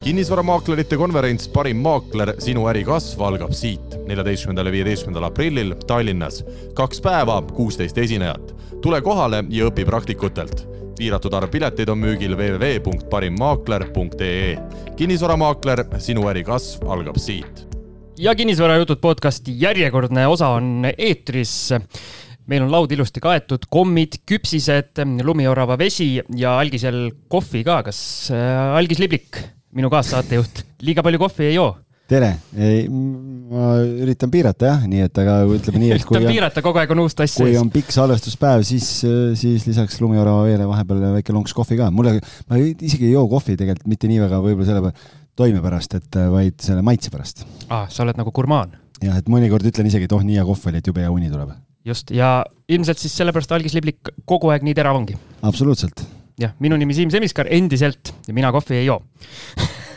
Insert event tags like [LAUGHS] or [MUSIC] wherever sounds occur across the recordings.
kinnisvaramaaklerite konverents Parim maakler, sinu äri kasv algab siit, neljateistkümnendal ja viieteistkümnendal aprillil Tallinnas. kaks päeva, kuusteist esinejat. tule kohale ja õpi praktikutelt. piiratud arv pileteid on müügil www.parimmaakler.ee. kinnisvaramaakler, sinu äri kasv algab siit. ja Kinnisvarajutud podcasti järjekordne osa on eetris meil on laud ilusti kaetud, kommid, küpsised, lumiorava vesi ja algisel kohvi ka. kas äh, algis liblik? Minu kaassaatejuht, liiga palju kohvi ei joo tere, ma üritan piirata jah, nii et aga ütleme nii, et kui üritan piirata, kogu aeg on uus tass sees. kui on pikk salvestuspäev, siis, siis lisaks lumiorava veele vahepeal väike lonks kohvi ka. mulle, ma isegi ei joo kohvi tegelikult mitte nii väga võib-olla selle toime pärast, et vaid selle maitse pärast. aa, sa oled nagu gurmaan. jah, et mõnikord ütlen isegi, et oh, nii hea kohv oli, et jube hea uni tuleb. just, ja ilmselt siis sellepärast Algis Liblik kogu aeg nii terav ongi. absoluutselt jah, minu nimi Siim Semiskar endiselt ja mina kohvi ei joo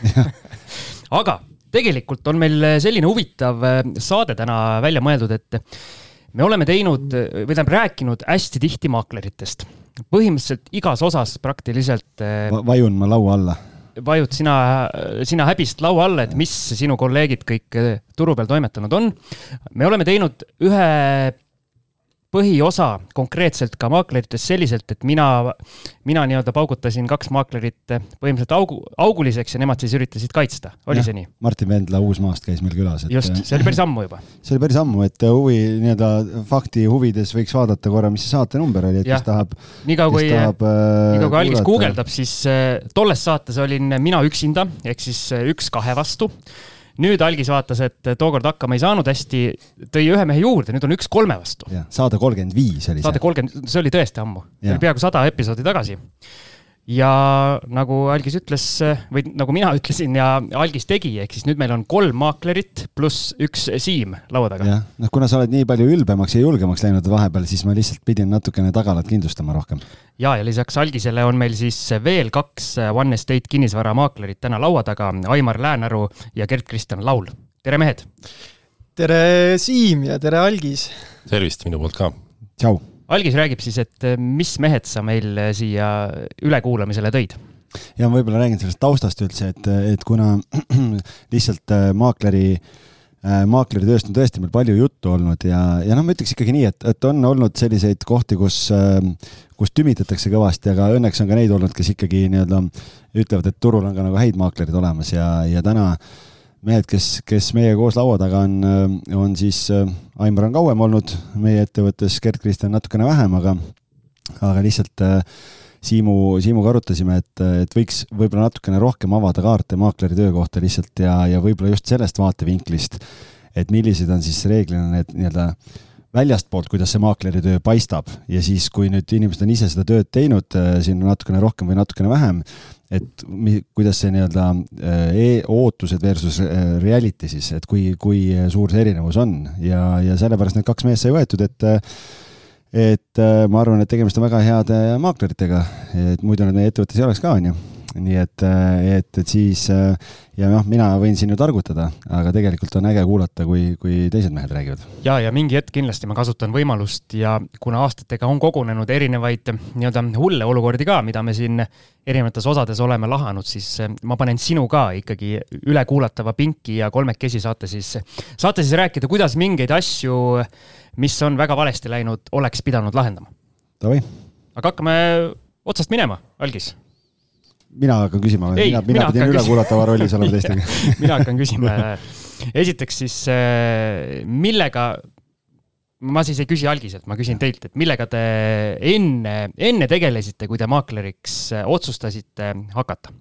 [LAUGHS] aga tegelikult on meil selline huvitav äh, saade täna välja mõeldud, et me oleme teinud või tähendab rääkinud hästi tihti maakleritest. põhimõtteliselt igas osas praktiliselt äh, Va. vajun ma laua alla vajud sina, sina häbist laua alla, et mis sinu kolleegid kõik äh, turu peal toimetanud on. me oleme teinud ühe põhiosa konkreetselt ka maakleritest selliselt, et mina, mina nii-öelda paugutasin kaks maaklerit põhimõtteliselt augu, auguliseks ja nemad siis üritasid kaitsta, oli see nii? Martin Vendla Uusmaast käis meil külas. just, see oli päris ammu juba. [LAUGHS] see oli päris ammu, et huvi nii-öelda fakti huvides võiks vaadata korra, mis see saate number oli, et ja. kes tahab. niikaua kui, niikaua kui algis guugeldab, siis tolles saates olin mina üksinda, ehk siis üks kahe vastu nüüd algis vaatas, et tookord hakkama ei saanud hästi, tõi ühe mehe juurde, nüüd on üks kolme vastu. saade kolmkümmend viis oli see. saade kolmkümmend, see oli tõesti ammu, peaaegu sada episoodi tagasi ja nagu Algis ütles või nagu mina [LAUGHS] ütlesin ja Algis tegi, ehk siis nüüd meil on kolm maaklerit pluss üks Siim laua taga. jah, noh, kuna sa oled nii palju ülbemaks ja julgemaks läinud vahepeal, siis ma lihtsalt pidin natukene tagalat kindlustama rohkem. ja, ja lisaks Algisele on meil siis veel kaks One Estate kinnisvaramaaklerit täna laua taga, Aimar Läänaru ja Gerd-Kristjan Laul. tere, mehed! tere, Siim ja tere, Algis! tervist minu poolt ka! tšau! Algis räägib siis, et eh, mis mehed sa meil eh, siia ülekuulamisele tõid? ja ma võib-olla räägin sellest taustast üldse, et, et kuna [CLEARS THROAT] lihtsalt eh, maakleri maakleritööst on tõesti meil palju juttu olnud ja, ja noh, ma ütleks ikkagi nii, et, et on olnud selliseid kohti, kus, kus tümitatakse kõvasti, aga õnneks on ka neid olnud, kes ikkagi nii-öelda ütlevad, et turul on ka nagu häid maaklerid olemas ja, ja täna äh, mehed, kes, kes meiega koos laua taga on, äh, on siis, äh, Aimar on kauem olnud meie ettevõttes, Gerd-Kristjan natukene vähem, aga, aga lihtsalt äh, Siimu, Siimuga arutasime, et, et võiks võib-olla natukene rohkem avada kaarte maakleri töö kohta lihtsalt ja, ja võib-olla just sellest vaatevinklist, et millised on siis reeglina need nii-öelda väljastpoolt, kuidas see maakleri töö paistab. Ja siis, kui nüüd inimesed on ise seda tööd teinud siin natukene rohkem või natukene vähem, et mi, kuidas see nii-öelda e ootused versus äh, reality siis, et kui, kui suur see erinevus on. Ja, ja sellepärast need kaks meest sai võetud, et et äh, ma arvan, et tegemist on väga heade maakleritega, et muidu nad meie ettevõttes ei oleks ka, on ju nii et, et, et siis ja noh, mina võin siin ju targutada, aga tegelikult on äge kuulata, kui, kui teised mehed räägivad. ja, ja mingi hetk kindlasti ma kasutan võimalust ja kuna aastatega on kogunenud erinevaid nii-öelda hulle olukordi ka, mida me siin erinevates osades oleme lahanud, siis ma panen sinu ka ikkagi ülekuulatava pinki ja kolmekesi saate siis, saate siis rääkida, kuidas mingeid asju, mis on väga valesti läinud, oleks pidanud lahendama. aga hakkame otsast minema, Algis mina hakkan küsima mina, mina pidin ülekuulatava rollis olema teistega [LAUGHS] mina hakkan küsima. esiteks siis, äh, millega, ma siis ei küsi algiselt, ma küsin teilt, et millega te enne, enne tegelesite, kui te maakleriks äh, otsustasite hakata?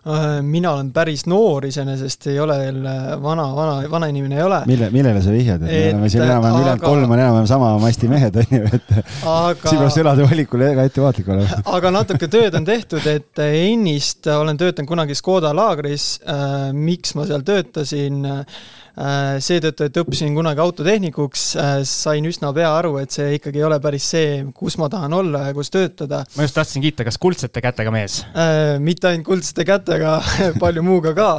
Äh, mina olen päris noor iseenesest, ei ole veel äh, vana, vana, vana inimene ei ole. mille, millele sa vihjad, et me oleme siin enam-vähem aga... ülejäänud kolm on enam-vähem sama masti mehed, on ju, et aga... siin peab sõnade valikul väga ettevaatlik olema aga natuke tööd on tehtud, et ennist olen töötanud kunagi Škoda laagris äh,. miks ma seal töötasin äh,? Äh, seetõttu, et õppisin kunagi autotehnikuks, äh, sain üsna pea aru, et see ikkagi ei ole päris see, kus ma tahan olla ja kus töötada. ma just tahtsin kiita, kas kuldsete kätega mees? Äh, mitte ainult kuldsete kätega [LAUGHS] palju muuga ka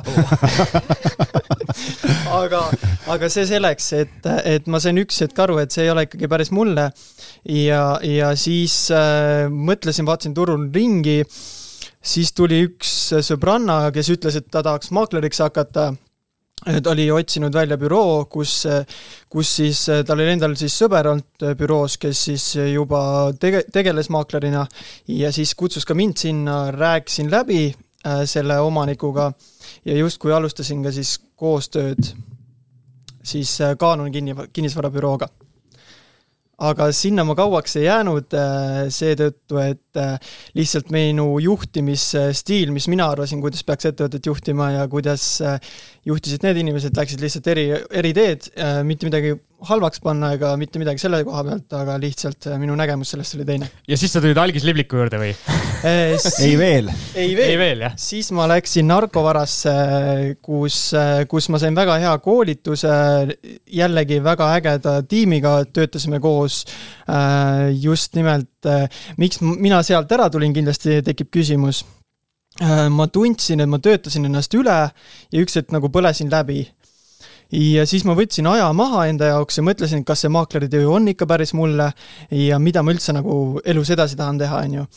[LAUGHS] aga, aga see selleks, et, et ma sain üks hetk aru, et see ei ole ikkagi päris mulle. ja, ja siis äh, mõtlesin, vaatasin turul ringi siis tuli üks sõbranna, kes ütles, et ta tahaks maakleriks hakata ta oli otsinud välja büroo, kus, kus siis tal oli endal siis sõber olnud büroos, kes siis juba tege-, tegeles maaklerina ja siis kutsus ka mind sinna, rääkisin läbi äh, selle omanikuga ja justkui alustasin ka siis koostööd siis äh, Caanoni kinni, kinnisvarabürooga aga sinna ma kauaks ei jäänud äh, seetõttu, et äh, lihtsalt minu juhtimisstiil, mis mina arvasin, kuidas peaks ettevõtet juhtima ja kuidas äh, juhtisid need inimesed, läksid lihtsalt eri, eri teed, mitte midagi halvaks panna ega mitte midagi selle koha pealt, aga lihtsalt äh, minu nägemus sellest oli teine. ja siis sa tulid Algis Libliku juurde või [LAUGHS] äh, ei veel. ei veel, veel, jah. siis ma läksin narkovarasse, kus, äh, kus ma sain väga hea koolituse, jällegi väga ägeda tiimiga töötasime koos. just nimelt, miks mina sealt ära tulin, kindlasti tekib küsimus ma tundsin, et ma töötasin ennast üle ja üks hetk nagu põlesin läbi ja siis ma võtsin aja maha enda jaoks ja mõtlesin, kas see maakleritöö on ikka päris mulle ja mida ma üldse nagu elus edasi tahan teha, on ju.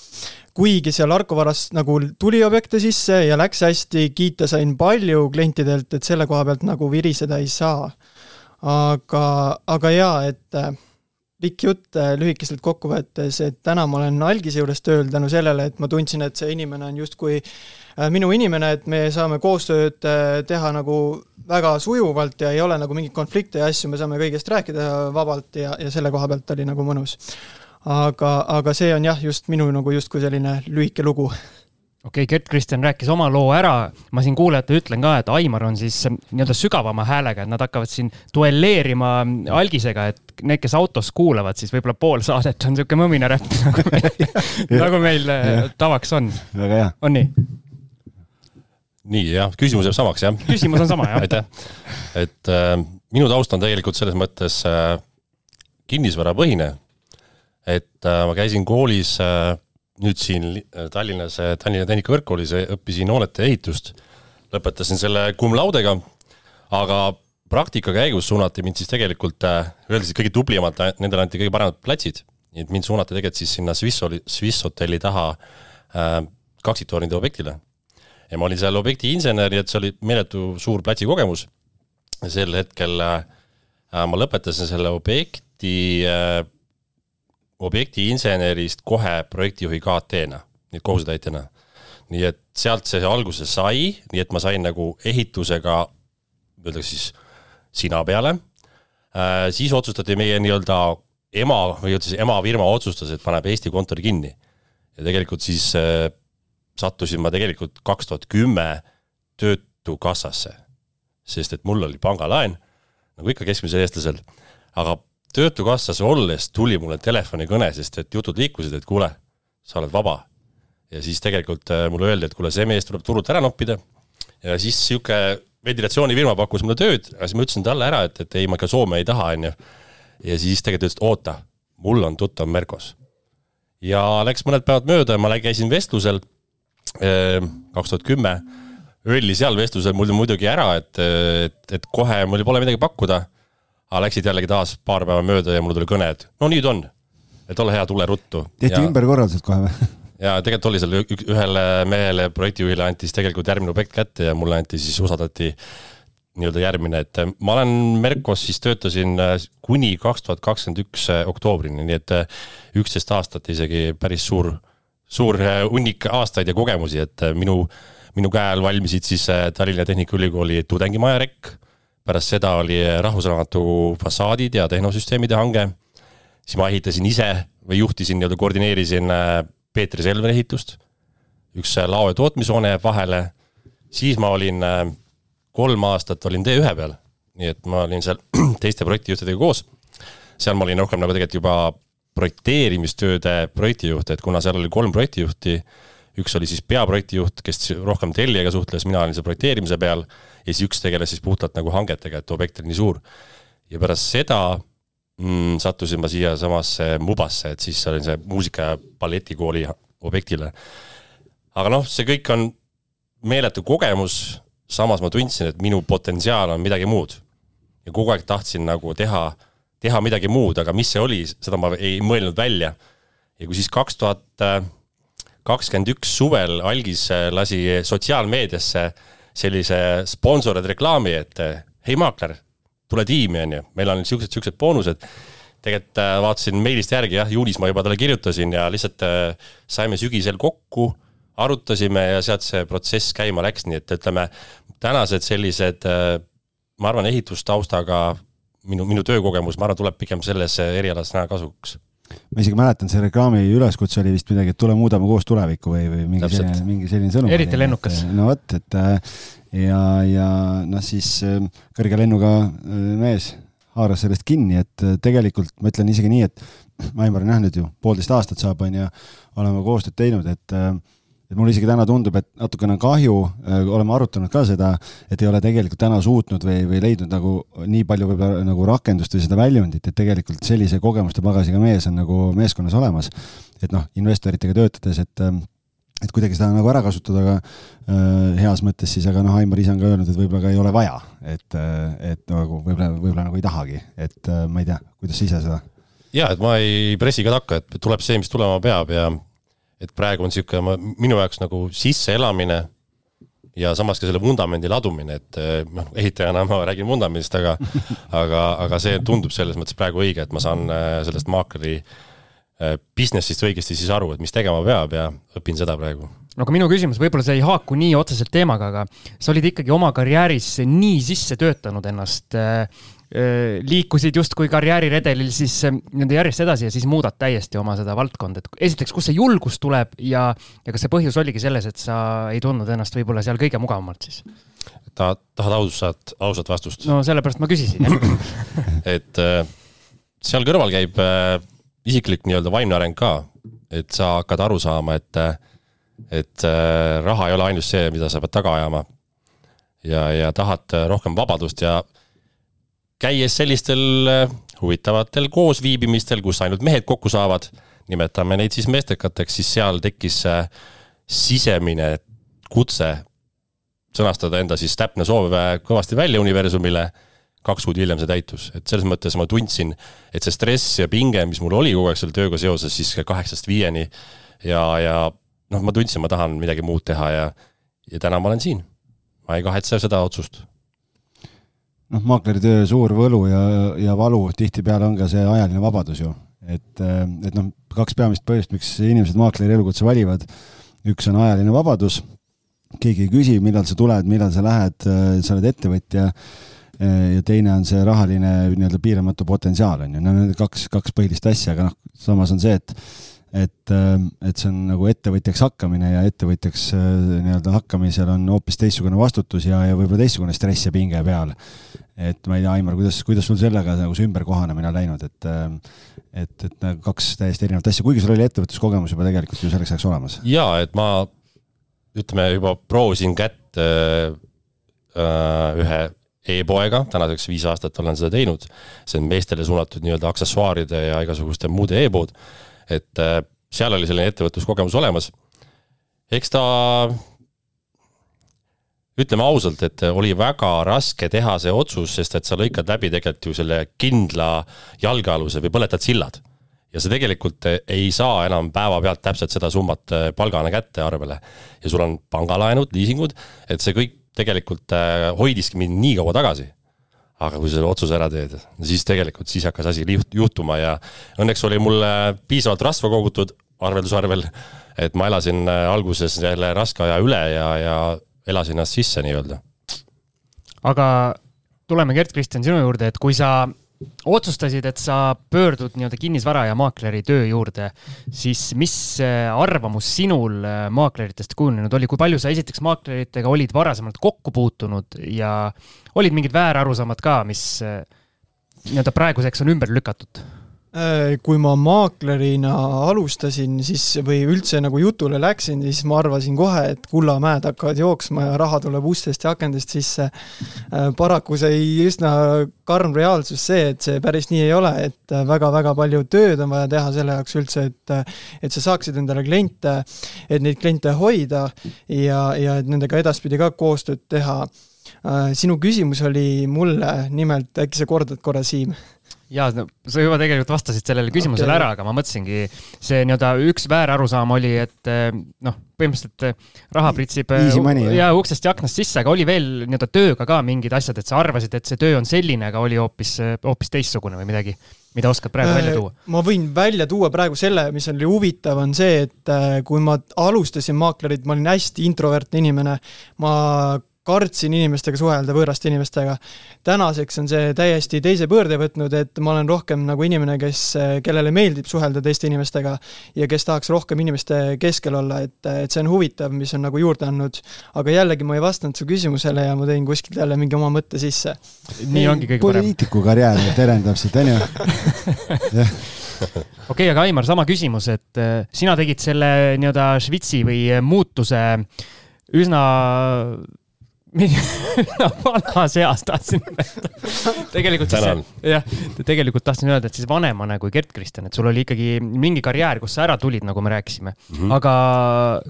kuigi seal Arko varas nagu tuli objekte sisse ja läks hästi, kiita sain palju klientidelt, et selle koha pealt nagu viriseda ei saa. aga, aga jaa, et äh, pikk jutt äh, lühikeselt kokku võttes, et täna ma olen algise juures tööl tänu sellele, et ma tundsin, et see inimene on justkui äh, minu inimene, et me saame koostööd teha nagu väga sujuvalt ja ei ole nagu mingeid konflikte ja asju, me saame kõigest rääkida vabalt ja, ja selle koha pealt oli nagu mõnus. aga, aga see on jah, just minu nagu justkui selline lühike lugu okei okay,, Gert-Kristjan rääkis oma loo ära, ma siin kuulajatele ütlen ka, et Aimar on siis nii-öelda sügavama häälega, et nad hakkavad siin duelleerima algisega, et need, kes autos kuulavad, siis võib-olla pool saadet on niisugune mõminaräpp [LAUGHS] nagu meil, nagu meil tavaks on. väga hea. on nii? Nii jah, küsimus jääb samaks jah? küsimus on sama jah aitäh, et äh, minu taust on tegelikult selles mõttes äh, kinnisvarapõhine. et äh, ma käisin koolis äh, nüüd siin äh, Tallinnas äh,, Tallinna Tehnikakõrgkoolis, õppisin hoonete ehitust. lõpetasin selle cum laude'ga, aga praktika käigus suunati mind siis tegelikult äh,, siis kõige tublimalt, nendele anti kõige paremad platsid. nii et mind suunati tegelikult siis sinna Swiss, Swiss hotelli taha äh, kaksiktornide objektile ja ma olin seal objekti insener, nii et see oli meeletu suur platsikogemus. sel hetkel äh, ma lõpetasin selle objekti äh,, objekti insenerist kohe projektijuhi KT-na, nii et kohusetäitjana. nii et sealt see alguse sai, nii et ma sain nagu ehitusega, öeldakse siis sina peale äh,. siis otsustati meie nii-öelda ema või üldse emafirma otsustas, et paneb Eesti kontori kinni. ja tegelikult siis äh, sattusin ma tegelikult kaks tuhat kümme Töötukassasse. sest et mul oli pangalaen, nagu ikka keskmisel eestlasel, aga Töötukassas olles tuli mulle telefonikõne, sest et jutud liikusid, et kuule, sa oled vaba. ja siis tegelikult äh, mulle öeldi, et kuule, see mees tuleb turult ära noppida ja siis niisugune ventilatsioonifirma pakkus mulle tööd, aga siis ma ütlesin talle ära, et, et ei, ma ikka Soome ei taha, on ju. ja siis tegelikult ütles, et oota, mul on tuttav Merkos. ja läks mõned päevad mööda ja ma käisin vestlusel kaks tuhat kümme, öeldi seal vestlusel mulle muidugi ära, et, et, et kohe mul pole midagi pakkuda. aga läksid jällegi taas paar päeva mööda ja mul tuli kõne, et no nüüd on, et ole hea, tule ruttu. tehti ümberkorraldused kohe või? [LAUGHS] ja tegelikult oli seal ühele mehele, projektijuhile anti siis tegelikult järgmine objekt kätte ja mulle anti siis, usaldati nii-öelda järgmine, et ma olen Merkos siis töötasin äh, kuni kaks tuhat kakskümmend üks äh, oktoobrini, nii et üksteist aastat isegi päris suur suur äh, hunnik aastaid ja kogemusi, et äh, minu, minu käe all valmisid siis äh, Tallinna Tehnikaülikooli tudengimaja rekk. pärast seda oli Rahvusraamatu fassaadid ja tehnosüsteemide hange. siis ma ehitasin ise või juhtisin, nii-öelda koordineerisin Peetri Selveri ehitust. üks lao- ja tootmishoone jääb vahele. siis ma olin kolm aastat olin T1 peal, nii et ma olin seal [CLEARS THROAT] teiste projektijuhtidega koos. seal ma olin rohkem nagu tegelikult juba projekteerimistööde projektijuht, et kuna seal oli kolm projektijuhti, üks oli siis peaprojektijuht, kes rohkem tellijaga suhtles, mina olin seal projekteerimise peal ja siis üks tegeles siis puhtalt nagu hangetega, et objekt oli nii suur. ja pärast seda mm, sattusin ma siiasamasse Mubasse, et siis olin see muusika- ja balletikooli objektile. aga noh, see kõik on meeletu kogemus, samas ma tundsin, et minu potentsiaal on midagi muud. ja kogu aeg tahtsin nagu teha teha midagi muud, aga mis see oli, seda ma ei mõelnud välja. ja kui siis kaks tuhat kakskümmend üks suvel algis lasi sotsiaalmeediasse sellise sponsorid reklaami, et hei maakler, tule tiimi, on ju, meil on siuksed, siuksed boonused. tegelikult äh, vaatasin meilist järgi, jah, juunis ma juba talle kirjutasin ja lihtsalt äh, saime sügisel kokku, arutasime ja sealt see protsess käima läks, nii et ütleme, tänased sellised, äh, ma arvan, ehitustaustaga minu, minu töökogemus, ma arvan, tuleb pigem selles erialas täna kasuks ma isegi mäletan, see reklaami üleskutse oli vist midagi, et tule muudame koos tulevikku või, või mingi Täpselt. selline, mingi selline sõnum. eriti lennukas. no vot, et ja, ja noh, siis kõrge lennuga äh, mees haaras sellest kinni, et äh, tegelikult ma ütlen isegi nii, et Aimar on jah nüüd ju poolteist aastat saab, on ju, oleme koostööd teinud, et äh, et mulle isegi täna tundub, et natukene kahju, oleme arutanud ka seda, et ei ole tegelikult täna suutnud või, või leidnud nagu nii palju võib-olla nagu rakendust või seda väljundit, et tegelikult sellise kogemuste pagasiga mees on nagu meeskonnas olemas. et noh, investoritega töötades, et et kuidagi seda nagu ära kasutada, aga äh, heas mõttes siis, aga noh, Aimar ise on ka öelnud, et võib-olla ka ei ole vaja, et, äh, et nagu võib-olla, võib-olla nagu ei tahagi, et äh, ma ei tea, kuidas sa ise seda? ja et ma ei pressi ka takka, et tuleb see, mis tulema peab ja et praegu on niisugune minu jaoks nagu sisseelamine ja samas ka selle vundamendi ladumine, et äh, noh, ehitajana ma räägin vundamendist, aga [LAUGHS] aga, aga see tundub selles mõttes praegu õige, et ma saan äh, sellest maakleri Äh, business'ist õigesti siis aru, et mis tegema peab ja õpin seda praegu. no aga minu küsimus, võib-olla see ei haaku nii otseselt teemaga, aga sa olid ikkagi oma karjääris nii sisse töötanud ennast äh,, liikusid justkui karjääriredelil siis äh, nii-öelda järjest edasi ja siis muudad täiesti oma seda valdkonda, et esiteks, kust see julgus tuleb ja, ja kas see põhjus oligi selles, et sa ei tundnud ennast võib-olla seal kõige mugavamalt siis? ta, tahad ausat, ausat vastust? no sellepärast ma küsisin [LAUGHS] et äh, seal kõrval käib äh, isiklik nii-öelda vaimne areng ka, et sa hakkad aru saama, et, et äh, raha ei ole ainult see, mida sa pead taga ajama. ja, ja tahad rohkem vabadust ja käies sellistel äh, huvitavatel koosviibimistel, kus ainult mehed kokku saavad, nimetame neid siis meestekateks, siis seal tekkis sisemine kutse sõnastada enda siis täpne soov kõvasti välja universumile kaks kuud hiljem see täitus, et selles mõttes ma tundsin, et see stress ja pinge, mis mul oli kogu aeg selle tööga seoses, siis kaheksast viieni ja, ja noh, ma tundsin, ma tahan midagi muud teha ja, ja täna ma olen siin. ma ei kahetse seda otsust. Noh, maakleri töö suur võlu ja, ja valu tihtipeale on ka see ajaline vabadus ju, et, et noh, kaks peamist põhjust, miks inimesed maakleri elukutse valivad. üks on ajaline vabadus, keegi ei küsi, millal sa tuled, millal sa lähed, sa oled ettevõtja ja teine on see rahaline nii-öelda piiramatu potentsiaal on ju, need kaks, kaks põhilist asja, aga noh, samas on see, et et, et see on nagu ettevõtjaks hakkamine ja ettevõtjaks nii-öelda hakkamisel on hoopis teistsugune vastutus ja, ja võib-olla teistsugune stress ja pinge peal. Et ma ei tea, Aimar, kuidas, kuidas sul sellega nagu see ümberkohanemine on läinud, et et, et nagu kaks täiesti erinevat asja, kuigi sul oli ettevõtluskogemus juba tegelikult ju selleks ajaks olemas. jaa, et ma ütleme juba proovisin kätt äh, ühe e-poega, tänaseks viis aastat olen seda teinud. see on meestele suunatud nii-öelda aksessuaaride ja igasuguste muude e-pood. et äh, seal oli selline ettevõtluskogemus olemas. eks ta, ütleme ausalt, et oli väga raske teha see otsus, sest et sa lõikad läbi tegelikult ju selle kindla jalgealuse või põletad sillad ja sa tegelikult ei saa enam päevapealt täpselt seda summat äh, palgana kätte arvele. ja sul on pangalaenud, liisingud, et see kõik tegelikult äh, hoidiski mind nii kaua tagasi. aga kui sa selle otsuse ära teed, siis tegelikult, siis hakkas asi juhtuma ja õnneks oli mul piisavalt rasva kogutud arveldusarvel, et ma elasin alguses jälle raske aja üle ja, ja elasin ennast sisse nii-öelda. aga tuleme, Gerd-Kristjan, sinu juurde, et kui sa otsustasid, et sa pöördud nii-öelda kinnisvara ja maakleri töö juurde, siis mis äh, arvamus sinul äh, maakleritest kujunenud oli, kui palju sa esiteks maakleritega olid varasemalt kokku puutunud ja olid mingid väärarusaamad ka, mis äh, nii-öelda praeguseks on ümber lükatud? Äh, kui ma maaklerina alustasin, siis või üldse nagu jutule läksin, siis ma arvasin kohe, et kullamäed hakkavad jooksma ja raha tuleb ustest ja akendest sisse. Äh, paraku see üsna karm reaalsus see, et see päris nii ei ole, et väga-väga palju tööd on vaja teha selle jaoks üldse, et et sa saaksid endale kliente, et neid kliente hoida ja, ja et nendega edaspidi ka koostööd teha. Äh, sinu küsimus oli mulle nimelt, äkki sa kordad korra, Siim? Ja no, sa juba tegelikult vastasid sellele küsimusele okay. ära, aga ma mõtlesingi, see nii-öelda üks väärarusaam oli, et eh, noh, põhimõtteliselt eh, raha pritsib eh, money, ja uksest ja aknast sisse, aga oli veel nii-öelda tööga ka mingid asjad, et sa arvasid, et see töö on selline, aga oli hoopis, hoopis teistsugune või midagi, mida oskad praegu välja tuua? ma võin välja tuua praegu selle, mis oli huvitav, on see, et kui ma alustasin maaklerit, ma olin hästi introvertne inimene, ma kartsin inimestega suhelda, võõraste inimestega. tänaseks on see täiesti teise pöörde võtnud, et ma olen rohkem nagu inimene, kes, kellele meeldib suhelda teiste inimestega ja kes tahaks rohkem inimeste keskel olla, et, et see on huvitav, mis on nagu juurde andnud. aga jällegi ma ei vastanud su küsimusele ja ma tõin kuskilt jälle mingi oma mõtte sisse. nii ongi kõige parem. poliitiku karjäär terendab siit, on ju? [LAUGHS] okei aga Aimar, sama küsimus, et äh, sina tegid selle nii-öelda švitsi või muutuse üsna [LAUGHS] vanas eas tahtsin öelda. tegelikult siis, jah, tegelikult tahtsin öelda, et siis vanemana kui Gerd-Kristjan, et sul oli ikkagi mingi karjäär, kus sa ära tulid, nagu me rääkisime mm. -hmm. aga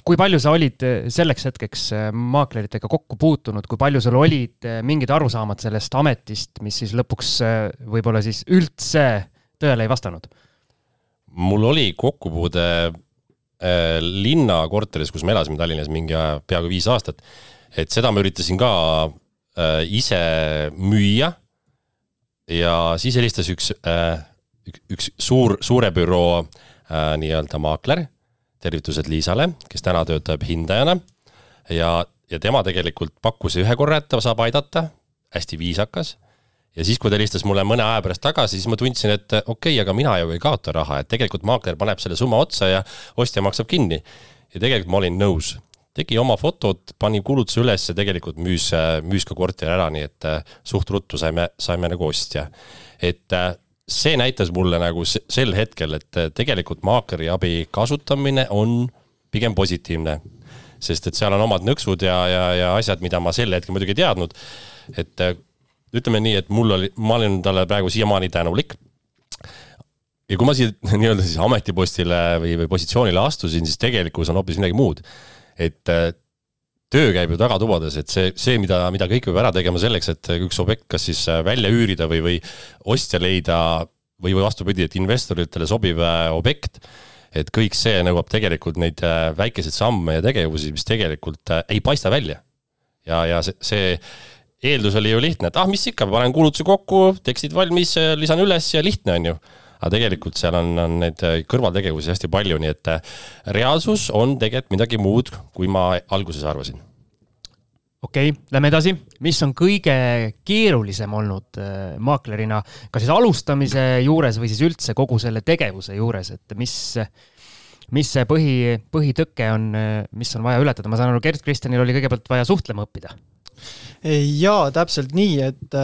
kui palju sa olid selleks hetkeks maakleritega kokku puutunud, kui palju sul olid mingid arusaamad sellest ametist, mis siis lõpuks võib-olla siis üldse tõele ei vastanud? mul oli kokkupuude äh, linnakorteris, kus me elasime Tallinnas mingi peaaegu viis aastat et seda ma üritasin ka äh, ise müüa. ja siis helistas üks äh,, üks suur, suure büroo äh, nii-öelda maakler, tervitused Liisale, kes täna töötab hindajana. ja, ja tema tegelikult pakkus ühe korra, et ta saab aidata, hästi viisakas ja siis, kui ta helistas mulle mõne aja pärast tagasi, siis ma tundsin, et okei okay,, aga mina ju ei kaota raha, et tegelikult maakler paneb selle summa otsa ja ostja maksab kinni. ja tegelikult ma olin nõus, tegi oma fotod, pani kuulutuse üles ja tegelikult müüs, müüs ka korteri ära, nii et äh, suht ruttu saime, saime nagu ostja. et äh, see näitas mulle nagu sel hetkel, et äh, tegelikult maakleri abi kasutamine on pigem positiivne. sest et seal on omad nõksud ja, ja, ja asjad, mida ma sel hetkel muidugi ei teadnud. et ütleme nii, et mul oli, ma olen talle praegu siiamaani tänulik ja kui ma siia [LAUGHS] nii-öelda siis ametipostile või, või positsioonile astusin, siis tegelikkus on hoopis midagi muud et äh, töö käib ju tagatubades, et see, see, mida, mida kõik peab ära tegema selleks, et üks objekt kas siis äh, välja üürida või, või ostja leida või, või vastupidi, et investoritele sobiv äh, objekt, et kõik see nõuab tegelikult neid väikeseid samme ja tegevusi, mis tegelikult ei paista välja. ja, ja see, see eeldus oli ju lihtne, et ah, mis ikka, panen kuulutuse kokku, tekstid valmis, lisan üles ja lihtne on ju aga tegelikult seal on, on neid äh, kõrvaltegevusi hästi palju, nii et äh, reaalsus on tegelikult midagi muud, kui ma alguses arvasin. Okei okay,, lähme edasi, mis on kõige keerulisem olnud äh, maaklerina, kas siis alustamise juures või siis üldse kogu selle tegevuse juures, et mis, mis see põhi, põhitõke on, mis on vaja ületada, ma saan aru, Gerd Kristjanil oli kõigepealt vaja suhtlema õppida jaa, täpselt nii, et,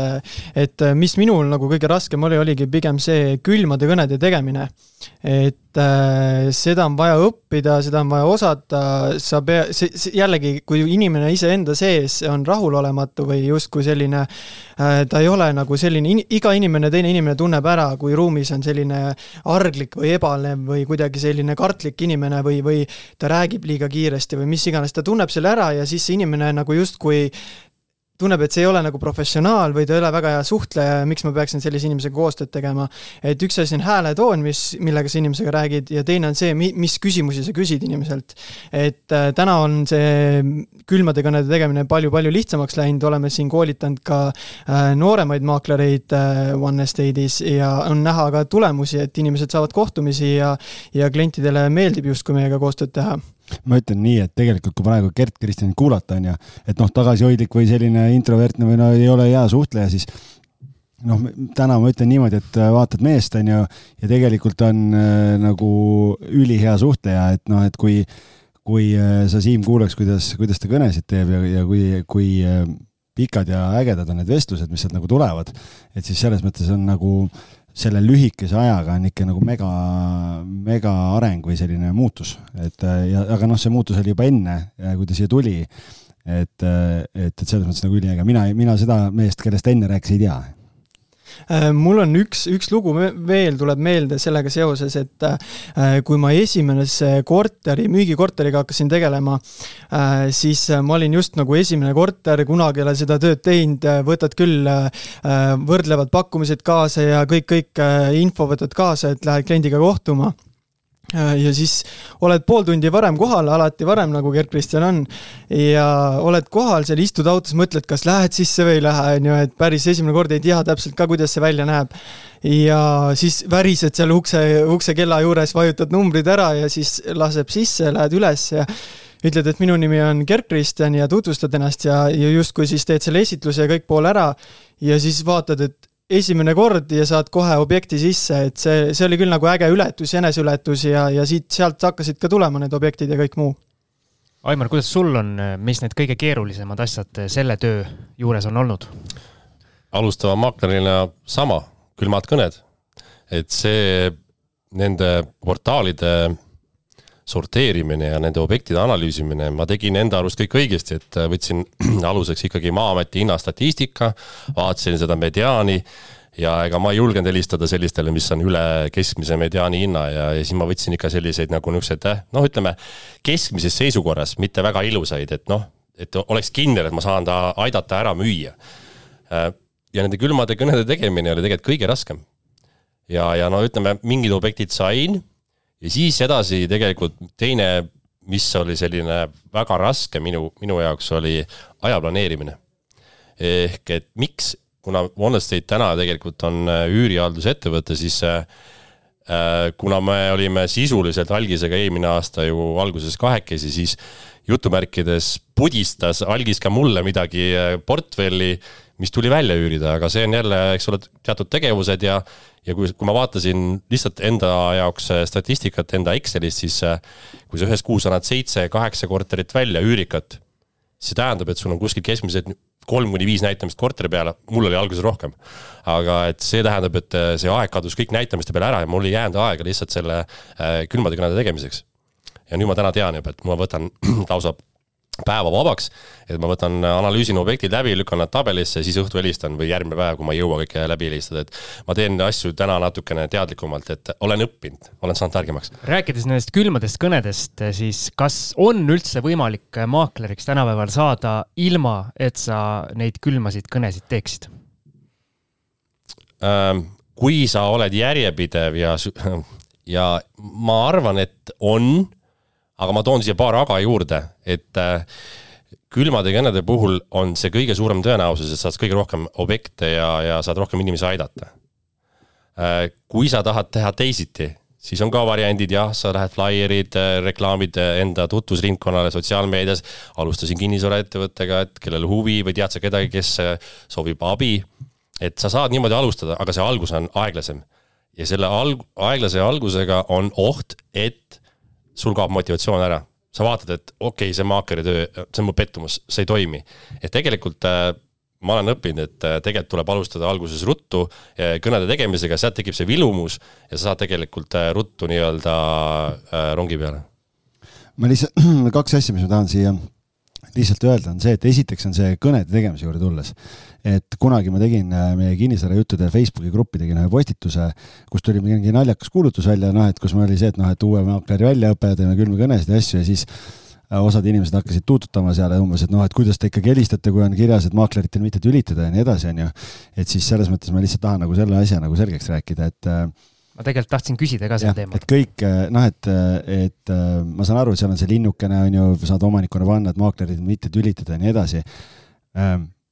et mis minul nagu kõige raskem oli, oligi pigem see külmade kõnede tegemine. et äh, seda on vaja õppida, seda on vaja osata, sa pea-, see, jällegi, kui inimene iseenda sees on rahulolematu või justkui selline äh,, ta ei ole nagu selline in,, iga inimene, teine inimene tunneb ära, kui ruumis on selline arglik või ebalev või kuidagi selline kartlik inimene või, või ta räägib liiga kiiresti või mis iganes, ta tunneb selle ära ja siis see inimene nagu justkui tunneb, et see ei ole nagu professionaal või ta ei ole väga hea suhtleja ja miks ma peaksin sellise inimesega koostööd tegema. et üks asi on hääletoon, mis, millega sa inimesega räägid ja teine on see, mis küsimusi sa küsid inimeselt. et äh, täna on see külmade kõnede tegemine palju-palju lihtsamaks läinud, oleme siin koolitanud ka äh, nooremaid maaklereid äh, One Estate'is ja on näha ka tulemusi, et inimesed saavad kohtumisi ja, ja klientidele meeldib justkui meiega koostööd teha ma ütlen nii, et tegelikult kui praegu Gerd Kristjanit kuulata on ju, et noh, tagasihoidlik või selline introvertne või no ei ole hea suhtleja, siis noh, täna ma ütlen niimoodi, et äh, vaatad meest, on ju, ja tegelikult on äh, nagu ülihea suhtleja, et noh, et kui, kui äh, sa, Siim, kuuleks, kuidas, kuidas ta kõnesid teeb ja, ja kui, kui äh, pikad ja ägedad on need vestlused, mis sealt nagu tulevad, et siis selles mõttes on nagu äh, selle lühikese ajaga on ikka nagu mega, mega areng või selline muutus, et ja, aga noh, see muutus oli juba enne, kui ta siia tuli. et, et, et selles mõttes nagu üliäge, mina, mina seda meest, kellest enne rääkis, ei tea. Äh, mul on üks, üks lugu veel tuleb meelde sellega seoses, et äh, kui ma esimese korteri, müügikorteriga hakkasin tegelema, äh, siis ma olin just nagu esimene korter, kunagi ei ole seda tööd teinud, võtad küll võrdlevad pakkumised kaasa ja kõik, kõik info võtad kaasa, et lähed kliendiga kohtuma. Äh, ja siis oled pool tundi varem kohal, alati varem, nagu Gerd-Kristjan on, ja oled kohal seal, istud autos, mõtled, kas lähed sisse või ei lähe, on ju, et päris esimene kord ei tea täpselt ka, kuidas see välja näeb. ja siis värised seal ukse, uksekella juures, vajutad numbrid ära ja siis laseb sisse, lähed üles ja ütled, et minu nimi on Gerd-Kristjan ja tutvustad ennast ja, ja justkui siis teed selle esitluse ja kõik pool ära ja siis vaatad, et esimene kord ja saad kohe objekti sisse, et see, see oli küll nagu äge ületus, eneseületus ja, ja siit-sealt hakkasid ka tulema need objektid ja kõik muu. Aimar, kuidas sul on, mis need kõige keerulisemad asjad selle töö juures on olnud? alustava maaklerina sama, külmad kõned. et see, nende portaalide sorteerimine ja nende objektide analüüsimine, ma tegin enda arust kõik õigesti, et äh, võtsin [CLEARS THROAT] aluseks ikkagi Maa-ameti hinnastatistika, vaatasin seda mediaani ja ega ma ei julgenud helistada sellistele, mis on üle keskmise mediaani hinna ja, ja siis ma võtsin ikka selliseid nagu niisuguseid äh, noh, ütleme keskmises seisukorras, mitte väga ilusaid, et noh, et oleks kindel, et ma saan ta aidata ära müüa. Äh, ja nende külmade kõnede tegemine oli tegelikult kõige raskem. ja, ja no ütleme, mingid objektid sain ja siis edasi tegelikult teine, mis oli selline väga raske minu, minu jaoks, oli aja planeerimine. ehk et miks, kuna One Estate täna tegelikult on äh, üürihaldusettevõte, siis äh, äh, kuna me olime sisuliselt algisega eelmine aasta ju alguses kahekesi, siis jutumärkides pudistas algis ka mulle midagi portfelli, mis tuli välja üürida, aga see on jälle, eks ole, teatud tegevused ja ja kui, kui ma vaatasin lihtsalt enda jaoks äh, statistikat enda Excelist, siis äh, kui sa ühes kuus annad seitse-kaheksa korterit välja, üürikat, see tähendab, et sul on kuskil keskmiselt kolm kuni viis näitamist korteri peale, mul oli alguses rohkem. aga et see tähendab, et äh, see aeg kadus kõik näitamiste peale ära ja mul ei jäänud aega lihtsalt selle külmade kõnede tegemiseks. ja nüüd ma täna tean juba, et ma võtan [CLEARS THROAT] lausa päeva vabaks, et ma võtan, analüüsin objektid läbi, lükkan nad tabelisse, siis õhtu helistan või järgmine päev, kui ma ei jõua kõike läbi helistada, et ma teen asju täna natukene teadlikumalt, et olen õppinud, olen saanud targemaks. rääkides nendest külmadest kõnedest, siis kas on üldse võimalik maakleriks tänapäeval saada ilma, et sa neid külmasid kõnesid teeksid? Ähm, kui sa oled järjepidev ja, ja ma arvan, et on aga ma toon siia paar aga juurde, et äh, külmade kõnede puhul on see kõige suurem tõenäosus, et saad kõige rohkem objekte ja, ja saad rohkem inimesi aidata. Äh, kui sa tahad teha teisiti, siis on ka variandid, jah, sa lähed flaierid, äh, reklaamid enda tutvusringkonnale sotsiaalmeedias. alustasin kinnisvaraettevõttega, et kellel huvi või tead sa kedagi, kes soovib abi. et sa saad niimoodi alustada, aga see algus on aeglasem. ja selle alg-, aeglase algusega on oht, et sul kaob motivatsioon ära. sa vaatad, et okei okay,, see maakleri töö, see on mu pettumus, see ei toimi. et tegelikult äh, ma olen õppinud, et äh, tegelikult tuleb alustada alguses ruttu äh, kõnede tegemisega, sealt tekib see vilumus ja sa saad tegelikult ruttu nii-öelda rongi peale. ma lihtsalt, [CLEARS THROAT] kaks asja, mis ma tahan siia lihtsalt öelda, on see, et esiteks on see kõnede tegemise juurde tulles et kunagi ma tegin äh, meie kinnisvarajuttude Facebooki gruppi tegin ühe postituse, kus tuli mingi naljakas kuulutus välja, noh, et kus meil oli see, et noh, et uue maakleri väljaõpe, teeme külmkõnesid ja asju ja siis äh, osad inimesed hakkasid tuututama seal umbes, et noh, et kuidas te ikkagi helistate, kui on kirjas, et maakleritel mitte tülitada ja nii edasi, onju. et siis selles mõttes ma lihtsalt tahan nagu selle asja nagu selgeks rääkida, et äh, ma tegelikult tahtsin küsida ka sel teemal. et kõik noh, et, et ma saan aru, et seal on see linnukene on ju, saad omanikuna panna, et maaklerid mitte tülitada ja nii edasi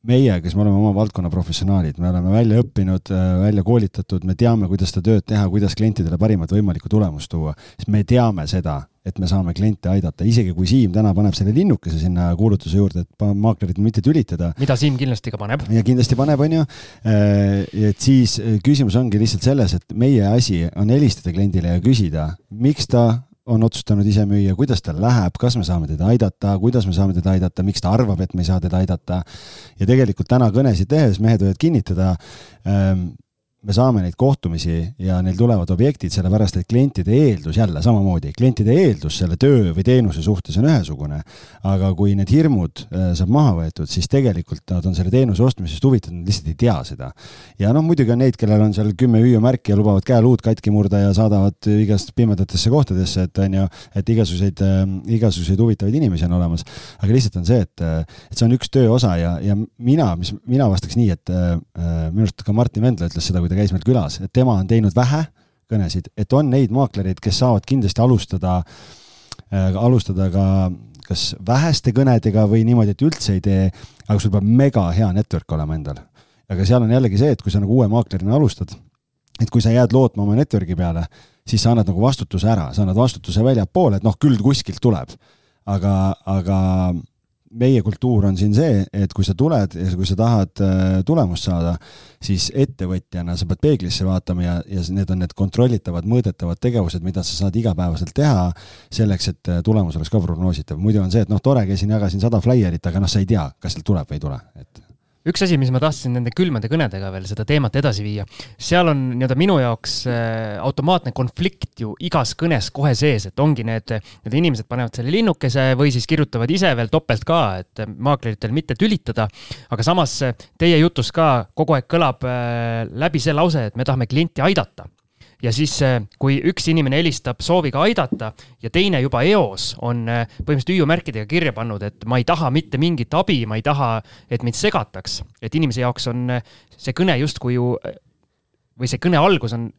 meie, kes me oleme oma valdkonna professionaalid, me oleme välja õppinud, äh, välja koolitatud, me teame, kuidas seda tööd teha, kuidas klientidele parimat võimalikku tulemust tuua, siis me teame seda, et me saame kliente aidata, isegi kui Siim täna paneb selle linnukese sinna kuulutuse juurde, et maaklerit mitte tülitada. mida Siim kindlasti ka paneb. ja kindlasti paneb, on ju. Äh, et siis äh, küsimus ongi lihtsalt selles, et meie asi on helistada kliendile ja küsida, miks ta on otsustanud ise müüa, kuidas tal läheb, kas me saame teda aidata, kuidas me saame teda aidata, miks ta arvab, et me ei saa teda aidata. ja tegelikult täna kõnesid tehes mehed võivad kinnitada ähm,, me saame neid kohtumisi ja neil tulevad objektid, sellepärast et klientide eeldus jälle samamoodi, klientide eeldus selle töö või teenuse suhtes on ühesugune. aga kui need hirmud äh, saab maha võetud, siis tegelikult nad on selle teenuse ostmisest huvitatud, nad lihtsalt ei tea seda. ja noh, muidugi on neid, kellel on seal kümme hüüumärki ja lubavad käeluud katki murda ja saadavad igast pimedatesse kohtadesse, et on ju, et igasuguseid äh,, igasuguseid huvitavaid inimesi on olemas. aga lihtsalt on see, et, äh, et see on üks töö osa ja, ja mina, mis mina vastaks nii, et äh, äh minu arust ka Martin Vendla ütles seda, kui ta käis meil külas, et tema on teinud vähe kõnesid, et on neid maaklereid, kes saavad kindlasti alustada äh,, alustada ka kas väheste kõnedega või niimoodi, et üldse ei tee, aga sul peab mega hea network olema endal. aga seal on jällegi see, et kui sa nagu uue maaklerina alustad, et kui sa jääd lootma oma network'i peale, siis sa annad nagu vastutuse ära, sa annad vastutuse väljapoole, et noh, küll kuskilt tuleb. aga, aga meie kultuur on siin see, et kui sa tuled ja kui sa tahad äh, tulemust saada, siis ettevõtjana sa pead peeglisse vaatama ja, ja need on need kontrollitavad, mõõdetavad tegevused, mida sa saad igapäevaselt teha selleks, et äh, tulemus oleks ka prognoositav. muidu on see, et noh, tore, käisin, jagasin sada flaierit, aga noh, sa ei tea, kas sealt tuleb või ei tule, et üks asi, mis ma tahtsin nende külmade kõnedega veel seda teemat edasi viia, seal on nii-öelda minu jaoks äh, automaatne konflikt ju igas kõnes kohe sees, et ongi need, need inimesed panevad selle linnukese või siis kirjutavad ise veel topelt ka, et maakleritel mitte tülitada. aga samas teie jutus ka kogu aeg kõlab äh, läbi see lause, et me tahame klienti aidata ja siis, äh, kui üks inimene helistab sooviga aidata ja teine juba eos on äh, põhimõtteliselt hüüumärkidega kirja pannud, et ma ei taha mitte mingit abi, ma ei taha, et mind segataks, et inimese jaoks on äh, see kõne justkui ju või see kõne algus on,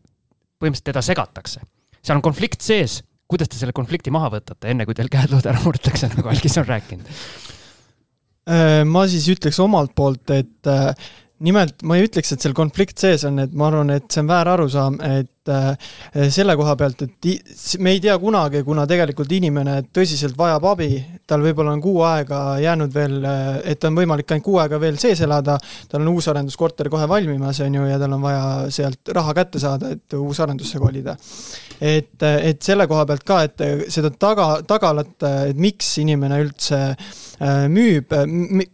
põhimõtteliselt teda segatakse. seal on konflikt sees, kuidas te selle konflikti maha võtate, enne kui teil käed-lood ära murtakse, nagu Algis on rääkinud? ma siis ütleks omalt poolt, et nimelt ma ei ütleks, et seal konflikt sees on, et ma arvan, et see on väär arusaam, et äh, selle koha pealt, et me ei tea kunagi, kuna tegelikult inimene tõsiselt vajab abi, tal võib-olla on kuu aega jäänud veel, äh, et on võimalik ainult kuu aega veel sees elada, tal on uusarenduskorter kohe valmimas, on ju, ja tal on vaja sealt raha kätte saada, et uusarendusse kolida. et, et selle koha pealt ka, et seda taga, tagalat, et miks inimene üldse Äh, müüb,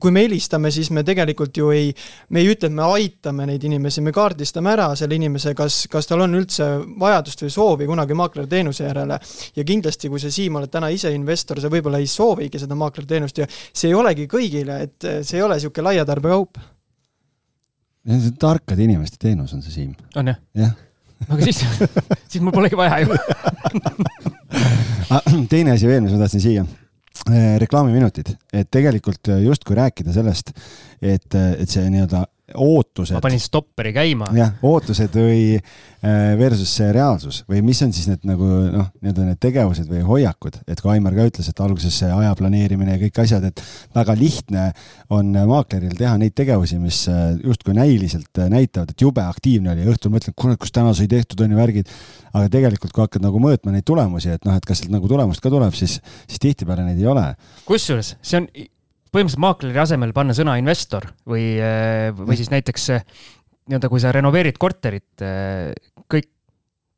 kui me helistame, siis me tegelikult ju ei, me ei ütle, et me aitame neid inimesi, me kaardistame ära selle inimese, kas, kas tal on üldse vajadust või soovi kunagi maaklerteenuse järele. ja kindlasti, kui sa, Siim, oled täna ise investor, sa võib-olla ei soovigi seda maaklerteenust ja see ei olegi kõigile, et see ei ole niisugune laia tarbekaup. see on tarkade inimeste teenus on see, Siim. on jah? jah aga siis, siis mul polegi vaja ju [LAUGHS] ah, teine asi veel, mis ma tahtsin siia reklaamiminutid, et tegelikult justkui rääkida sellest, et, et see nii-öelda ootused. ma panin stopperi käima. jah, ootused või äh, versus see reaalsus või mis on siis need nagu noh, nii-öelda need tegevused või hoiakud, et kui Aimar ka ütles, et alguses see aja planeerimine ja kõik asjad, et väga lihtne on maakleril teha neid tegevusi, mis äh, justkui näiliselt näitavad, et jube aktiivne oli, õhtul mõtled, kurat, kus täna sai tehtud, on ju värgid. aga tegelikult, kui hakkad nagu mõõtma neid tulemusi, et noh, et kas sealt nagu tulemust ka tuleb, siis, siis tihtipeale neid ei ole. kusjuures see on põhimõtteliselt maakleri asemel panna sõna investor või, äh, või siis näiteks nii-öelda, kui sa renoveerid korterit, äh, kõik,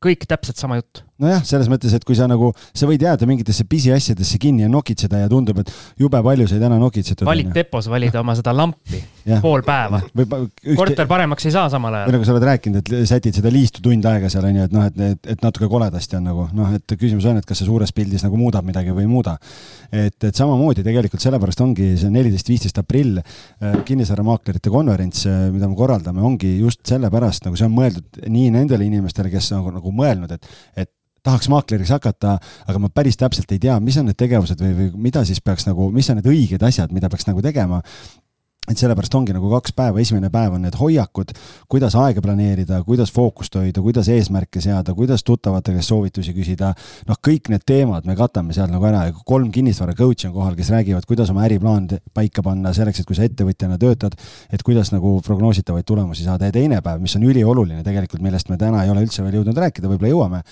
kõik täpselt sama jutt nojah, selles mõttes, et kui sa nagu, sa võid jääda mingitesse pisiasjadesse kinni ja nokitseda ja tundub, et jube palju sai täna nokitsetud. valid depos, valid oma seda lampi pool päeva. Ühte... korter paremaks ei saa samal ajal. või nagu sa oled rääkinud, et sätid seda liistu tund aega seal onju, et noh, et, et, et natuke koledasti on nagu noh, et küsimus on, et kas see suures pildis nagu muudab midagi või ei muuda. et, et samamoodi tegelikult sellepärast ongi see neliteist, viisteist aprill äh, kinnisvaramaaklerite konverents, äh, mida me korraldame, ongi just sellepärast nagu see on mõeldud nii nendele inimestele, kes on nagu, nagu mõelnud, et, et tahaks maakleriks hakata, aga ma päris täpselt ei tea, mis on need tegevused või, või mida siis peaks nagu, mis on need õiged asjad, mida peaks nagu tegema et sellepärast ongi nagu kaks päeva, esimene päev on need hoiakud, kuidas aega planeerida, kuidas fookust hoida, kuidas eesmärke seada, kuidas tuttavate käest soovitusi küsida. noh, kõik need teemad me katame seal nagu ära ja kolm kinnisvara coach'i on kohal, kes räägivad, kuidas oma äriplaan paika panna selleks, et kui sa ettevõtjana töötad, et kuidas nagu prognoositavaid tulemusi saada ja teine päev, mis on ülioluline tegelikult, millest me täna ei ole üldse veel jõudnud rääkida, võib-olla jõuame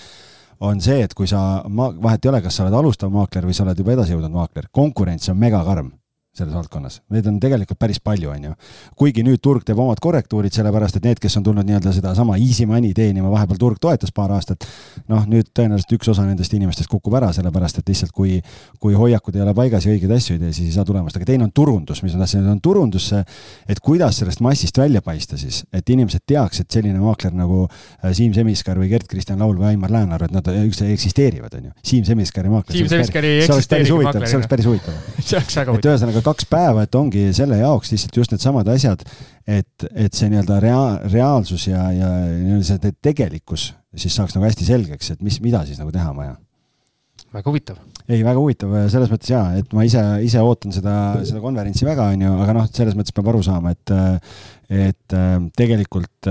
on see, et kui sa, vahet ei ole, kas sa oled alustav maakler või sa oled juba edasi jõudnud maakler, konkurents on megakarm selles valdkonnas, neid on tegelikult päris palju, on ju. kuigi nüüd turg teeb omad korrektuurid, sellepärast et need, kes on tulnud nii-öelda sedasama easy money teenima, vahepeal turg toetas paar aastat. noh, nüüd tõenäoliselt üks osa nendest inimestest kukub ära, sellepärast et lihtsalt kui, kui hoiakud ei ole paigas ja õigeid asju ei tee, siis ei saa tulemust, aga teine on turundus, mis ma tahtsin, on turundus see, et kuidas sellest massist välja paista siis, et inimesed teaks, et selline maakler nagu äh, Siim Semiskar või Gerd-Kristjan Laul või Aimar Läänar, et nad üldse eksisteerivad, on ju. Siim Semiskari maakler. Siim Semiskari ei eksisteerigi maaklerina. see oleks päris huvitav. [LAUGHS] see oleks väga huvitav. et ühesõnaga kaks päeva, et ongi selle jaoks lihtsalt just needsamad asjad, et, et see nii-öelda rea-, reaalsus ja, ja see tegelikkus siis saaks nagu hästi selgeks, et mis, mida siis nagu teha on vaja. väga huvitav. ei, väga huvitav selles mõttes jaa, et ma ise, ise ootan seda, seda konverentsi väga, on ju, aga noh, selles mõttes peab aru saama, et, et tegelikult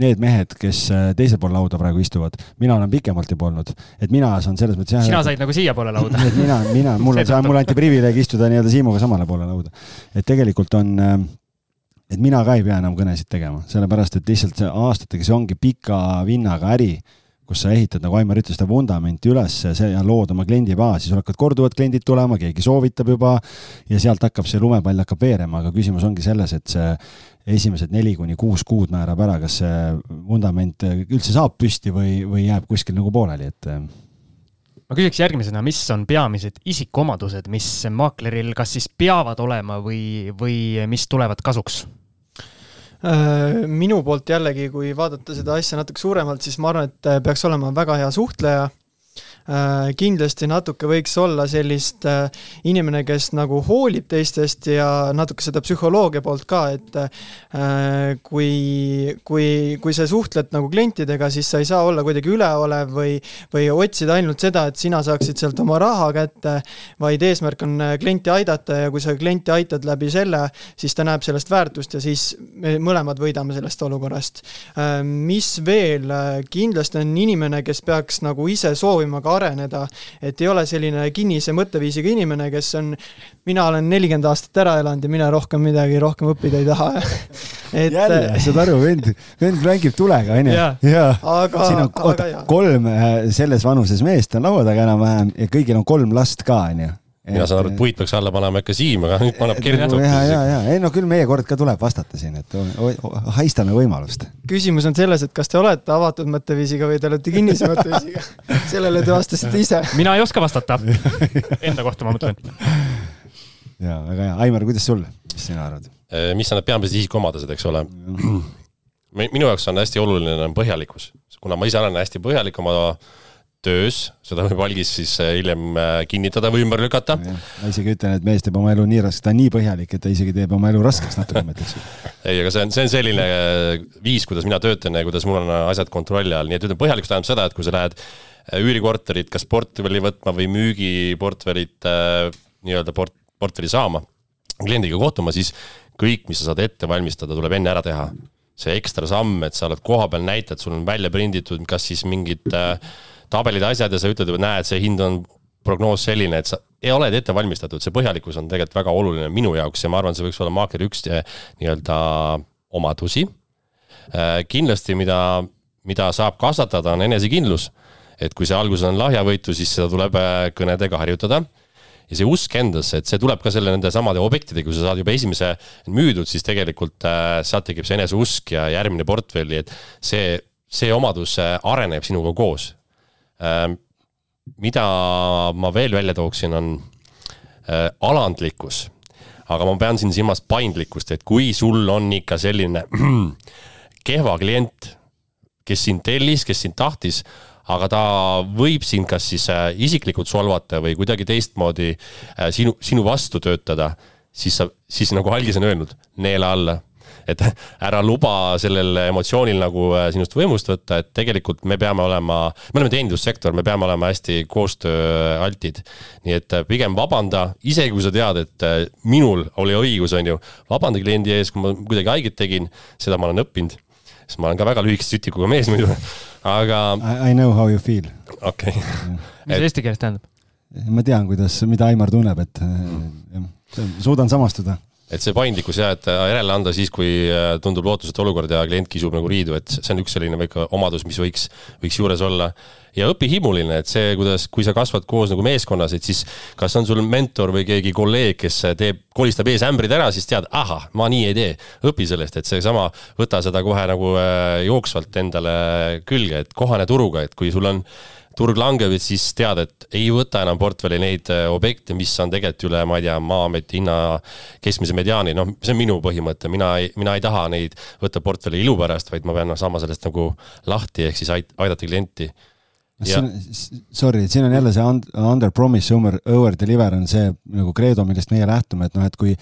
need mehed, kes äh, teisel pool lauda praegu istuvad, mina olen pikemalt juba olnud, et mina saan selles mõttes sina said nagu siiapoole lauda. [LAUGHS] et mina, mina, [LAUGHS] mul on, mulle anti privileeg istuda nii-öelda Siimuga samale poole lauda. et tegelikult on, äh, et mina ka ei pea enam kõnesid tegema, sellepärast et lihtsalt see aastatega, see ongi pika vinnaga äri kus sa ehitad, nagu Aimar ütles, seda vundamenti üles ja lood oma kliendibaasi, sul hakkavad korduvad kliendid tulema, keegi soovitab juba ja sealt hakkab see lumepall hakkab veerema, aga küsimus ongi selles, et see esimesed neli kuni kuus kuud määrab ära, kas see vundament üldse saab püsti või, või jääb kuskil nagu pooleli, et ma küsiks järgmisena, mis on peamised isikuomadused, mis maakleril kas siis peavad olema või, või mis tulevad kasuks? Äh, minu poolt jällegi, kui vaadata seda asja natuke suuremalt, siis ma arvan, et peaks olema väga hea suhtleja kindlasti natuke võiks olla sellist äh, inimene, kes nagu hoolib teistest ja natuke seda psühholoogia poolt ka, et äh, kui, kui, kui sa suhtled nagu klientidega, siis sa ei saa olla kuidagi üleolev või, või otsida ainult seda, et sina saaksid sealt oma raha kätte, vaid eesmärk on klienti aidata ja kui sa klienti aitad läbi selle, siis ta näeb sellest väärtust ja siis me mõlemad võidame sellest olukorrast. mis veel, kindlasti on inimene, kes peaks nagu ise soovima ka areneda, et ei ole selline kinnise mõtteviisiga inimene, kes on, mina olen nelikümmend aastat ära elanud ja mina rohkem midagi rohkem õppida ei taha. [LAUGHS] Et.... jälle, saad aru, vend, vend mängib tulega, onju. ja, aga, siin on oota, kolm äh, selles vanuses meest on laua taga enam-vähem ja kõigil on kolm last ka, onju mina saan aru, et puit peaks alla panema ikka Siim, aga nüüd paneb hoopis. ja, ja, ja ei no küll meie kord ka tuleb vastata siin, et haistame võimalust. küsimus on selles, et kas te olete avatud mõtteviisiga või te olete kinnise mõtteviisiga. [LAUGHS] sellele te vastasite ise. mina ei oska vastata. Enda kohta ma mõtlen. ja väga hea, Aimar, kuidas sul, mis sina arvad? Äh, mis on need peamised isikuomadused, eks ole? [CLEARS THROAT] minu jaoks on hästi oluline on põhjalikkus, kuna ma ise olen hästi põhjalik oma töös, seda võib algis siis äh, hiljem äh, kinnitada või ümber lükata. ma isegi ütlen, et mees teeb oma elu nii raskeks, ta on nii põhjalik, et ta isegi teeb oma elu raskeks natuke, ma ütleks. [LAUGHS] ei, aga see on, see on selline äh, viis, kuidas mina töötan ja kuidas mul on asjad kontrolli all, nii et ütleme, põhjalikkus tähendab seda, et kui sa lähed üürikorterit kas portfelli võtma või müügiportfellit nii-öelda port-, portfelli saama, kliendiga kohtuma, siis kõik, mis sa saad ette valmistada, tuleb enne ära teha. see ekstra samm, et sa oled kohapeal, näitad, sul on välja prinditud, kas siis mingid äh, tabelid, asjad ja sa ütled, et näed, see hind on prognoos selline, et sa ei oled ette valmistatud, see põhjalikkus on tegelikult väga oluline minu jaoks ja ma arvan, see võiks olla maakleri üks nii-öelda omadusi. Eh, kindlasti, mida, mida saab kasvatada, on enesekindlus. et kui see alguses on lahjavõitu, siis seda tuleb eh, kõnedega harjutada ja see usk endasse, et see tuleb ka selle nende samade objektidega, kui sa saad juba esimese müüdud, siis tegelikult äh, sealt tekib see eneseusk ja järgmine portfelli, et see, see omadus areneb sinuga koos. Ähm, mida ma veel välja tooksin, on äh, alandlikkus. aga ma pean siin silmas paindlikkust, et kui sul on ikka selline [CLEARS THROAT] kehva klient, kes sind tellis, kes sind tahtis, aga ta võib sind kas siis äh, isiklikult solvata või kuidagi teistmoodi äh, sinu, sinu vastu töötada, siis sa, siis nagu Algis on öelnud, neela alla et ära luba sellel emotsioonil nagu äh, sinust võimust võtta, et tegelikult me peame olema, me oleme teenindussektor, me peame olema hästi koostööaltid. nii et äh, pigem vabanda, isegi kui sa tead, et äh, minul oli õigus, on ju, vabanda kliendi ees, kui ma kuidagi haiget tegin, seda ma olen õppinud sest ma olen ka väga lühikese sütikuga mees muidu, aga. I know how you feel. okei okay. mis eesti keeles tähendab? ma tean, kuidas, mida Aimar tunneb, et jah, suudan samastuda et see paindlikkus ja, et järele anda siis, kui äh, tundub lootusetu olukord ja klient kisub nagu riidu, et see on üks selline väike omadus, mis võiks, võiks juures olla. ja õpi himuline, et see, kuidas, kui sa kasvad koos nagu meeskonnas, et siis kas on sul mentor või keegi kolleeg, kes teeb, kolistab ees ämbrid ära, siis tead, ahah, ma nii ei tee. õpi sellest, et seesama, võta seda kohe nagu äh, jooksvalt endale külge, et kohane turuga, et kui sul on turg langeb, et siis tead, et ei võta enam portfelli neid äh, objekte, mis on tegelikult üle, ma ei tea, Maa-ameti hinna keskmise mediaani, noh, see on minu põhimõte, mina ei, mina ei taha neid võtta portfelli ilu pärast, vaid ma pean noh, saama sellest nagu lahti, ehk siis aidata klienti Ja. sorry, siin on jälle see under promise over, over deliver on see nagu kreedo, millest meie lähtume, et noh, et kui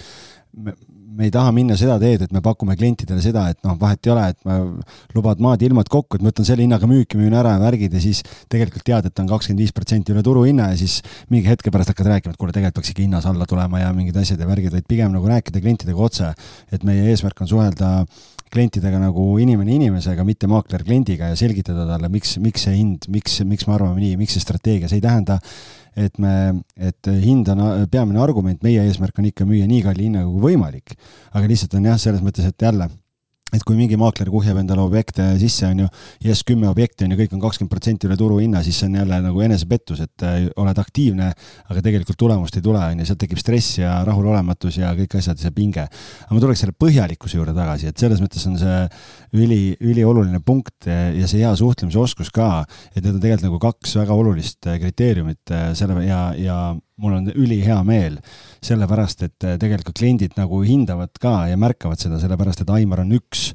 me, ei taha minna seda teed, et me pakume klientidele seda, et noh, vahet ei ole, et ma lubad maad ja ilmad kokku, et ma võtan selle hinnaga müüki, müün ära värgid ja siis tegelikult tead, et on kakskümmend viis protsenti üle turuhinna ja siis mingi hetke pärast hakkad rääkima, et kuule, tegelikult peaks ikka hinnas alla tulema ja mingid asjad ja värgid, vaid pigem nagu rääkida klientidega otse. et meie eesmärk on suhelda klientidega nagu inimene inimesega, mitte maakler kliendiga ja selgitada talle, miks, miks see hind, miks, miks me arvame nii, miks see strateegia, see ei tähenda et me, et hind on peamine argument, meie eesmärk on ikka müüa nii kalli hinnaga kui võimalik. aga lihtsalt on jah, selles mõttes, et jälle et kui mingi maakler kuhjab endale objekte sisse, on ju, yes, kümme objekti on ju, kõik on kakskümmend protsenti üle turuhinna, siis see on jälle nagu enesepettus, et äh, oled aktiivne, aga tegelikult tulemust ei tule, on ju, sealt tekib stress ja rahulolematus ja kõik asjad, see pinge. aga ma tuleks selle põhjalikkuse juurde tagasi, et selles mõttes on see üli, ülioluline punkt ja see hea suhtlemise oskus ka, et need on tegelikult nagu kaks väga olulist kriteeriumit äh, selle ja, ja mul on ülihea meel, sellepärast et äh, tegelikult kliendid nagu hindavad ka ja märkavad seda, sellepärast et Aimar on üks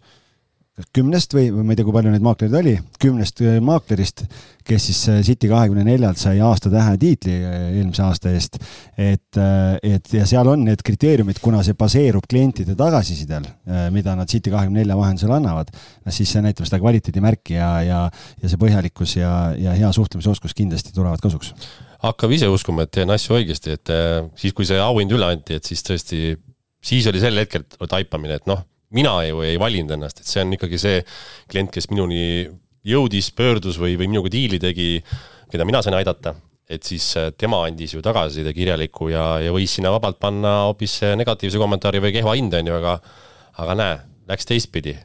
kümnest või, või ma ei tea, kui palju neid maaklereid oli, kümnest äh, maaklerist, kes siis äh, City kahekümne neljalt sai aastatähe tiitli eelmise aasta eest. et, et ja seal on need kriteeriumid, kuna see baseerub klientide tagasisidel, mida nad City kahekümne nelja vahendusel annavad, siis see näitab seda kvaliteedimärki ja, ja, ja see põhjalikkus ja, ja hea suhtlemisoskus kindlasti tulevad kasuks hakkab ise uskuma, et teen asju õigesti, et äh, siis, kui see auhind üle anti, et siis tõesti, siis oli sel hetkel taipamine, et noh, mina ju ei valinud ennast, et see on ikkagi see klient, kes minuni jõudis, pöördus või, või minuga diili tegi, keda mina sain aidata, et siis äh, tema andis ju tagasiside kirjaliku ja, ja võis sinna vabalt panna hoopis negatiivse kommentaari või kehva hinde, on ju, aga aga näe, läks teistpidi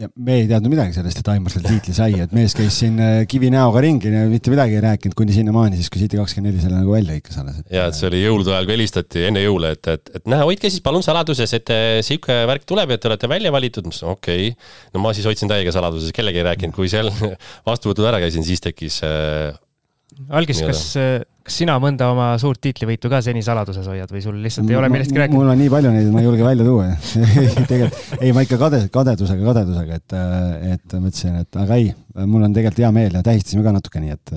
ja me ei teadnud midagi sellest, et Aimar selle tiitli sai, et mees käis siin äh, kivi näoga ringi ja mitte midagi ei rääkinud kuni sinnamaani, siis kui City kakskümmend neli selle nagu välja hõikas alles. ja, et see oli jõulude ajal, kui helistati enne jõule, et, et, et näe, hoidke siis palun saladuses, et äh, sihuke värk tuleb ja te olete välja valitud. ma ütlesin okei okay., no ma siis hoidsin täiega saladuses, kellegi ei rääkinud, kui seal [LAUGHS] vastuvõtul ära käisin, siis tekkis äh, algis, kas, kas sina mõnda oma suurt tiitlivõitu ka seni saladuses hoiad või sul lihtsalt ei ole millestki rääkida? mul on nii palju neid, et ma ei julge välja tuua [LAUGHS] tegelikult, ei ma ikka kade, kadedusega, kadedusega, et, et mõtlesin, et aga ei, mul on tegelikult hea meel ja tähistasime ka natuke nii, et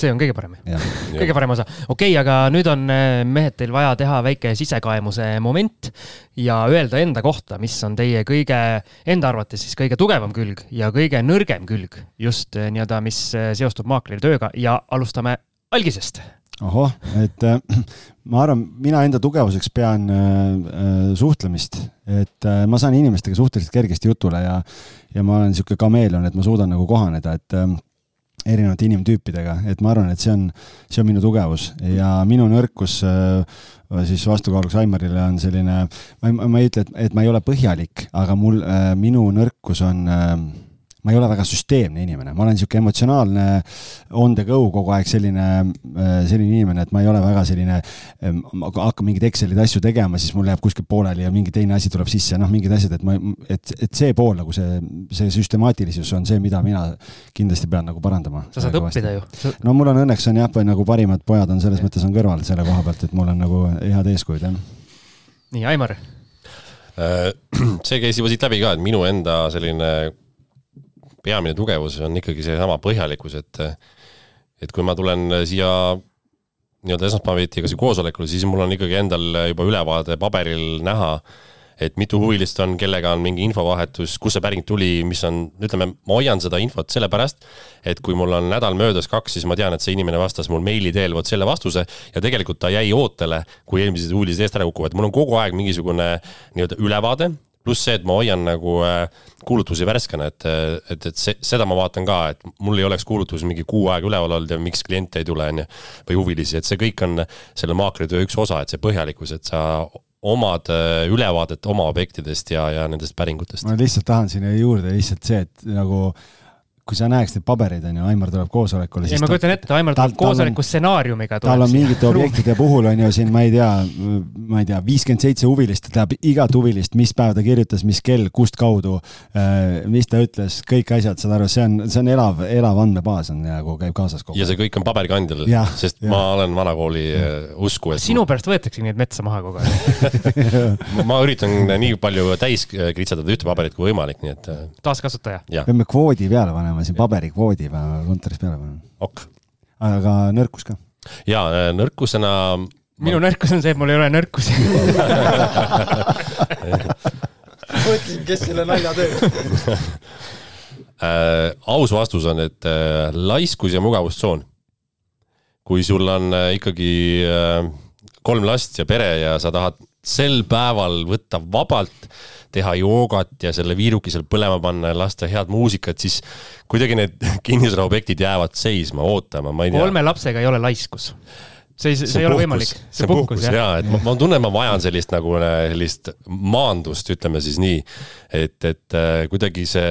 see on kõige parem, [LAUGHS] kõige parem osa. okei okay,, aga nüüd on eh, mehed teil vaja teha väike sisekaemuse moment ja öelda enda kohta, mis on teie kõige, enda arvates siis kõige tugevam külg ja kõige nõrgem külg just eh, nii-öelda, mis eh, seostub maakleri tööga ja alustame algisest. ohoh, et äh, ma arvan, mina enda tugevuseks pean äh, suhtlemist, et äh, ma saan inimestega suhteliselt kergesti jutule ja, ja ma olen niisugune kameeleon, et ma suudan nagu kohaneda, et äh, erinevate inimtüüpidega, et ma arvan, et see on, see on minu tugevus. Ja minu nõrkus äh, siis vastukaaluks Aimarile on selline, ma ei, ma ei ütle, et, et ma ei ole põhjalik, aga mul, äh, minu nõrkus on äh, ma ei ole väga süsteemne inimene, ma olen niisugune emotsionaalne on the go kogu aeg selline, äh, selline inimene, et ma ei ole väga selline, ähm, hakkan mingeid Excelid asju tegema, siis mul jääb kuskil pooleli ja mingi teine asi tuleb sisse, noh, mingid asjad, et ma, et, et see pool nagu see, see süstemaatilisus on see, mida mina kindlasti pean nagu parandama. sa saad õppida ju. no mul on õnneks on jah, nagu parimad pojad on selles mõttes on kõrval selle koha pealt, et mul on nagu head eeskujud, jah. nii, Aimar äh, [CLEARS THROAT] see käis juba siit läbi ka, et minu enda selline peamine tugevus on ikkagi seesama põhjalikkus, et et kui ma tulen siia nii-öelda esmaspäeviti ka siia koosolekule, siis mul on ikkagi endal juba ülevaade paberil näha, et mitu huvilist on, kellega on mingi infovahetus, kust see päring tuli, mis on, ütleme, ma hoian seda infot sellepärast, et kui mul on nädal möödas kaks, siis ma tean, et see inimene vastas mul meili teel vot selle vastuse ja tegelikult ta jäi ootele, kui eelmised uudised eest ära kukuvad, mul on kogu aeg mingisugune nii-öelda ülevaade pluss see, et ma hoian nagu äh, kuulutusi värskena, et, et, et see, seda ma vaatan ka, et mul ei oleks kuulutus mingi kuu aega üleval olnud ja miks kliente ei tule, on ju, või huvilisi, et see kõik on selle maakleritöö üks osa, et see põhjalikkus, et sa omad äh, ülevaadet oma objektidest ja, ja nendest päringutest. ma lihtsalt tahan sinna juurde lihtsalt see, et nagu kui sa näeks neid pabereid, on ju, Aimar tuleb koosolekule. ei, ma kujutan ette, et Aimar tuleb koosoleku stsenaariumiga. tal on mingite objektide puhul on ju siin, ma ei tea, ma ei tea, viiskümmend seitse huvilist, ta teab igat huvilist, mis päev ta kirjutas, mis kell, kust kaudu, äh, mis ta ütles, kõik asjad, saad aru, see on, see on elav, elav andmebaas on nagu käib kaasas kogu aeg. ja see kõik on paberkandjal, sest ja. ma olen vanakooli äh, usku, et sinu pärast võetaksegi neid metsa maha kogu aeg [LAUGHS] ma üritan nii palju täis kritsatada ühte paberit kui võimalik, nii et. taaskasutaja. peame kvoodi peale panema panema siin paberikvoodi kontoris peale panema. ok. aga nõrkus ka? ja äh, nõrkusena. minu ma... nõrkus on see, et mul ei ole nõrkusi [LAUGHS] mõtlesin, kes selle nalja teeb äh, aus vastus on, et äh, laiskus ja mugavustsoon. kui sul on ikkagi äh, kolm last ja pere ja sa tahad sel päeval võtta vabalt teha joogat ja selle viiruki seal põlema panna ja lasta head muusikat, siis kuidagi need [LAUGHS] kinnisvaraobjektid jäävad seisma, ootama, ma ei tea. kolme lapsega ei ole laiskus see ei, see, see ei ole võimalik. see puhkus, puhkus jah ja,, et ma, ma tunnen, ma vajan sellist nagu sellist maandust, ütleme siis nii. et, et äh, kuidagi see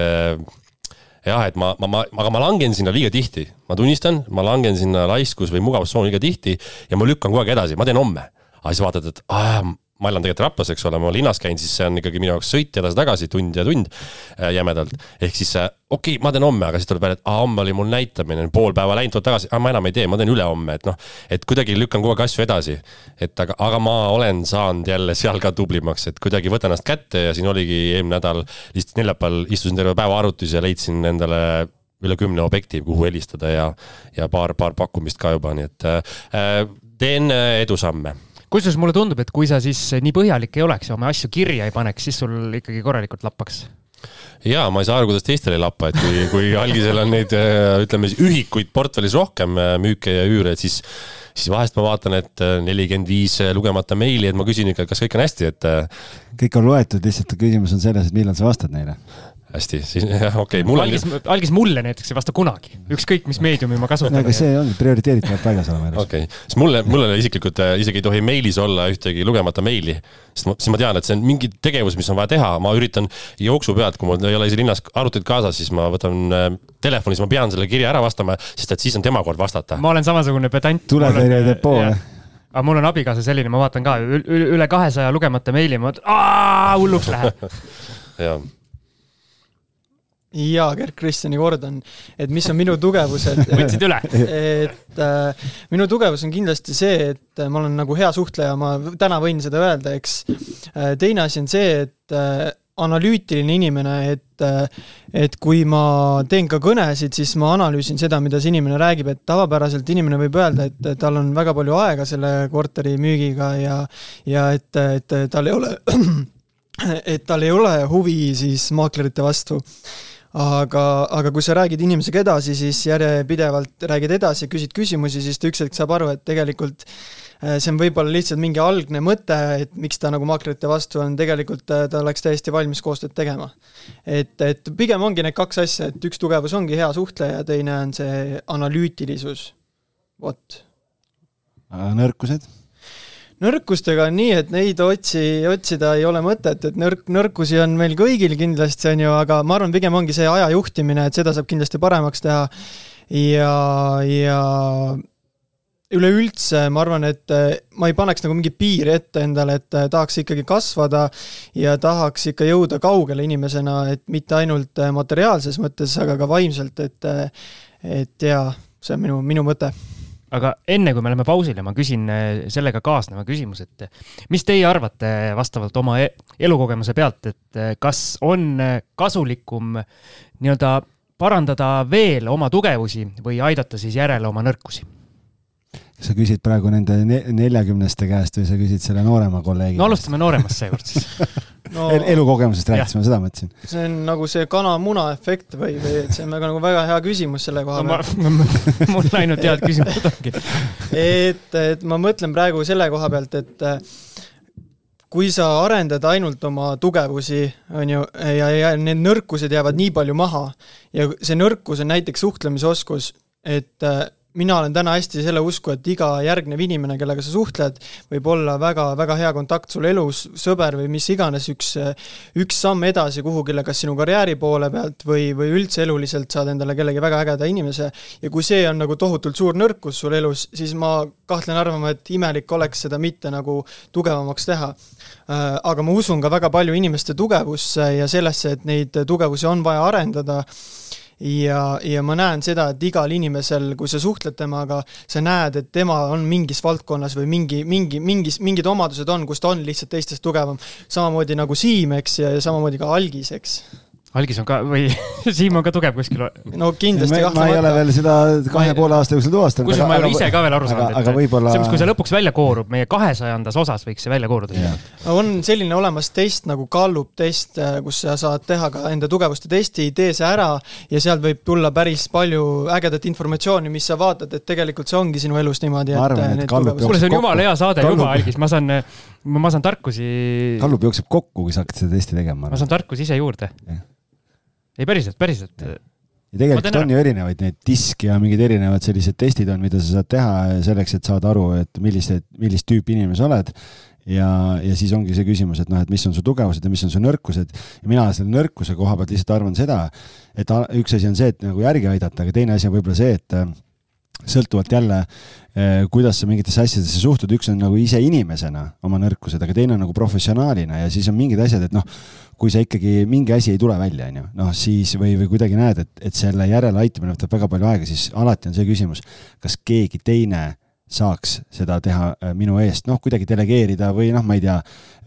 jah, et ma, ma, ma, aga ma langen sinna liiga tihti, ma tunnistan, ma langen sinna laiskus või mugavustsooni liiga tihti ja ma lükkan kogu aeg edasi, ma teen homme. aga siis vaatad, et aa, ma elan tegelikult Raplas, eks ole, ma linnas käin, siis see on ikkagi minu jaoks sõit edasi-tagasi, tund ja tund äh, jämedalt. ehk siis äh, okei okay,, ma teen homme, aga siis tuleb välja, et aa, homme oli mul näitamine, pool päeva läinud, tuleb tagasi, ma enam ei tee, ma teen ülehomme, et noh, et kuidagi lükkan kogu aeg asju edasi. et aga, aga ma olen saanud jälle seal ka tublimaks, et kuidagi võtan ennast kätte ja siin oligi eelmine nädal, lihtsalt neljapäeval istusin terve päeva arvutis ja leidsin endale üle kümne objekti, kuhu helistada ja, ja paar, paar pakkumist ka juba, nii et äh, teen edusamme kusjuures mulle tundub, et kui sa siis nii põhjalik ei oleks ja oma asju kirja ei paneks, siis sul ikkagi korralikult lappaks ja ma ei saa aru, kuidas teistel ei lappa, et kui, kui [LAUGHS] algisel on neid ütleme siis ühikuid portfellis rohkem müüke ja üüre, et siis siis vahest ma vaatan, et nelikümmend viis lugemata meili, et ma küsin ikka, kas kõik on hästi, et. kõik on loetud, lihtsalt küsimus on selles, et millal sa vastad neile hästi, siis [LAUGHS] jah, okei okay,, mul on. algis, algis mulle näiteks ei vasta kunagi, ükskõik mis meediumi ma kasutan. aga see ongi, prioriteedid peavad paigas olema elus. okei okay., siis mulle, mulle isiklikult äh, isegi ei tohi meilis olla ühtegi lugemata meili. sest ma, siis ma tean, et see on mingi tegevus, mis on vaja teha, ma üritan jooksu pealt, kui mul ei ole isegi linnas arvutit kaasas, siis ma võtan äh, telefoni, siis ma pean selle kirja ära vastama, sest et siis on tema kord vastata. ma olen samasugune pedant. tuletõrje depoo või? aga mul on abikaasa selline, ma vaatan ka üle kahesaja lugemata meili, ma hulluks läheb [LAUGHS] jah ja Gerd-Kristjani kordan, et mis on minu tugevused. [LAUGHS] võtsid üle? et äh, minu tugevus on kindlasti see, et ma olen nagu hea suhtleja, ma täna võin seda öelda, eks äh,. teine asi on see, et äh, analüütiline inimene, et, äh, et kui ma teen ka kõnesid, siis ma analüüsin seda, mida see inimene räägib, et tavapäraselt inimene võib öelda, et tal on väga palju aega selle korteri müügiga ja, ja et, et tal ei ole, [CLEARS THROAT] et tal ei ole huvi siis maaklerite vastu aga, aga kui sa räägid inimesega edasi, siis järjepidevalt räägid edasi, küsid küsimusi, siis ta üks hetk saab aru, et tegelikult äh, see on võib-olla lihtsalt mingi algne mõte, et miks ta nagu maaklerite vastu on, tegelikult äh, ta oleks täiesti valmis koostööd tegema. et, et pigem ongi need kaks asja, et üks tugevus ongi hea suhtleja, teine on see analüütilisus, vot. nõrkused nõrkustega on nii, et neid otsi, otsida ei ole mõtet, et nõrk, nõrkusi on meil kõigil kindlasti, on ju, aga ma arvan, pigem ongi see aja juhtimine, et seda saab kindlasti paremaks teha. ja, ja üleüldse ma arvan, et ma ei paneks nagu mingit piiri ette endale, et tahaks ikkagi kasvada ja tahaks ikka jõuda kaugele inimesena, et mitte ainult materiaalses mõttes, aga ka vaimselt, et et jaa, see on minu, minu mõte aga enne kui me läheme pausile, ma küsin äh, sellega kaasneva küsimuse, et mis teie arvate vastavalt oma e-, elukogemuse pealt, et äh, kas on äh, kasulikum nii-öelda parandada veel oma tugevusi või aidata siis järele oma nõrkusi? Sa küsid praegu nende neljakümneste käest või sa küsid selle noorema kolleegi? no alustame nooremast seekord siis [LAUGHS] no, El. elukogemusest rääkisime, seda mõtlesin. see on nagu see kana-muna efekt või, või et see on väga nagu väga hea küsimus selle koha pealt no,. [LAUGHS] mul ainult head küsimused ongi et, et ma mõtlen praegu selle koha pealt, et kui sa arendad ainult oma tugevusi, on ju, ja, ja need nõrkused jäävad nii palju maha ja see nõrkus on näiteks suhtlemisoskus, et mina olen täna hästi selle usku, et iga järgnev inimene, kellega sa suhtled, võib olla väga-väga hea kontakt sul elus, sõber või mis iganes, üks, üks samm edasi kuhugile, kas sinu karjääri poole pealt või, või üldse eluliselt saad endale kellegi väga ägeda inimese. ja kui see on nagu tohutult suur nõrkus sul elus, siis ma kahtlen arvama, et imelik oleks seda mitte nagu tugevamaks teha. Äh, aga ma usun ka väga palju inimeste tugevusse ja sellesse, et neid tugevusi on vaja arendada ja, ja ma näen seda, et igal inimesel, kui sa suhtled temaga, sa näed, et tema on mingis valdkonnas või mingi, mingi, mingis, mingid omadused on, kus ta on lihtsalt teistest tugevam. samamoodi nagu Siim, eks, ja samamoodi ka Algis, eks algis on ka või [LAUGHS] Siim on ka tugev kuskil? no kindlasti kahtlemata. ma ei ole veel seda kahe ja poole aasta jooksul tuvastanud. kusjuures ma ei ole ise ka veel aru saanud, et võibolla... see, kui see lõpuks välja koorub, meie kahesajandas osas võiks see välja kooruda yeah.. on selline olemas test nagu Gallup test, äh, kus sa saad teha ka enda tugevuste testi, tee see ära ja sealt võib tulla päris palju ägedat informatsiooni, mis sa vaatad, et tegelikult see ongi sinu elus niimoodi, et arvan, et Gallup kuule, see on jumala hea saade Gallup... juba, Algis, ma saan, ma saan tarkusi. Gallup jookseb kokku, kui sa hakkad seda testi tegema. ma saan tarkusi ise juurde yeah ei, päriselt, päriselt. ja tegelikult on ju erinevaid neid diske ja mingid erinevad sellised testid on, mida sa saad teha selleks, et saada aru, et millist, millist tüüpi inimene sa oled. ja, ja siis ongi see küsimus, et noh, et mis on su tugevused ja mis on su nõrkused. ja mina selle nõrkuse koha pealt lihtsalt arvan seda, et üks asi on see, et nagu järgi aidata, aga teine asi on võib-olla see, et sõltuvalt jälle, eh, kuidas sa mingitesse asjadesse suhtud, üks on nagu ise inimesena oma nõrkused, aga teine on nagu professionaalina ja siis on mingid asjad, et noh, kui sa ikkagi mingi asi ei tule välja, on ju, noh siis või, või kuidagi näed, et, et selle järeleaitamine võtab väga palju aega, siis alati on see küsimus, kas keegi teine saaks seda teha äh, minu eest, noh, kuidagi delegeerida või noh, ma ei tea,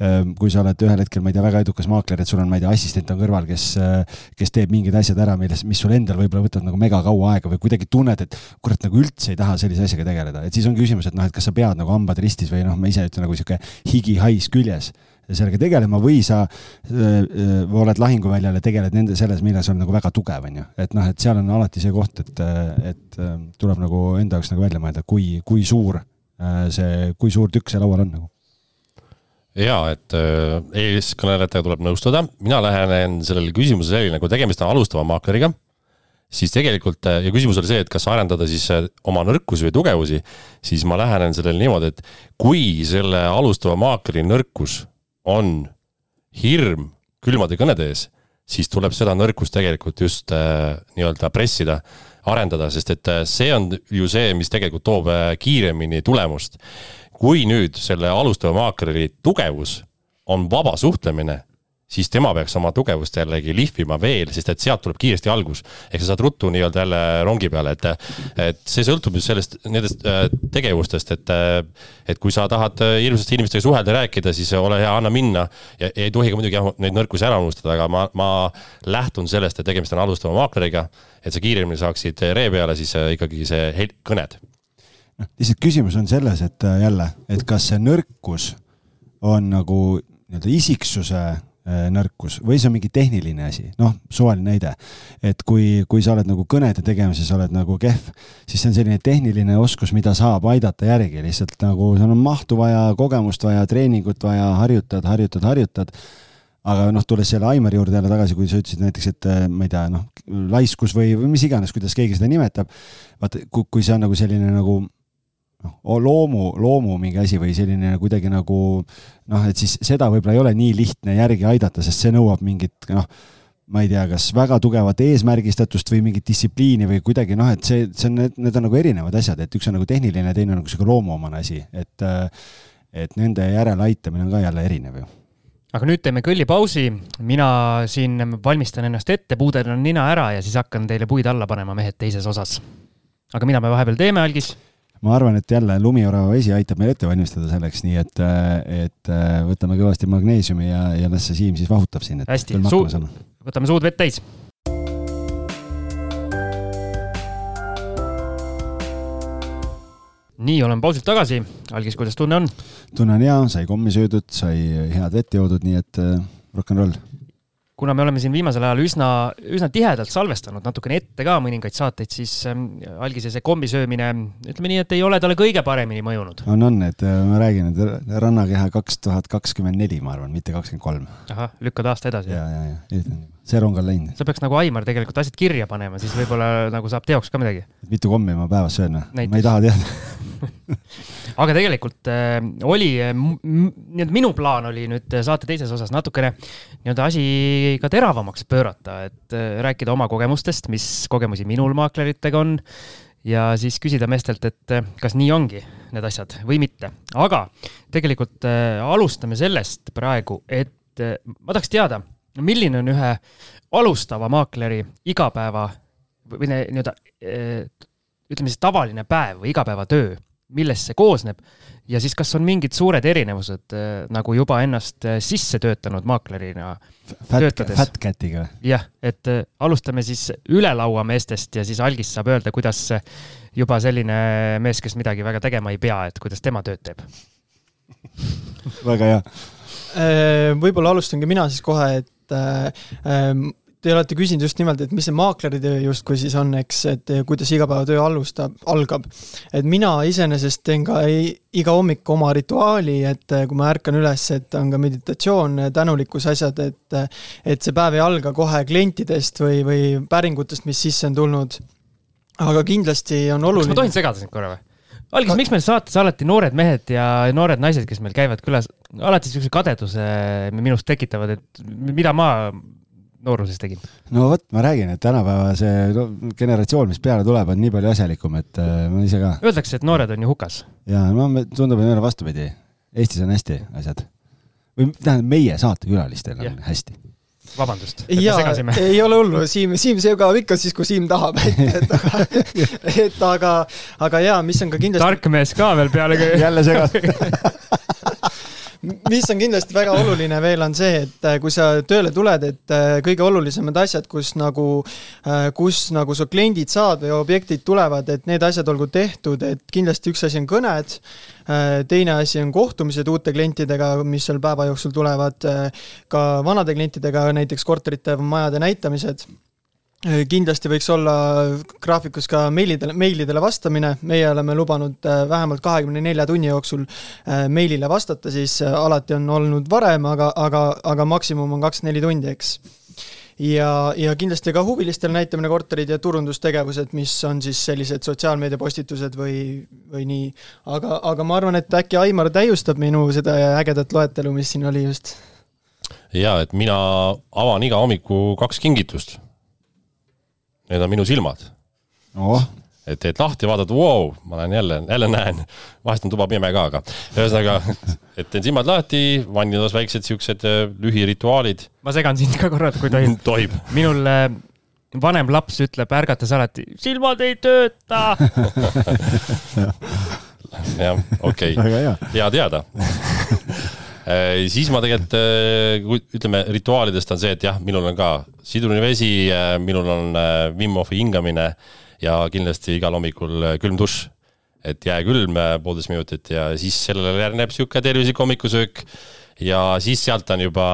ähm, kui sa oled ühel hetkel, ma ei tea, väga edukas maakler, et sul on, ma ei tea, assistent on kõrval, kes, äh, kes teeb mingid asjad ära, milles, mis sul endal võib-olla võtavad nagu mega kaua aega või kuidagi tunned, et kurat, nagu üldse ei taha sellise asjaga tegeleda, et siis on küsimus, et noh, et kas sa pead nagu hambad ristis või noh, ma ise ütlen nagu sihuke higihais küljes sellega tegelema või sa öö, oled lahinguväljal ja tegeled nende, selles, milles on nagu väga tugev, on ju. et noh, et seal on alati see koht, et, et tuleb nagu enda jaoks nagu välja mõelda, kui, kui suur see, kui suur tükk see laual on nagu. Ja et eeskõnelejatega tuleb nõustuda, mina lähenen sellele küsimusele selline, kui tegemist on alustava maakleriga, siis tegelikult ja küsimus oli see, et kas arendada siis oma nõrkusi või tugevusi, siis ma lähenen sellele niimoodi, et kui selle alustava maakleri nõrkus on hirm külmade kõnede ees, siis tuleb seda nõrkust tegelikult just äh, nii-öelda pressida, arendada, sest et äh, see on ju see, mis tegelikult toob äh, kiiremini tulemust. kui nüüd selle alustava maakleri tugevus on vaba suhtlemine siis tema peaks oma tugevust jällegi lihvima veel, sest et sealt tuleb kiiresti algus. ehk sa saad ruttu nii-öelda jälle rongi peale, et, et see sõltub just sellest, nendest äh, tegevustest, et, äh, et kui sa tahad äh, hirmsasti inimestega suhelda rääkida, siis ole hea, anna minna. ja ei tohi ka muidugi neid nõrkusi ära unustada, aga ma, ma lähtun sellest, et tegemist on alustava maakleriga, et sa kiiremini saaksid ree peale siis ikkagi see kõned. noh, lihtsalt küsimus on selles, et jälle, et kas see nõrkus on nagu nii-öelda isiksuse Äh, nõrkus või see on mingi tehniline asi, noh, suvaline näide. et kui, kui sa oled nagu kõnede tegemises oled nagu kehv, siis see on selline tehniline oskus, mida saab aidata järgi, lihtsalt nagu sul on mahtu vaja, kogemust vaja, treeningut vaja, harjutad, harjutad, harjutad aga noh, tulles selle Aimari juurde jälle tagasi, kui sa ütlesid näiteks, et äh, ma ei tea, noh, laiskus või, või mis iganes, kuidas keegi seda nimetab. vaata, kui see on nagu selline nagu noh, loomu, loomu mingi asi või selline kuidagi nagu noh, et siis seda võib-olla ei ole nii lihtne järgi aidata, sest see nõuab mingit noh, ma ei tea, kas väga tugevat eesmärgistatust või mingit distsipliini või kuidagi noh, et see, see on, need on nagu erinevad asjad, et üks on nagu tehniline, teine on nagu sihuke loomuomane asi, et et nende järeleaitamine on ka jälle erinev ju aga nüüd teeme kõllipausi, mina siin valmistan ennast ette, puudeldan nina ära ja siis hakkan teile puid alla panema, mehed, teises osas. aga mida me vahepeal teeme, Algis? Ma arvan, et jälle lumiorava vesi aitab meil ette valmistada selleks, nii et, et võtame kõvasti magneesiumi ja, ja las see Siim siis vahutab siin. hästi, suu-, võtame suud vett täis. nii, olen pausilt tagasi. Algis, kuidas tunne on? tunne on hea, sai kommi söödud, sai head vett joodud, nii et rock n roll kuna me oleme siin viimasel ajal üsna, üsna tihedalt salvestanud natukene ette ka mõningaid saateid, siis ähm, algise see kombi söömine, ütleme nii, et ei ole talle kõige paremini mõjunud. on, on, et äh, ma räägin, et rannakeha kaks tuhat kakskümmend neli, ma arvan, mitte kakskümmend kolm. ahah, lükkad aasta edasi? ja, ja, ja, see rong on läinud. sa peaks nagu Aimar tegelikult asjad kirja panema, siis võib-olla nagu saab teoks ka midagi. mitu kommi ma päevas söön või? ma ei taha teada [LAUGHS] aga tegelikult äh, oli äh,, nii-öelda minu plaan oli nüüd saate teises osas natukene nii-öelda asi ka teravamaks pöörata, et äh, rääkida oma kogemustest, mis kogemusi minul maakleritega on ja siis küsida meestelt, et äh, kas nii ongi need asjad või mitte. aga tegelikult äh, alustame sellest praegu, et äh, ma tahaks teada milline on ühe alustava maakleri igapäeva või nii-öelda ütleme siis tavaline päev või igapäevatöö, millest see koosneb ja siis kas on mingid suured erinevused nagu juba ennast sisse töötanud maaklerina töötades? Fat Catiga. jah, et alustame siis üle laua meestest ja siis Algis saab öelda, kuidas juba selline mees, kes midagi väga tegema ei pea, et kuidas tema tööd teeb väga hea. võib-olla alustangi mina siis kohe, et et äh, ähm, Te olete küsinud just nimelt, et mis see maakleritöö justkui siis on, eks, et kuidas igapäevatöö alustab, algab. et mina iseenesest teen ka iga hommik oma rituaali, et äh, kui ma ärkan üles, et on ka meditatsioon, tänulikkuse asjad, et et see päev ei alga kohe klientidest või, või päringutest, mis sisse on tulnud. aga kindlasti on oluline. kas ma tohin segada sind korra või? Algis ka..., miks meil saates alati noored mehed ja noored naised, kes meil käivad külas, alati niisuguse kadeduse minust tekitavad, et mida ma nooruses tegin? no vot, ma räägin, et tänapäeva see no, generatsioon, mis peale tuleb, on nii palju asjalikum, et äh, ma ise ka. Öeldakse, et noored on ju hukas. ja no tundub, et meil on vastupidi. Eestis on hästi asjad. või tähendab, meie saatekülalistel on ja. hästi vabandust, et me segasime. ei ole hullu, Siim, Siim segab ikka siis, kui Siim tahab, [LAUGHS] et, et aga, et aga, aga jaa, mis on ka kindlasti. tark mees ka veel peale jälle segad [LAUGHS] mis on kindlasti väga oluline veel, on see, et äh, kui sa tööle tuled, et äh, kõige olulisemad asjad, kus nagu, äh, kus nagu su kliendid saad või objektid tulevad, et need asjad olgu tehtud, et kindlasti üks asi on kõned, teine asi on kohtumised uute klientidega, mis seal päeva jooksul tulevad, ka vanade klientidega, näiteks korterite, majade näitamised kindlasti võiks olla graafikus ka meilidele, meilidele vastamine, meie oleme lubanud äh, vähemalt kahekümne nelja tunni jooksul äh, meilile vastata, siis alati on olnud varem, aga, aga, aga maksimum on kakskümmend neli tundi, eks. ja, ja kindlasti ka huvilistele näitamine korterid ja turundustegevused, mis on siis sellised sotsiaalmeedia postitused või, või nii. aga, aga ma arvan, et äkki Aimar täiustab minu seda ägedat loetelu, mis siin oli just. jaa, et mina avan iga hommiku kaks kingitust need on minu silmad oh.. et teed lahti, vaatad, vau, ma lähen jälle, jälle näen, vahest on tuba pime ka, aga ühesõnaga, et teen silmad lahti, vannilas väiksed siuksed äh, lühirituaalid. ma segan sind ka korra, kui tohib. tohib. minul äh, vanem laps ütleb ärgates alati, silmad ei tööta [LAUGHS] jah, okei okay., hea teada siis ma tegelikult, äh, ütleme rituaalidest on see, et jah, minul on ka sidruni vesi, äh, minul on Wim Hofi hingamine ja kindlasti igal hommikul külm dušš. et jääkülm poolteist minutit ja siis sellele järgneb sihuke tervislik hommikusöök ja siis sealt on juba,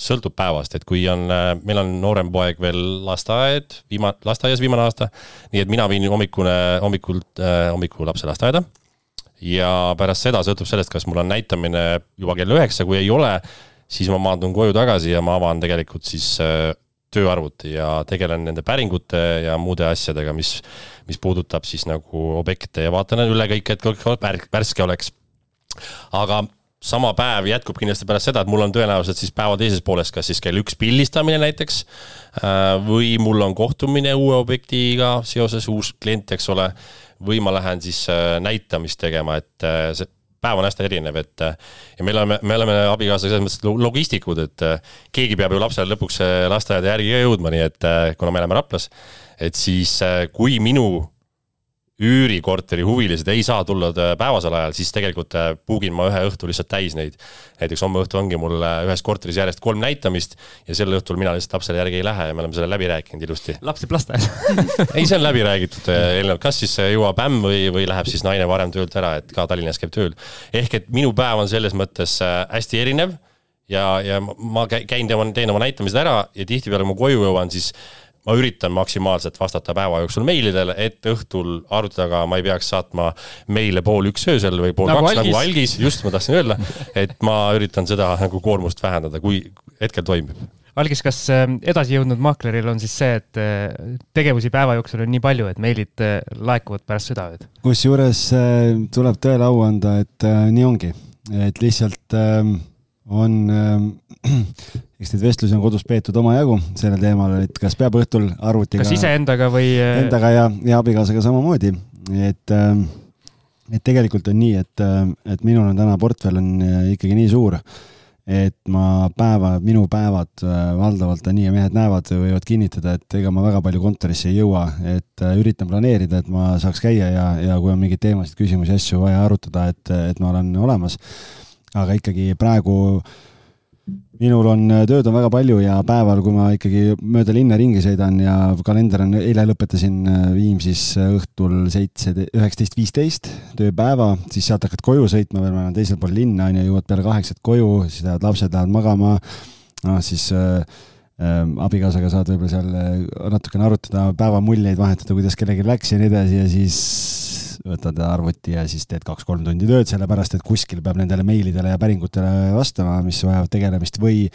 sõltub päevast, et kui on, meil on noorem poeg veel lasteaed, viima-, lasteaias viimane aasta, nii et mina viin hommikune, hommikult, hommikul lapse lasteaeda ja pärast seda sõltub sellest, kas mul on näitamine juba kell üheksa, kui ei ole, siis ma maandun koju tagasi ja ma avan tegelikult siis äh, tööarvuti ja tegelen nende päringute ja muude asjadega, mis, mis puudutab siis nagu objekte ja vaatan üle kõik, et kõik värske oleks. aga sama päev jätkub kindlasti pärast seda, et mul on tõenäoliselt siis päeva teises pooles, kas siis kell üks pildistamine näiteks äh, või mul on kohtumine uue objektiga seoses, uus klient, eks ole või ma lähen siis äh, näitamist tegema, et äh, see päev on hästi erinev, et äh, ja me oleme, me oleme abikaasaga selles mõttes logistikud, et keegi peab ju lapsele lõpuks lasteaeda järgi ka jõudma, nii et kuna me elame Raplas, et siis kui minu üürikorteri huvilised ei saa tulla äh, päevasel ajal, siis tegelikult book in ma ühe õhtu lihtsalt täis neid. näiteks homme õhtu ongi mul äh, ühes korteris järjest kolm näitamist ja sel õhtul mina lihtsalt lapsele järgi ei lähe ja me oleme selle läbi rääkinud ilusti. laps jääb lasteaeda [LAUGHS] ei, see on läbi räägitud äh, eelnevalt, kas siis jõuab ämm või, või läheb siis naine varem töölt ära, et ka Tallinnas käib tööl. ehk et minu päev on selles mõttes hästi erinev ja, ja ma käin teen oma näitamised ära ja tihtipeale, kui ma koju jõuan, siis ma üritan maksimaalselt vastata päeva jooksul meilidele, et õhtul arvuti taga ma ei peaks saatma meile pool üks öösel või pool nagu kaks algis. nagu algis, just ma tahtsin öelda, et ma üritan seda nagu koormust vähendada, kui hetkel toimib algis, kas edasi jõudnud maakleril on siis see, et tegevusi päeva jooksul on nii palju, et meilid laekuvad pärast südaööd? kusjuures tuleb tõele au anda, et nii ongi, et lihtsalt on, [CLEARS THROAT] eks neid vestlusi on kodus peetud omajagu sellel teemal, et kas peab õhtul arvutiga. kas iseendaga või? Endaga ja, ja abikaasaga samamoodi, et et tegelikult on nii, et, et minul on täna portfell on ikkagi nii suur, et ma päeva, minu päevad äh, valdavalt nii ja mehed näevad, võivad kinnitada, et ega ma väga palju kontorisse ei jõua, et äh, üritan planeerida, et ma saaks käia ja, ja kui on mingeid teemasid, küsimusi, asju vaja arutada, et, et ma olen olemas. aga ikkagi praegu äh, minul on, äh, tööd on väga palju ja päeval, kui ma ikkagi mööda linna ringi sõidan ja kalender on, eile lõpetasin äh, Viimsis äh, õhtul seitse, üheksateist, viisteist tööpäeva, siis sealt hakkad koju sõitma veel, ma olen teisel pool linna, on ju, jõuad peale kaheksat koju, siis lähevad lapsed, lähevad magama, noh siis äh, abikaasaga saad võib-olla seal natukene arutada, päevamuljeid vahetada, kuidas kellelgi läks ja nii edasi ja siis võtad arvuti ja siis teed kaks-kolm tundi tööd, sellepärast et kuskil peab nendele meilidele ja päringutele vastama, mis vajavad tegelemist või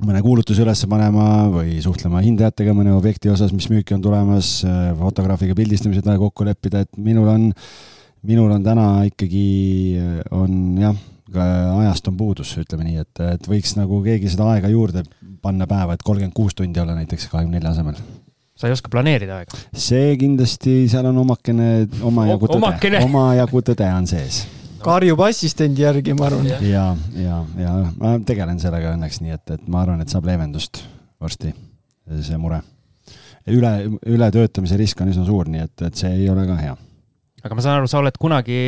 mõne kuulutuse üles panema või suhtlema hindajatega mõne objekti osas, mis müüki on tulemas, fotograafiga pildistamised vaja kokku leppida, et minul on, minul on täna ikkagi, on jah, ajast on puudus, ütleme nii, et, et võiks nagu keegi seda aega juurde panna päeva, et kolmkümmend kuus tundi olla näiteks kahekümne nelja asemel sa ei oska planeerida aega? see kindlasti, seal on omakene, omajagu tõde, omajagu [LAUGHS] tõde on sees karjub assistendi järgi, ma arvan. ja, ja, ja ma tegelen sellega õnneks, nii et, et ma arvan, et saab leevendust varsti, see mure. üle, ületöötamise risk on üsna suur, nii et, et see ei ole ka hea aga ma saan aru, sa oled kunagi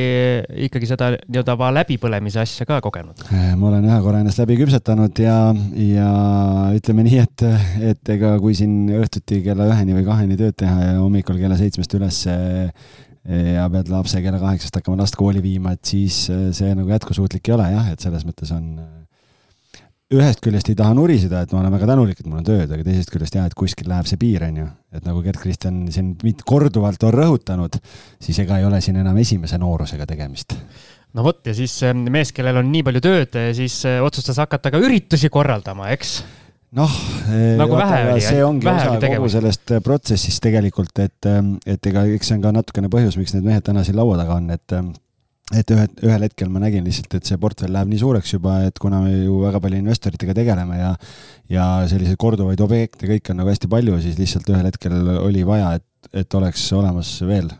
ikkagi seda nii-öelda läbipõlemise asja ka kogenud? Äh, ma olen ühe korra ennast läbi küpsetanud ja, ja ütleme nii, et, et ega kui siin õhtuti kella üheni või kaheni tööd teha ja hommikul kella seitsmest üles ja pead lapse kella kaheksast hakkama last kooli viima, et siis see nagu jätkusuutlik ei ole jah, et selles mõttes on ühest küljest ei taha nuriseda, et ma olen väga tänulik, et mul on tööd, aga teisest küljest jah, et kuskil läheb see piir, on ju. et nagu Gerd-Kristjan siin korduvalt on rõhutanud, siis ega ei ole siin enam esimese noorusega tegemist no vot, ja siis eh, mees, kellel on nii palju tööd, eh, siis eh, otsustas hakata ka üritusi korraldama, eks? noh, nagu see ongi osa kogu sellest protsessist tegelikult, et, et ega eks see on ka natukene põhjus, miks need mehed täna siin laua taga on, et et ühe, ühel hetkel ma nägin lihtsalt, et see portfell läheb nii suureks juba, et kuna me ju väga palju investoritega tegeleme ja ja selliseid korduvaid objekte, kõike on nagu hästi palju, siis lihtsalt ühel hetkel oli vaja, et, et oleks olemas veel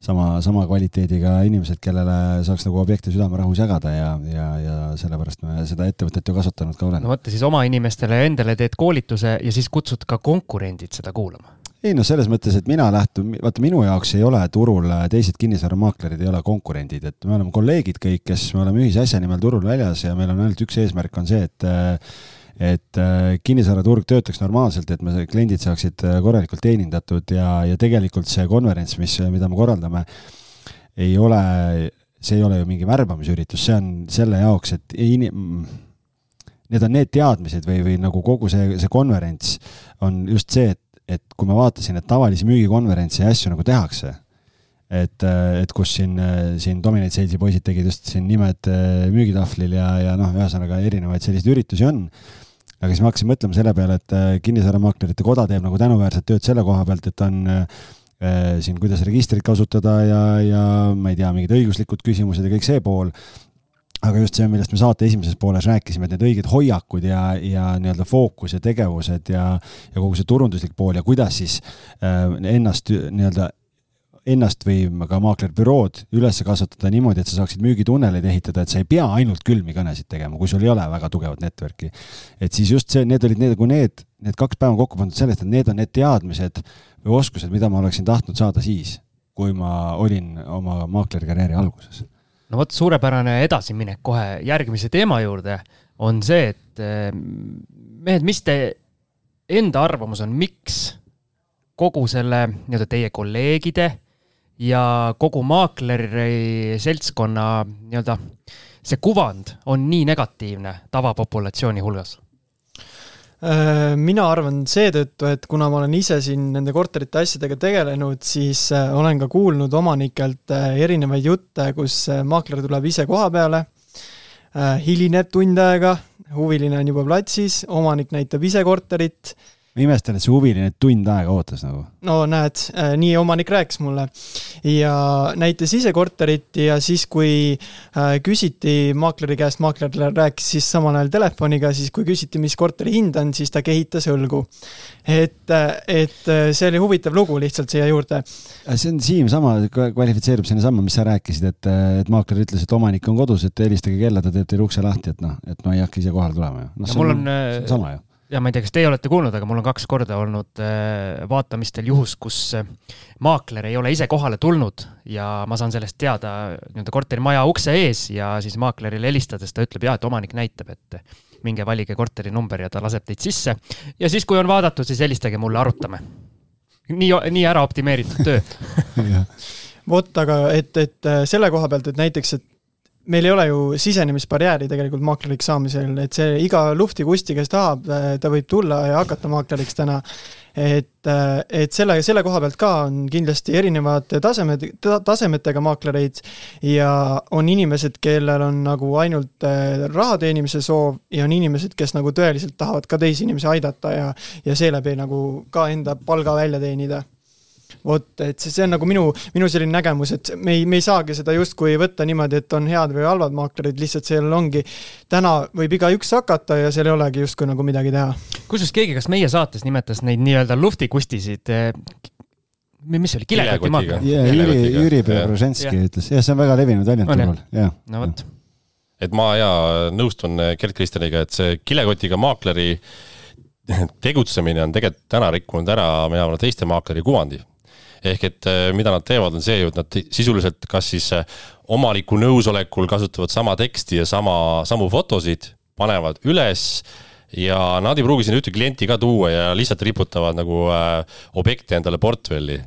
sama, sama kvaliteediga inimesed, kellele saaks nagu objekte südamerahus jagada ja, ja, ja sellepärast me seda ettevõtet ju kasvatanud ka oleme. no vot, siis oma inimestele endale teed koolituse ja siis kutsud ka konkurendid seda kuulama ei noh, selles mõttes, et mina lähtun, vaata minu jaoks ei ole turul teised kinnisvaramaaklerid ei ole konkurendid, et me oleme kolleegid kõik, kes me oleme ühise asja nimel turul väljas ja meil on ainult üks eesmärk, on see, et et kinnisvaraturg töötaks normaalselt, et me kliendid saaksid korralikult teenindatud ja, ja tegelikult see konverents, mis, mida me korraldame, ei ole, see ei ole ju mingi värbamisüritus, see on selle jaoks, et inim-, need on need teadmised või, või nagu kogu see, see konverents on just see, et et kui ma vaatasin, et tavalisi müügikonverentse ja asju nagu tehakse, et, et kus siin, siin Dominate Sales'i poisid tegid just siin nimed eh, müügitahvlil ja, ja noh, ühesõnaga erinevaid selliseid üritusi on, aga siis ma hakkasin mõtlema selle peale, et eh, kinnisvaramaaklerite koda teeb nagu tänuväärset tööd selle koha pealt, et on äh, siin, kuidas registrit kasutada ja, ja ma ei tea, mingid õiguslikud küsimused ja kõik see pool, aga just see, millest me saate esimeses pooles rääkisime, et need õiged hoiakud ja, ja nii-öelda fookus ja tegevused ja, ja kogu see turunduslik pool ja kuidas siis äh, ennast nii-öelda ennast või ka maaklerbürood üles kasvatada niimoodi, et sa saaksid müügitunneleid ehitada, et sa ei pea ainult külmi kõnesid tegema, kui sul ei ole väga tugevat network'i. et siis just see, need olid need, nagu need, need kaks päeva kokku pandud sellest, et need on need teadmised või oskused, mida ma oleksin tahtnud saada siis, kui ma olin oma maaklerkarjääri alguses no vot, suurepärane edasiminek kohe järgmise teema juurde on see, et eh, mehed, mis te enda arvamus on, miks kogu selle nii-öelda teie kolleegide ja kogu maakleri seltskonna nii-öelda see kuvand on nii negatiivne tavapopulatsiooni hulgas mina arvan seetõttu, et kuna ma olen ise siin nende korterite asjadega tegelenud, siis äh, olen ka kuulnud omanikelt äh, erinevaid jutte, kus maakler tuleb ise koha peale, hilineb tund aega, huviline on juba platsis, omanik näitab ise korterit ma imestan, et see huviline tund aega ootas nagu. no näed, äh, nii omanik rääkis mulle. ja näitas ise korterit ja siis, kui äh, küsiti maakleri käest, maakler rääkis siis samal ajal telefoniga, siis kui küsiti, mis korteri hind on, siis ta kehitas õlgu. et, äh, et see oli huvitav lugu lihtsalt siia juurde. see on Siim sama, kvalifitseerub sinnasamma, mis sa rääkisid, et, et maakler ütles, et omanik on kodus, et helistage kella, ta teeb teile ukse lahti, et noh, et ma ei hakka ise kohale tulema ju. noh, see on, on sama ju ja ma ei tea, kas teie olete kuulnud, aga mul on kaks korda olnud äh, vaatamistel juhus, kus äh, maakler ei ole ise kohale tulnud ja ma saan sellest teada nii-öelda korterimaja ukse ees ja siis maaklerile helistades ta ütleb jah, et omanik näitab, et minge valige korteri number ja ta laseb teid sisse. ja siis, kui on vaadatud, siis helistage mulle, arutame. nii, nii ära optimeeritud töö [LAUGHS] vot, aga et, et äh, selle koha pealt, et näiteks, et meil ei ole ju sisenemisbarjääri tegelikult maakleriks saamisel, et see iga luhti-kusti, kes tahab, ta võib tulla ja hakata maakleriks täna. et, et selle, selle koha pealt ka on kindlasti erinevad tasemed, tasemetega maaklereid ja on inimesed, kellel on nagu ainult äh, raha teenimise soov ja on inimesed, kes nagu tõeliselt tahavad ka teisi inimesi aidata ja, ja seeläbi nagu ka enda palga välja teenida vot, et see, see on nagu minu, minu selline nägemus, et me ei, me ei saagi seda justkui võtta niimoodi, et on head või halvad maaklerid, lihtsalt seal ongi, täna võib igaüks hakata ja seal ei olegi justkui nagu midagi teha. kusjuures keegi, kas meie saates nimetas neid nii-öelda luhtikustisid eh, mis see oli, kilekoti maakler? Jüri, Jüri Preobraženski ütles, jah, see on väga levinud väljend turul, jah. no vot. et ma ja nõustun Gerd Kristjaniga, et see kilekotiga maakleri tegutsemine on tegelikult täna rikkunud ära, mina arvan, teiste maakleri kuvandi ehk et äh, mida nad teevad, on see ju, et nad sisuliselt kas siis äh, omaniku nõusolekul kasutavad sama teksti ja sama, samu fotosid, panevad üles ja nad ei pruugi sinna ühte klienti ka tuua ja lihtsalt riputavad nagu äh, objekte endale portfelli.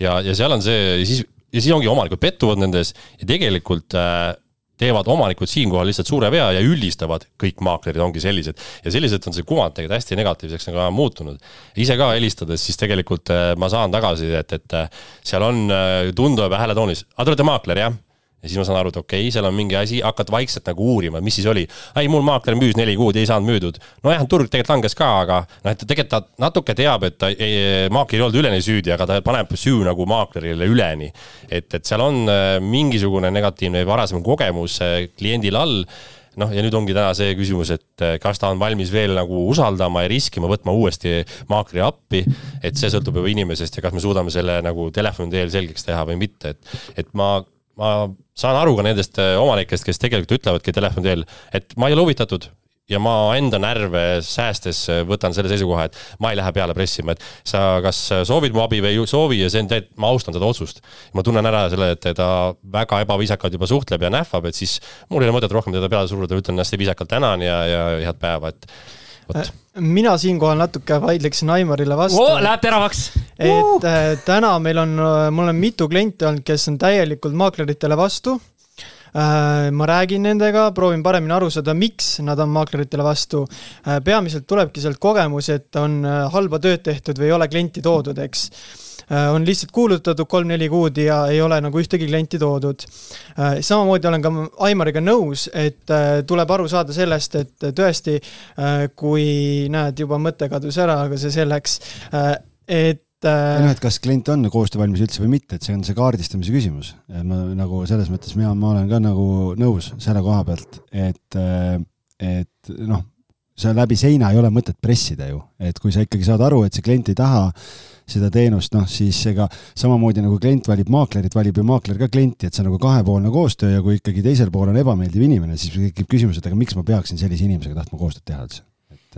ja, ja seal on see, siis, ja siis ongi omanikud pettuvad nendes ja tegelikult äh, teevad omanikud siinkohal lihtsalt suure vea ja üldistavad, kõik maaklerid ongi sellised. ja selliselt on see kuvand tegelikult hästi negatiivseks nagu muutunud. ise ka helistades, siis tegelikult äh, ma saan tagasisidet, et, äh, seal on, äh, tundub hääletoonis, aga te olete maakler, jah? Ja siis ma saan aru, et okei okay,, seal on mingi asi, hakkad vaikselt nagu uurima, mis siis oli. ei, mul maakler müüs neli kuud, ei saanud müüdud. nojah, turg tegelikult langes ka, aga noh, et tegelikult ta natuke teab, et ta ei, maakler ei olnud üleni süüdi, aga ta paneb süü nagu maaklerile üleni. et, et seal on äh, mingisugune negatiivne varasem kogemus äh, kliendil all noh, ja nüüd ongi täna see küsimus, et kas ta on valmis veel nagu usaldama ja riskima, võtma uuesti maakleri appi. et see sõltub juba inimesest ja kas me suudame selle nagu telefoni teel selgeks teha või mitte, et, et ma ma saan aru ka nendest äh, omanikest, kes tegelikult ütlevadki telefoni teel, et ma ei ole huvitatud ja ma enda närve säästes äh, võtan selle seisukoha, et ma ei lähe peale pressima, et sa kas soovid mu abi või ei soovi ja see on, ma austan seda otsust. ma tunnen ära selle, et ta väga ebaviisakalt juba suhtleb ja nähvab, et siis mul ei ole mõtet rohkem teda peale suruda, ütlen hästi viisakalt tänan ja, ja head päeva, et vot äh, mina siinkohal natuke vaidleksin Aimarile vastu oh,. Läheb teravaks. et äh, täna meil on, äh, mul on mitu klienti olnud, kes on täielikult maakleritele vastu. Ma räägin nendega, proovin paremini aru saada, miks nad on maakleritele vastu äh,. peamiselt tulebki sealt kogemus, et on äh, halba tööd tehtud või ei ole klienti toodud, eks Äh, on lihtsalt kuulutatud kolm-neli kuud ja ei ole nagu ühtegi klienti toodud. Äh, samamoodi olen ka Aimariga nõus, et äh, tuleb aru saada sellest, et tõesti, kui näed, juba mõte kadus ära, aga see selleks, et ei noh, et kas klient on koostöövalmis üldse või mitte, et see on see kaardistamise küsimus. ma nagu selles mõttes mina, ma olen ka nagu nõus selle koha pealt, et, et noh, sa läbi seina ei ole mõtet pressida ju, et kui sa ikkagi saad aru, et see klient ei taha seda teenust, noh siis ega samamoodi nagu klient valib maaklerit, valib ju maakler ka klienti, et see on nagu kahepoolne koostöö ja kui ikkagi teisel pool on ebameeldiv inimene, siis tekib küsimus, et aga miks ma peaksin sellise inimesega tahtma koostööd teha üldse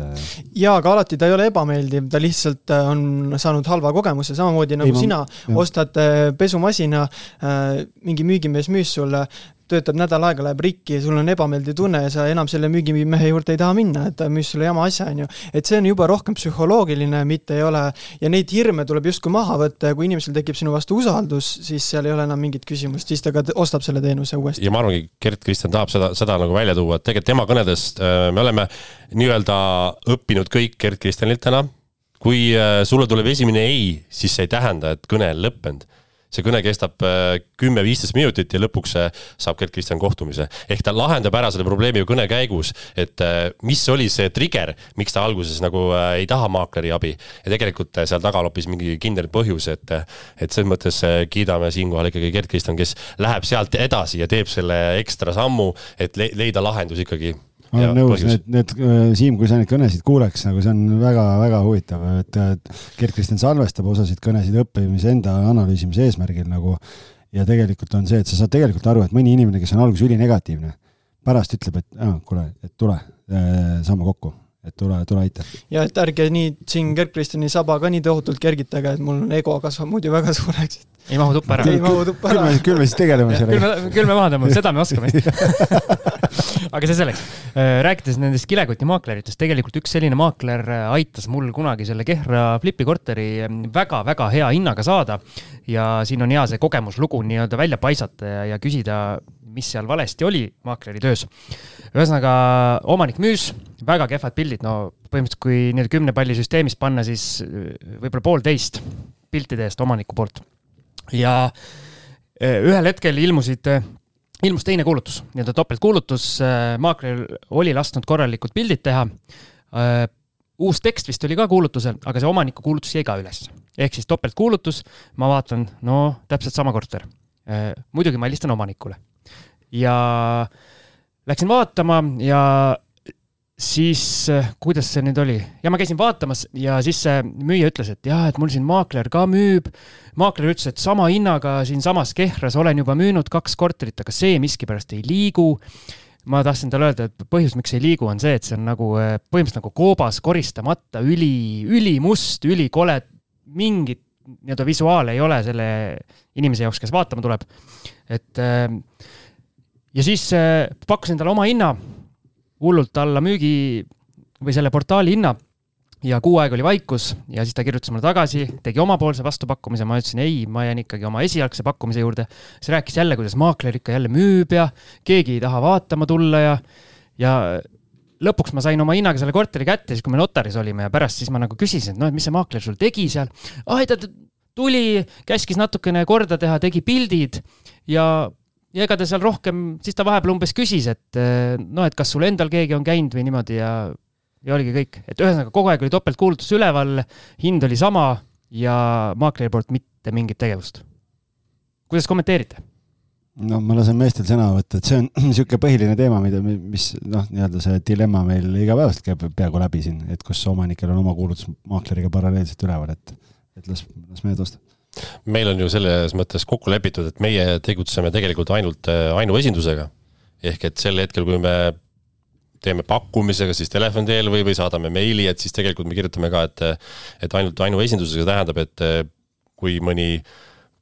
et äh, jaa, aga alati ta ei ole ebameeldiv, ta lihtsalt äh, on saanud halva kogemuse, samamoodi nagu ei, ma, sina jah. ostad äh, pesumasina, mingi müügimees müüs sulle töötab nädal aega, läheb rikki ja sul on ebameeldiv tunne ja sa enam selle müügimehe juurde ei taha minna, et ta müüs sulle jama asja, on ju. et see on juba rohkem psühholoogiline, mitte ei ole, ja neid hirme tuleb justkui maha võtta ja kui inimesel tekib sinu vastu usaldus, siis seal ei ole enam mingit küsimust, siis ta ka ostab selle teenuse uuesti. ja ma arvangi, Gerd Kristjan tahab seda, seda nagu välja tuua, et tegelikult tema kõnedest äh, me oleme nii-öelda õppinud kõik Gerd Kristjanilt täna. kui äh, sulle tuleb esimene ei, siis see ei tähenda, et kõne on lõppenud see kõne kestab äh, kümme-viisteist minutit ja lõpuks äh, saab Gerd Kristjan kohtumise. ehk ta lahendab ära selle probleemi ju kõne käigus, et äh, mis oli see trigger, miks ta alguses nagu ei taha maakleri abi. ja tegelikult seal taga on hoopis mingi kindel põhjus, et, et selles mõttes kiidame siinkohal ikkagi Gerd Kristjan, kes läheb sealt edasi ja teeb selle ekstra sammu, et leida lahendus ikkagi ma olen nõus, need, need, Siim, kui sa neid kõnesid kuuleks, nagu see on väga-väga huvitav, et, et Gerd-Kristjan salvestab osasid kõnesid õppimise enda analüüsimise eesmärgil nagu ja tegelikult on see, et sa saad tegelikult aru, et mõni inimene, kes on alguses ülinegatiivne, pärast ütleb, et kuule, et tule, saame kokku et tule, tule aita. ja et ärge nii siin Gerd-Kristjani saba ka nii tohutult kergitage, et mul ego kasvab muidu väga suureks. ei mahu tuppa ära. ei mahu tuppa ära. küll me siis tegeleme sellega. küll me, küll me maha tõmbame, seda me oskame [LAUGHS] aga see selleks. Äh, rääkides nendest kilekutimaakleritest, tegelikult üks selline maakler äh, aitas mul kunagi selle Kehra Flipi korteri väga-väga ähm, hea hinnaga saada. ja siin on hea see kogemuslugu nii-öelda välja paisata ja, ja küsida, mis seal valesti oli maakleri töös ühesõnaga, omanik müüs, väga kehvad pildid, no põhimõtteliselt kui nii-öelda kümne palli süsteemist panna, siis äh, võib-olla poolteist piltide eest omaniku poolt. ja äh, ühel hetkel ilmusid, äh, ilmus teine kuulutus, nii-öelda topeltkuulutus, maakler oli lasknud korralikult pildid teha. uus tekst vist oli ka kuulutusel, aga see omaniku kuulutus jäi ka üles. ehk siis topeltkuulutus, ma vaatan, no täpselt sama korter. muidugi ma helistan omanikule ja äh, Läksin vaatama ja siis, kuidas see nüüd oli, ja ma käisin vaatamas ja siis see müüja ütles, et jah, et mul siin maakler ka müüb. maakler ütles, et sama hinnaga siinsamas Kehras olen juba müünud kaks korterit, aga see miskipärast ei liigu. ma tahtsin talle öelda, et põhjus, miks ei liigu, on see, et see on nagu põhimõtteliselt nagu koobas, koristamata, üli, ülimust, ülikole, mingit nii-öelda visuaale ei ole selle inimese jaoks, kes vaatama tuleb. et äh, ja siis äh, pakkusin talle oma hinna, hullult alla müügi või selle portaali hinna ja kuu aega oli vaikus ja siis ta kirjutas mulle tagasi, tegi omapoolse vastupakkumise, ma ütlesin ei, ma jään ikkagi oma esialgse pakkumise juurde. siis rääkis jälle, kuidas maakler ikka jälle müüb ja keegi ei taha vaatama tulla ja, ja lõpuks ma sain oma hinnaga selle korteri kätte, siis kui me notaris olime ja pärast siis ma nagu küsisin, et noh, et mis see maakler sul tegi seal. ah, ta tuli, käskis natukene korda teha, tegi pildid ja ja ega ta seal rohkem, siis ta vahepeal umbes küsis, et eh, noh, et kas sul endal keegi on käinud või niimoodi ja, ja oligi kõik, et ühesõnaga kogu aeg oli topeltkuulutus üleval, hind oli sama ja maakleri poolt mitte mingit tegevust. kuidas kommenteerite? no ma lasen meestel sõna võtta, et see on [CLEARS THROAT] niisugune põhiline teema, mida, mis noh, nii-öelda see dilemma meil igapäevaselt käib peaaegu läbi siin, et kus omanikel on oma kuulutus maakleriga paralleelselt üleval, et, et las, las mehed vastavad meil on ju selles mõttes kokku lepitud, et meie tegutseme tegelikult ainult äh, ainuesindusega. ehk et sel hetkel, kui me teeme pakkumisega siis telefoni teel või, või saadame meili, et siis tegelikult me kirjutame ka, et et ainult ainuesindusega tähendab, et äh, kui mõni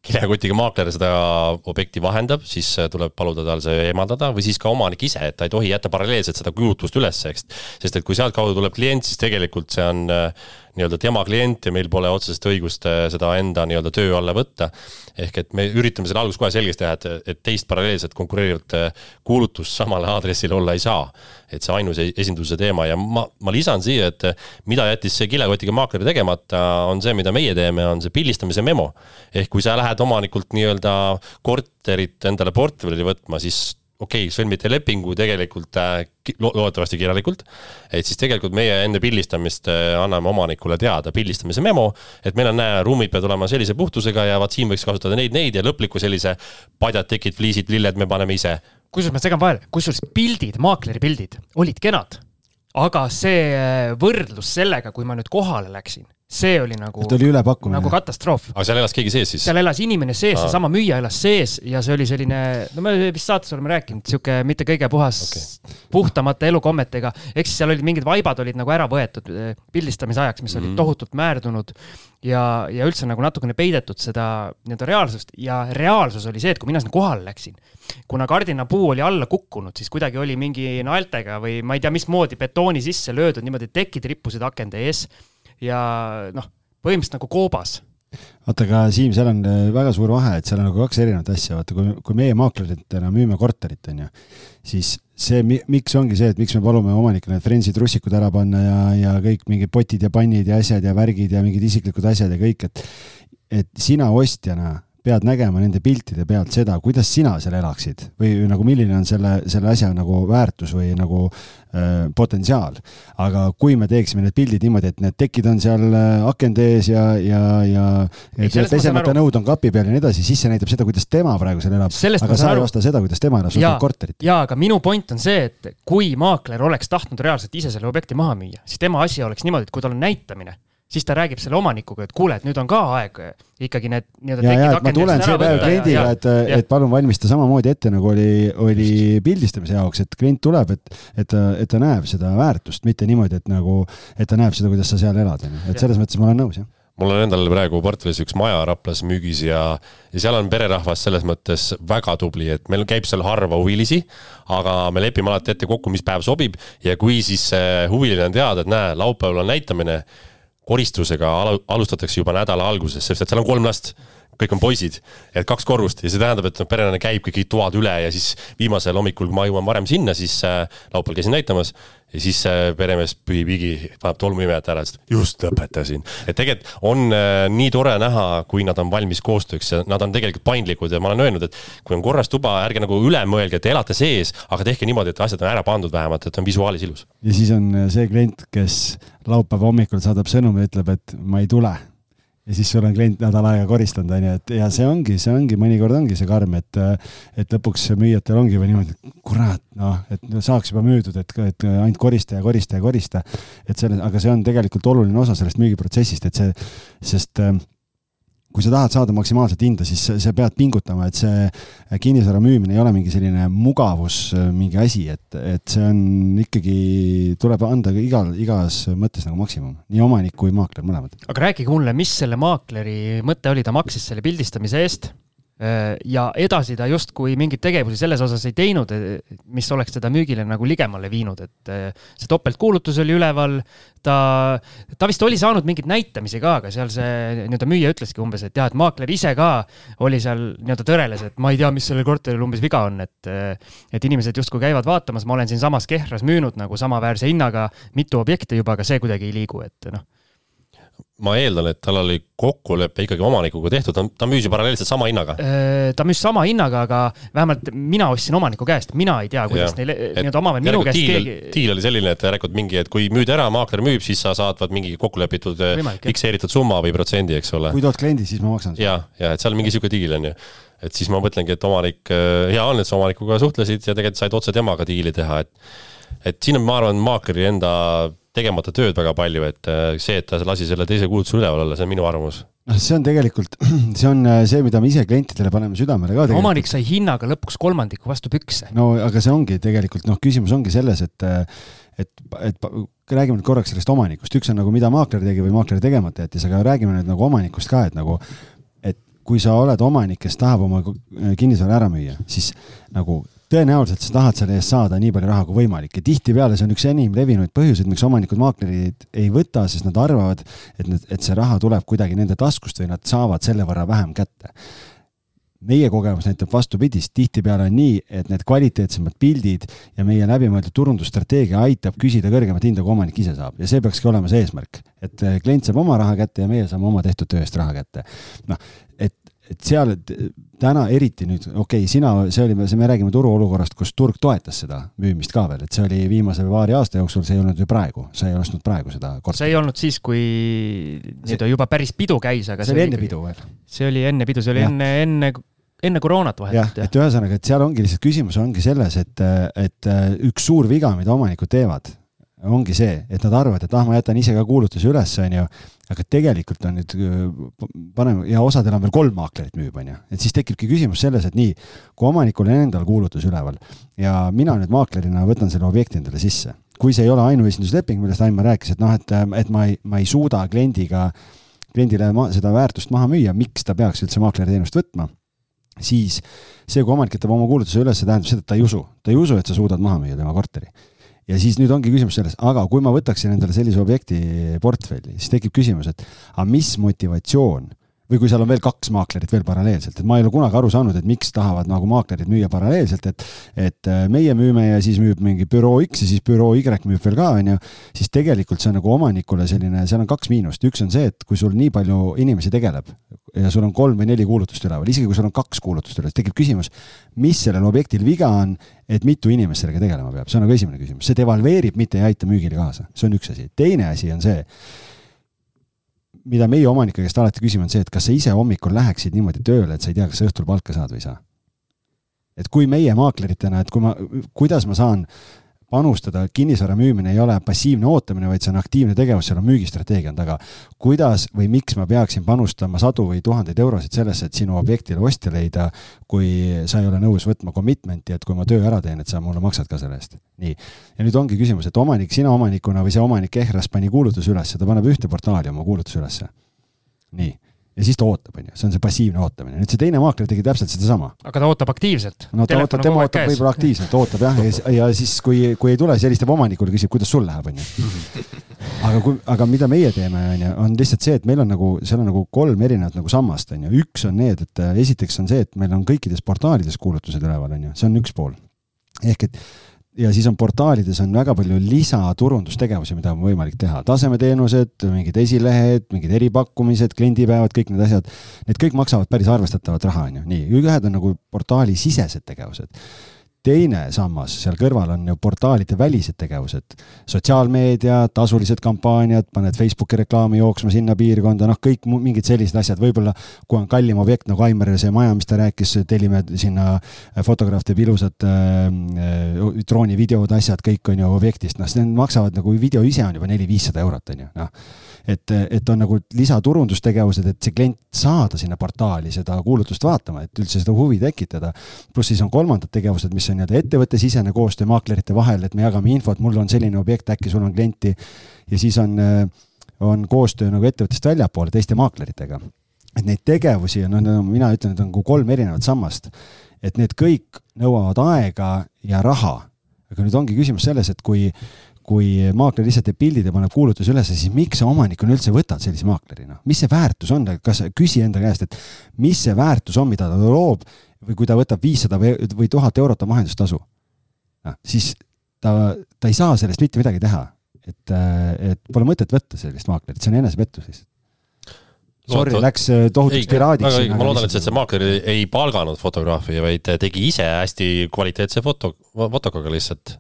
kilekotiga maakler seda objekti vahendab, siis äh, tuleb paluda tal see eemaldada või siis ka omanik ise, et ta ei tohi jätta paralleelselt seda kujutlust üles, eks. sest et kui sealtkaudu tuleb klient, siis tegelikult see on nii-öelda tema klient ja meil pole otsest õigust äh, seda enda nii-öelda töö alla võtta. ehk et me üritame selle alguses kohe selgeks teha, et, et teist paralleelset konkureerivat äh, kuulutust samale aadressile olla ei saa. et see ainus esinduse teema ja ma, ma lisan siia, et äh, mida jättis see kilekotiga maakler tegemata, on see, mida meie teeme, on see pildistamise memo. ehk kui sa lähed omanikult nii-öelda korterit endale portfelli võtma, siis okei okay,, sõlmite lepingu tegelikult äh, lo loodetavasti kirjalikult, et siis tegelikult meie enne pildistamist äh, anname omanikule teada pildistamise memo, et meil on, näe, ruumid peavad olema sellise puhtusega ja vaat siin võiks kasutada neid, neid ja lõpliku sellise padjad, tekid, fliisid, lilled me paneme ise. kusjuures ma segan vahele, kusjuures pildid, maakleri pildid olid kenad, aga see äh, võrdlus sellega, kui ma nüüd kohale läksin see oli nagu, nagu katastroof. aga seal elas keegi sees siis? seal elas inimene sees, seesama müüja elas sees ja see oli selline, no me vist saates oleme rääkinud, sihuke mitte kõige puhas okay., puhtamate elukommetega. ehk siis seal olid mingid vaibad olid nagu ära võetud eh, pildistamise ajaks, mis mm -hmm. olid mhm. tohutult määrdunud. Ja, ja üldse nagu natukene peidetud seda nii-öelda reaalsust. Ja reaalsus oli see, et kui mina sinna kohale läksin, kuna kardinapuu oli alla kukkunud, siis kuidagi oli mingi naeltega või ma ei tea, mismoodi betooni sisse löödud niimoodi, tekid rippusid akende ees. Ja noh, põhimõtteliselt nagu koobas vaata, aga Siim, seal on äh, väga suur vahe, et seal on nagu kaks erinevat asja, vaata, kui, kui meie maakleritena müüme korterit, on ju, siis see, miks ongi see, et miks me palume omanikele need Frenzy trussikud ära panna ja, ja kõik mingid potid ja pannid ja asjad ja värgid ja mingid isiklikud asjad ja kõik, et et sina ostjana pead nägema nende piltide pealt seda, kuidas sina seal elaksid või nagu milline on selle, selle asja nagu väärtus või nagu äh, potentsiaal. aga kui me teeksime need pildid niimoodi, et need tekid on seal äh, akende ees ja, ja, ja pesemata nõud on kapi peal ja nii edasi, siis see näitab seda, kuidas tema praegu seal elab. aga sa ei osta seda, kuidas tema elab, sa ostad korterit. jaa, aga minu point on see, et kui maakler oleks tahtnud reaalselt ise selle objekti maha müüa, siis tema asi oleks niimoodi, et kui tal on näitamine siis ta räägib selle omanikuga, et kuule, et nüüd on ka aeg ikkagi need nii-öelda ja, ja, ma tulen see päev kliendiga, et, et palun valmista samamoodi ette, nagu oli, oli pildistamise jaoks, et klient tuleb, et, et, et ta näeb seda väärtust, mitte niimoodi, et nagu, et ta näeb seda, kuidas sa seal elad, on ju, et selles mõttes ma olen nõus, jah. Mul on endal praegu portfellis üks maja Raplas müügis ja, ja seal on pererahvas selles mõttes väga tubli, et meil käib seal harva huvilisi, aga me lepime alati ette kokku, mis päev sobib. Ja kui siis huviline on teada, et näe, laupäeval on näitamine koristusega alustatakse juba nädala alguses, sest et seal on kolm last kõik on poisid, et kaks korrust ja see tähendab, et noh, perenaine käibki kõik toad üle ja siis viimasel hommikul, kui ma jõuan varem sinna, siis äh, laupäeval käisin näitamas ja siis äh, peremees pühib higi, paneb tolmuimejat ära, ütles just lõpetasin. et tegelikult on äh, nii tore näha, kui nad on valmis koostööks ja nad on tegelikult paindlikud ja ma olen öelnud, et kui on korras tuba, ärge nagu üle mõelge, te elate sees, aga tehke niimoodi, et asjad on ära pandud vähemalt, et on visuaalis ilus. ja siis on äh, see klient, kes laupäeva hommikul saadab sõnumi ütleb, et ma ei tule ja siis sul on klient nädal aega koristanud, on ju, et ja see ongi, see ongi, mõnikord ongi see karm, et et lõpuks müüjatel ongi või niimoodi, et kurat, noh, et saaks juba müüdud, et, et ainult korista ja korista ja korista. et selle, aga see on tegelikult oluline osa sellest müügiprotsessist, et see, sest äh, kui sa tahad saada maksimaalset hinda, siis sa pead pingutama, et see kinnisvara müümine ei ole mingi selline mugavus, mingi asi, et, et see on ikkagi, tuleb anda igal, igas mõttes nagu maksimum, nii omanik kui maakler, mõlemad. aga rääkige mulle, mis selle maakleri mõte oli, ta maksis selle pildistamise eest ja edasi ta justkui mingeid tegevusi selles osas ei teinud, eh, mis oleks teda müügile nagu ligemale viinud, et eh, see topeltkuulutus oli üleval, ta, ta vist oli saanud mingeid näitamisi ka, aga seal see nii-öelda müüja ütleski umbes, et jah, et maakler ise ka oli seal nii-öelda tõreles, et ma ei tea, mis sellel korteril umbes viga on, et et inimesed justkui käivad vaatamas, ma olen siinsamas Kehras müünud nagu samaväärse hinnaga mitu objekti juba, aga see kuidagi ei liigu, et noh ma eeldan, et tal oli kokkulepe ikkagi omanikuga tehtud, ta, ta müüs ju paralleelselt sama hinnaga. Äh, ta müüs sama hinnaga, aga vähemalt mina ostsin omaniku käest, mina ei tea, kuidas neil nii-öelda omavahel minu käest diil, keegi. diil oli selline, et järelikult mingi, et kui müüd ära, maakler müüb, siis sa saad vaat mingi kokkulepitud äh, fikseeritud summa või protsendi, eks ole. kui tood kliendi, siis ma maksan. ja, ja et seal mingi sihuke diil on ju et siis ma mõtlengi, et omanik, äh, hea on, et sa omanikuga suhtlesid ja tegelikult said otse temaga diili teha, et et siin on, ma arvan, maakleri enda tegemata tööd väga palju, et äh, see, et ta lasi selle teise kuulutuse üleval olla, see on minu arvamus noh, see on tegelikult, [CLEARS THROAT] see on äh, see, mida me ise klientidele paneme südamele ka. omanik sai hinnaga lõpuks kolmandiku vastu pükse. no aga see ongi tegelikult noh, küsimus ongi selles, et, äh, et, et räägime nüüd korraks sellest omanikust, üks on nagu, mida maakler tegi või maakler tegemata jättis, aga räägime nüüd nagu omanikust ka, et nagu, et kui sa oled omanik, kes tahab oma kinnisvara ära müüa, siis nagu tõenäoliselt sa tahad selle eest saada nii palju raha kui võimalik ja tihtipeale see on üks enim levinuid põhjuseid, miks omanikud maaklerid ei võta, sest nad arvavad, et need, et see raha tuleb kuidagi nende taskust või nad saavad selle võrra vähem kätte. meie kogemus näitab vastupidist, tihtipeale on nii, et need kvaliteetsemad pildid ja meie läbimõeldud turundusstrateegia aitab küsida kõrgemat hinda, kui omanik ise saab ja see peakski olema see eesmärk, et klient saab oma raha kätte ja meie saame oma tehtud töö eest raha kätte. noh, et et seal täna eriti nüüd, okei okay,, sina, see oli, me räägime turuolukorrast, kus turg toetas seda müümist ka veel, et see oli viimase paari aasta jooksul, see ei olnud ju praegu, sa ei ostnud praegu seda korterit. see ei olnud siis, kui nii-öelda juba päris pidu käis, aga see, see oli enne pidu veel. see oli enne pidu, see oli ja. enne, enne enne koroonat vahetult. et ühesõnaga, et seal ongi lihtsalt küsimus ongi selles, et, et üks suur viga, mida omanikud teevad, ongi see, et nad arvavad, et ah, ma jätan ise ka kuulutuse üles, onju, aga tegelikult on nüüd, paneme, ja osadel on veel kolm maaklerit müüb, onju, et siis tekibki küsimus selles, et nii, kui omanikul on endal kuulutus üleval ja mina nüüd maaklerina võtan selle objekti endale sisse, kui see ei ole ainuesindusleping, millest Aimar rääkis, et noh, et, et ma ei, ma ei suuda kliendiga, kliendile ma, seda väärtust maha müüa, miks ta peaks üldse maakleriteenust võtma, siis see, kui omanik jätab oma kuulutuse üles, tähendab seda, et ta ei usu, ta ei usu, et sa suudad maha müüa tema korteri ja siis nüüd ongi küsimus selles, aga kui ma võtaksin endale sellise objekti portfelli, siis tekib küsimus, et aga mis motivatsioon või kui seal on veel kaks maaklerit veel paralleelselt, et ma ei ole kunagi aru saanud, et miks tahavad nagu maaklerid müüa paralleelselt, et et äh, meie müüme ja siis müüb mingi büroo X ja siis büroo Y müüb veel ka, on ju, siis tegelikult see on nagu omanikule selline, seal on kaks miinust, üks on see, et kui sul nii palju inimesi tegeleb ja sul on kolm või neli kuulutust üleval, isegi kui sul on kaks kuulutust üleval, tekib küsimus, mis sellel objektil viga on, et mitu inimest sellega tegelema peab, see on nagu esimene küsimus, see devalveerib, mitte ei aita müügile kaasa, see on üks asi. teine asi on see, mida meie omanike käest alati küsime, on see, et kas sa ise hommikul läheksid niimoodi tööle, et sa ei tea, kas sa õhtul palka saad või ei saa. et kui meie maakleritena, et kui ma, kuidas ma saan panustada, kinnisvara müümine ei ole passiivne ootamine, vaid see on aktiivne tegevus, seal on müügistrateegia on taga. kuidas või miks ma peaksin panustama sadu või tuhandeid eurosid sellesse, et sinu objektile ostja leida, kui sa ei ole nõus võtma commitment'i, et kui ma töö ära teen, et sa mulle maksad ka selle eest. nii. ja nüüd ongi küsimus, et omanik, sina omanikuna või see omanik Ehras pani kuulutuse üles, ta paneb ühte portaali oma kuulutuse ülesse. nii ja siis ta ootab, on ju, see on see passiivne ootamine. nüüd see teine maakler tegi täpselt sedasama. aga ta ootab aktiivselt? no ta ootab, tema ootab võib-olla aktiivselt, ootab jah, ja, siis, kui, kui ei tule, siis helistab omanikule, küsib, kuidas sul läheb, on ju. aga kui, aga mida meie teeme, on ju, on lihtsalt see, et meil on nagu, seal on nagu kolm erinevat nagu sammast, on ju. üks on need, et esiteks on see, et meil on kõikides portaalides kuulutused üleval, on ju, see on üks pool. ehk et ja siis on portaalides on väga palju lisaturundustegevusi, mida on võimalik teha, tasemeteenused, mingid esilehed, mingid eripakkumised, kliendipäevad, kõik need asjad. Need kõik maksavad päris arvestatavat raha, on ju, nii, ühed on nagu portaalisisesed tegevused teine sammas seal kõrval on ju portaalide välised tegevused, sotsiaalmeedia, tasulised kampaaniad, paned Facebooki reklaami jooksma sinna piirkonda, noh, kõik mingid sellised asjad, võib-olla kui on kallim objekt nagu Aimer, see maja, mis ta rääkis, tellime sinna, äh, fotograaf teeb ilusad äh, äh, droonivideod, asjad, kõik on ju objektist, noh, need maksavad nagu video ise on juba neli-viissada eurot, on ju, noh et, et on nagu lisaturundustegevused, et see klient saada sinna portaali seda kuulutust vaatama, et üldse seda huvi tekitada. pluss siis on kolmandad tegevused, mis on nii-öelda ettevõttesisene koostöö maaklerite vahel, et me jagame infot, mul on selline objekt, äkki sul on klienti. ja siis on, on koostöö nagu ettevõttest väljapoole teiste maakleritega. et neid tegevusi on, no mina ütlen, et on nagu kolm erinevat sammast. et need kõik nõuavad aega ja raha. aga nüüd ongi küsimus selles, et kui kui maakler lihtsalt teeb pildid ja paneb kuulutuse üles, siis miks sa omanikuna üldse võtad sellise maakleri, noh, mis see väärtus on, kas küsi enda käest, et mis see väärtus on, mida ta loob või kui ta võtab viissada või, või tuhat eurot on vahendustasu. noh, siis ta, ta ei saa sellest mitte midagi teha. et, et pole mõtet võtta sellist maaklerit, see on enesepettus lihtsalt Sorry, läks äh, tohutuks piraadiks. ma loodan, et see maakler ei palganud fotograafi, vaid tegi ise hästi kvaliteetse foto, fotokaga lihtsalt.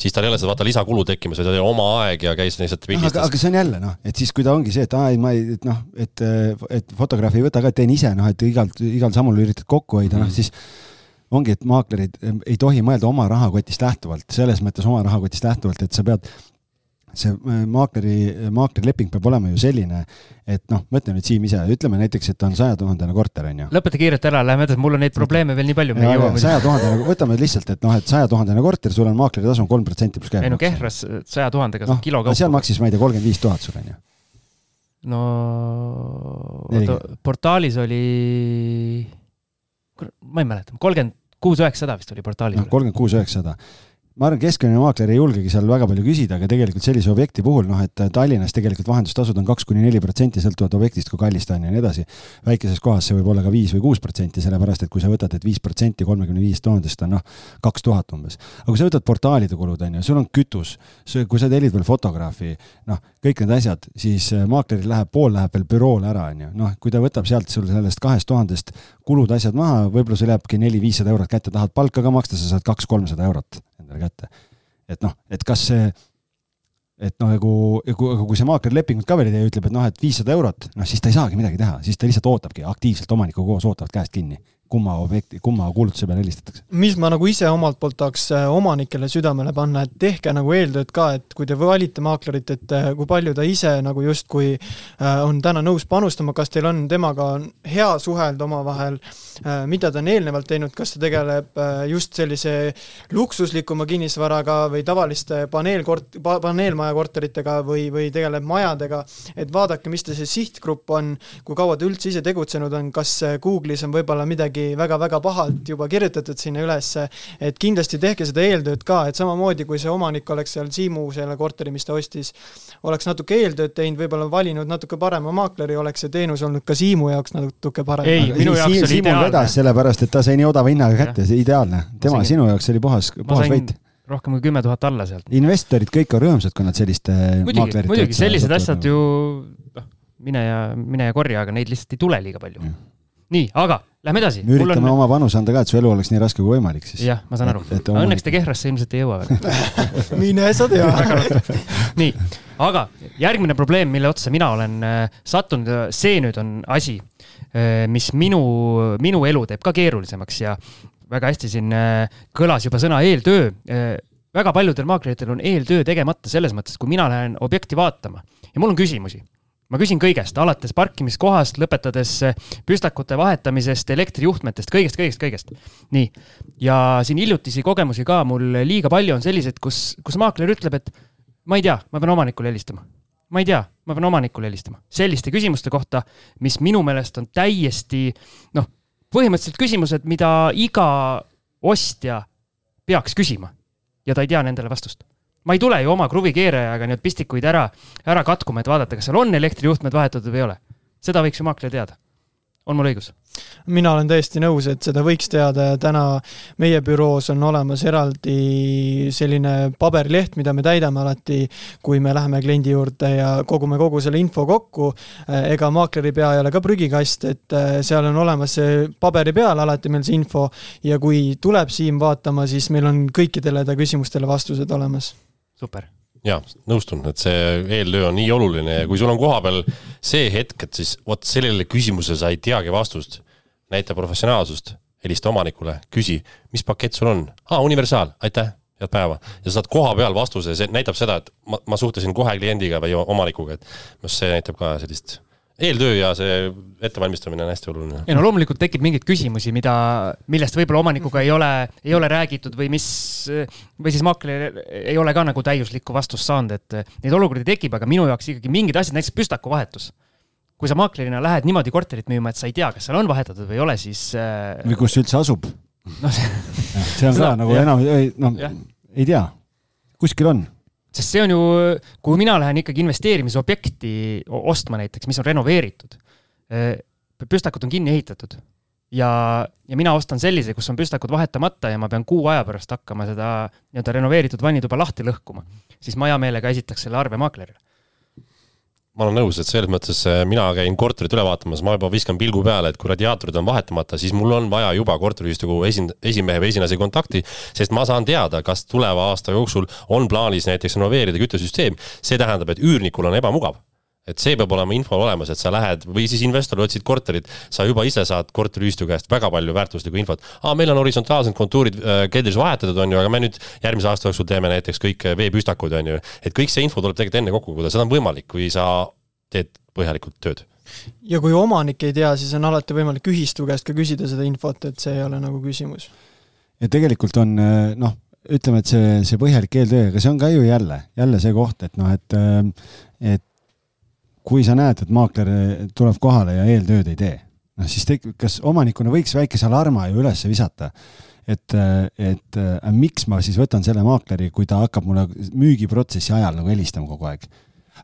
siis tal ei ole seda vaata lisakulu tekkimas, vaid oli oma aeg ja käis lihtsalt pildistas. aga see on jälle noh, et siis, kui ta ongi see, et aa ei, ma ei, et noh, et, et fotograafi ei võta ka, teen ise noh, et igalt, igal sammul üritad kokku hoida mm, -hmm. noh siis ongi, et maaklerid ei tohi mõelda oma rahakotist lähtuvalt, selles mõttes oma rahakotist lähtuvalt, et sa pead see äh, maakleri, maaklerileping peab olema ju selline, et noh, mõtle nüüd Siim ise, ütleme näiteks, et on sajatuhandene korter, on ju. lõpeta kiirelt ära, lähme edasi, mul on neid probleeme veel nii palju. sajatuhandene, võtame lihtsalt, et noh, et sajatuhandene korter, sul on maakleritasu on kolm protsenti pluss käibemaks. ei no Kehras saja tuhandega saab no, kilo kaupa. seal maksis, ma ei tea, kolmkümmend viis tuhat sul on ju. no oota, portaalis oli, ma ei mäleta, kolmkümmend kuus üheksasada vist oli portaalis. noh, kolmkümmend kuus üheksasada ma arvan, keskmine maakler ei julgegi seal väga palju küsida, aga tegelikult sellise objekti puhul noh, et Tallinnas tegelikult vahendustasud on kaks kuni neli protsenti, sõltuvalt objektist, kui kallis ta on ja nii edasi. väikeses kohas see võib olla ka viis või kuus protsenti, sellepärast et kui sa võtad, et viis protsenti kolmekümne viiest tuhandest on noh, kaks tuhat umbes. aga kui sa võtad portaalide kulud, on ju, sul on kütus, kui sa tellid veel fotograafi, noh, kõik need asjad, siis äh, maakleril läheb, pool läheb veel büroole ära, on ju, noh, kui ta võtab sealt sul sellest kahest tuhandest kulud, asjad maha, võib-olla sul jääbki neli-viissada eurot kätte, tahad palka ka maksta, sa saad kaks-kolmsada eurot endale kätte. et noh, et kas see, et noh, nagu, kui, kui see maakler lepingut ka veel ei tee, ütleb, et noh, et viissada eurot, noh siis ta ei saagi midagi teha, siis ta lihtsalt ootabki aktiivselt omanikuga koos, ootavad käest kinni kumma objekti, kumma kuulutuse peale helistatakse. mis ma nagu ise omalt poolt tahaks äh, omanikele südamele panna, et tehke nagu eeltööd ka, et kui te valite maaklerit, et äh, kui palju ta ise nagu justkui äh, on täna nõus panustama, kas teil on temaga hea suhelda omavahel, mida ta on eelnevalt teinud, kas ta tegeleb just sellise luksuslikuma kinnisvaraga või tavaliste paneelkort-, paneelmaja korteritega või, või tegeleb majadega, et vaadake, mis ta see sihtgrupp on, kui kaua ta üldse ise tegutsenud on, kas Google'is on võib-olla midagi väga-väga pahalt juba kirjutatud sinna ülesse, et kindlasti tehke seda eeltööd ka, et samamoodi kui see omanik oleks seal Siimu selle korteri, mis ta ostis, oleks natuke eeltööd teinud, võib-olla valinud natuke parema maakleri, oleks see teenus olnud ka Siimu jaoks natuke parem. ei, minu jaoks oli ideaalne. sellepärast, et ta sai nii odava hinnaga kätte, see ideaalne. tema, sinu jaoks oli puhas, puhas võit rohkem kui kümme tuhat alla sealt. investorid kõik on rõõmsad, kui nad selliste muidugi, muidugi sellised asjad ju noh, mine ja, mine ja korja, aga neid lihtsalt ei tule liiga palju. Nii, aga lähme edasi. me üritame on... oma panuse anda ka, et su elu oleks nii raske kui võimalik siis. jah, ma saan aru. õnneks te Kehrasse ilmselt ei jõua veel [LAUGHS] mine sa tea [LAUGHS] nii, aga järgmine probleem, mille otsa mina olen äh, sattunud, see nüüd on asi, äh, mis minu, minu elu teeb ka keerulisemaks ja väga hästi siin äh, kõlas juba sõna eeltöö. Äh, väga paljudel maakleritel on eeltöö tegemata selles mõttes, kui mina lähen objekti vaatama ja mul on küsimusi ma küsin kõigest, alates parkimiskohast, lõpetades äh, püstakute vahetamisest, elektrijuhtmetest, kõigest, kõigest, kõigest. nii, ja siin hiljutisi kogemusi ka mul liiga palju on selliseid, kus, kus maakler ütleb, et ma ei tea, ma pean omanikule helistama. ma ei tea, ma pean omanikule helistama. selliste küsimuste kohta, mis minu meelest on täiesti noh põhimõtteliselt küsimused, mida iga ostja peaks küsima ja ta ei tea nendele vastust. Ma ei tule ju oma kruvikeerajaga neid pistikuid ära, ära katkuma, et vaadata, kas seal on elektrijuhtmed vahetatud või ei ole. seda võiks ju maakler teada. on mul õigus? mina olen täiesti nõus, et seda võiks teada ja täna meie büroos on olemas eraldi selline paberileht, mida me täidame alati, kui me läheme kliendi juurde ja kogume kogu selle info kokku. ega maakleri pea ei ole ka prügikast, et äh, seal on olemas see paberi peal alati meil see info ja kui tuleb Siim vaatama, siis meil on kõikidele ta küsimustele vastused olemas. Super jaa, nõustun, et see eeltöö on nii oluline ja kui sul on kohapeal see hetk, et siis vot sellele küsimusele sa ei teagi vastust, näita professionaalsust, helista omanikule, küsi, mis pakett sul on? aa, universaal, aitäh, head päeva. ja sa saad koha peal vastuse, see näitab seda, et ma, ma suhtlesin kohe kliendiga või omanikuga, et noh, see näitab ka sellist eeltöö ja see ettevalmistamine on hästi oluline. ja no loomulikult tekib mingeid küsimusi, mida, millest võib-olla omanikuga ei ole, ei ole räägitud või mis, või siis maakler ei ole ka nagu täiuslikku vastust saanud, et neid olukordi tekib, aga minu jaoks ikkagi mingid asjad, näiteks püstakuvahetus. kui sa maaklerina lähed niimoodi korterit müüma, et sa ei tea, kas seal on vahetatud või ei ole, siis. Äh, või kus see üldse asub no,. See... [LAUGHS] see on ka nagu [LAUGHS] enam, noh, ei tea, kuskil on sest see on ju, kui mina lähen ikkagi investeerimisobjekti ostma näiteks, mis on renoveeritud, eh, püstakud on kinni ehitatud. Ja, ja mina ostan sellise, kus on püstakud vahetamata ja ma pean kuu aja pärast hakkama seda nii-öelda renoveeritud vannituba lahti lõhkuma, siis ma hea meelega esitaks selle arve maaklerile ma olen nõus, et selles mõttes äh, mina käin korterit üle vaatamas, ma juba viskan pilgu peale, et kui radiaatorid on vahetamata, siis mul on vaja juba korteriühistu esind-, esimehe või esinaise kontakti, sest ma saan teada, kas tuleva aasta jooksul on plaanis näiteks renoveerida küttesüsteem. see tähendab, et üürnikul on ebamugav et see peab olema info olemas, et sa lähed või siis investor otsid korterit, sa juba ise saad korteriühistu käest väga palju väärtuslikku infot. aa, meil on horisontaalsed kontuurid äh, keldris vahetatud, on ju, aga me nüüd järgmise aasta jooksul teeme näiteks kõik äh, veepüstakud, on ju. et kõik see info tuleb tegelikult enne kokku koguda, seda on võimalik, kui sa teed põhjalikult tööd. ja kui omanik ei tea, siis on alati võimalik ühistu käest ka küsida seda infot, et see ei ole nagu küsimus. ja tegelikult on äh, noh, ütleme, et see, see põhjalik eeltöö, aga see on ka ju jälle, jälle see koht, et noh, et, et kui sa näed, et maakler tuleb kohale ja eeltööd ei tee, noh siis tekib, kas omanikuna võiks väikese alarma ju üles visata, et, et äh, miks ma siis võtan selle maakleri, kui ta hakkab mulle müügiprotsessi ajal nagu helistama kogu aeg?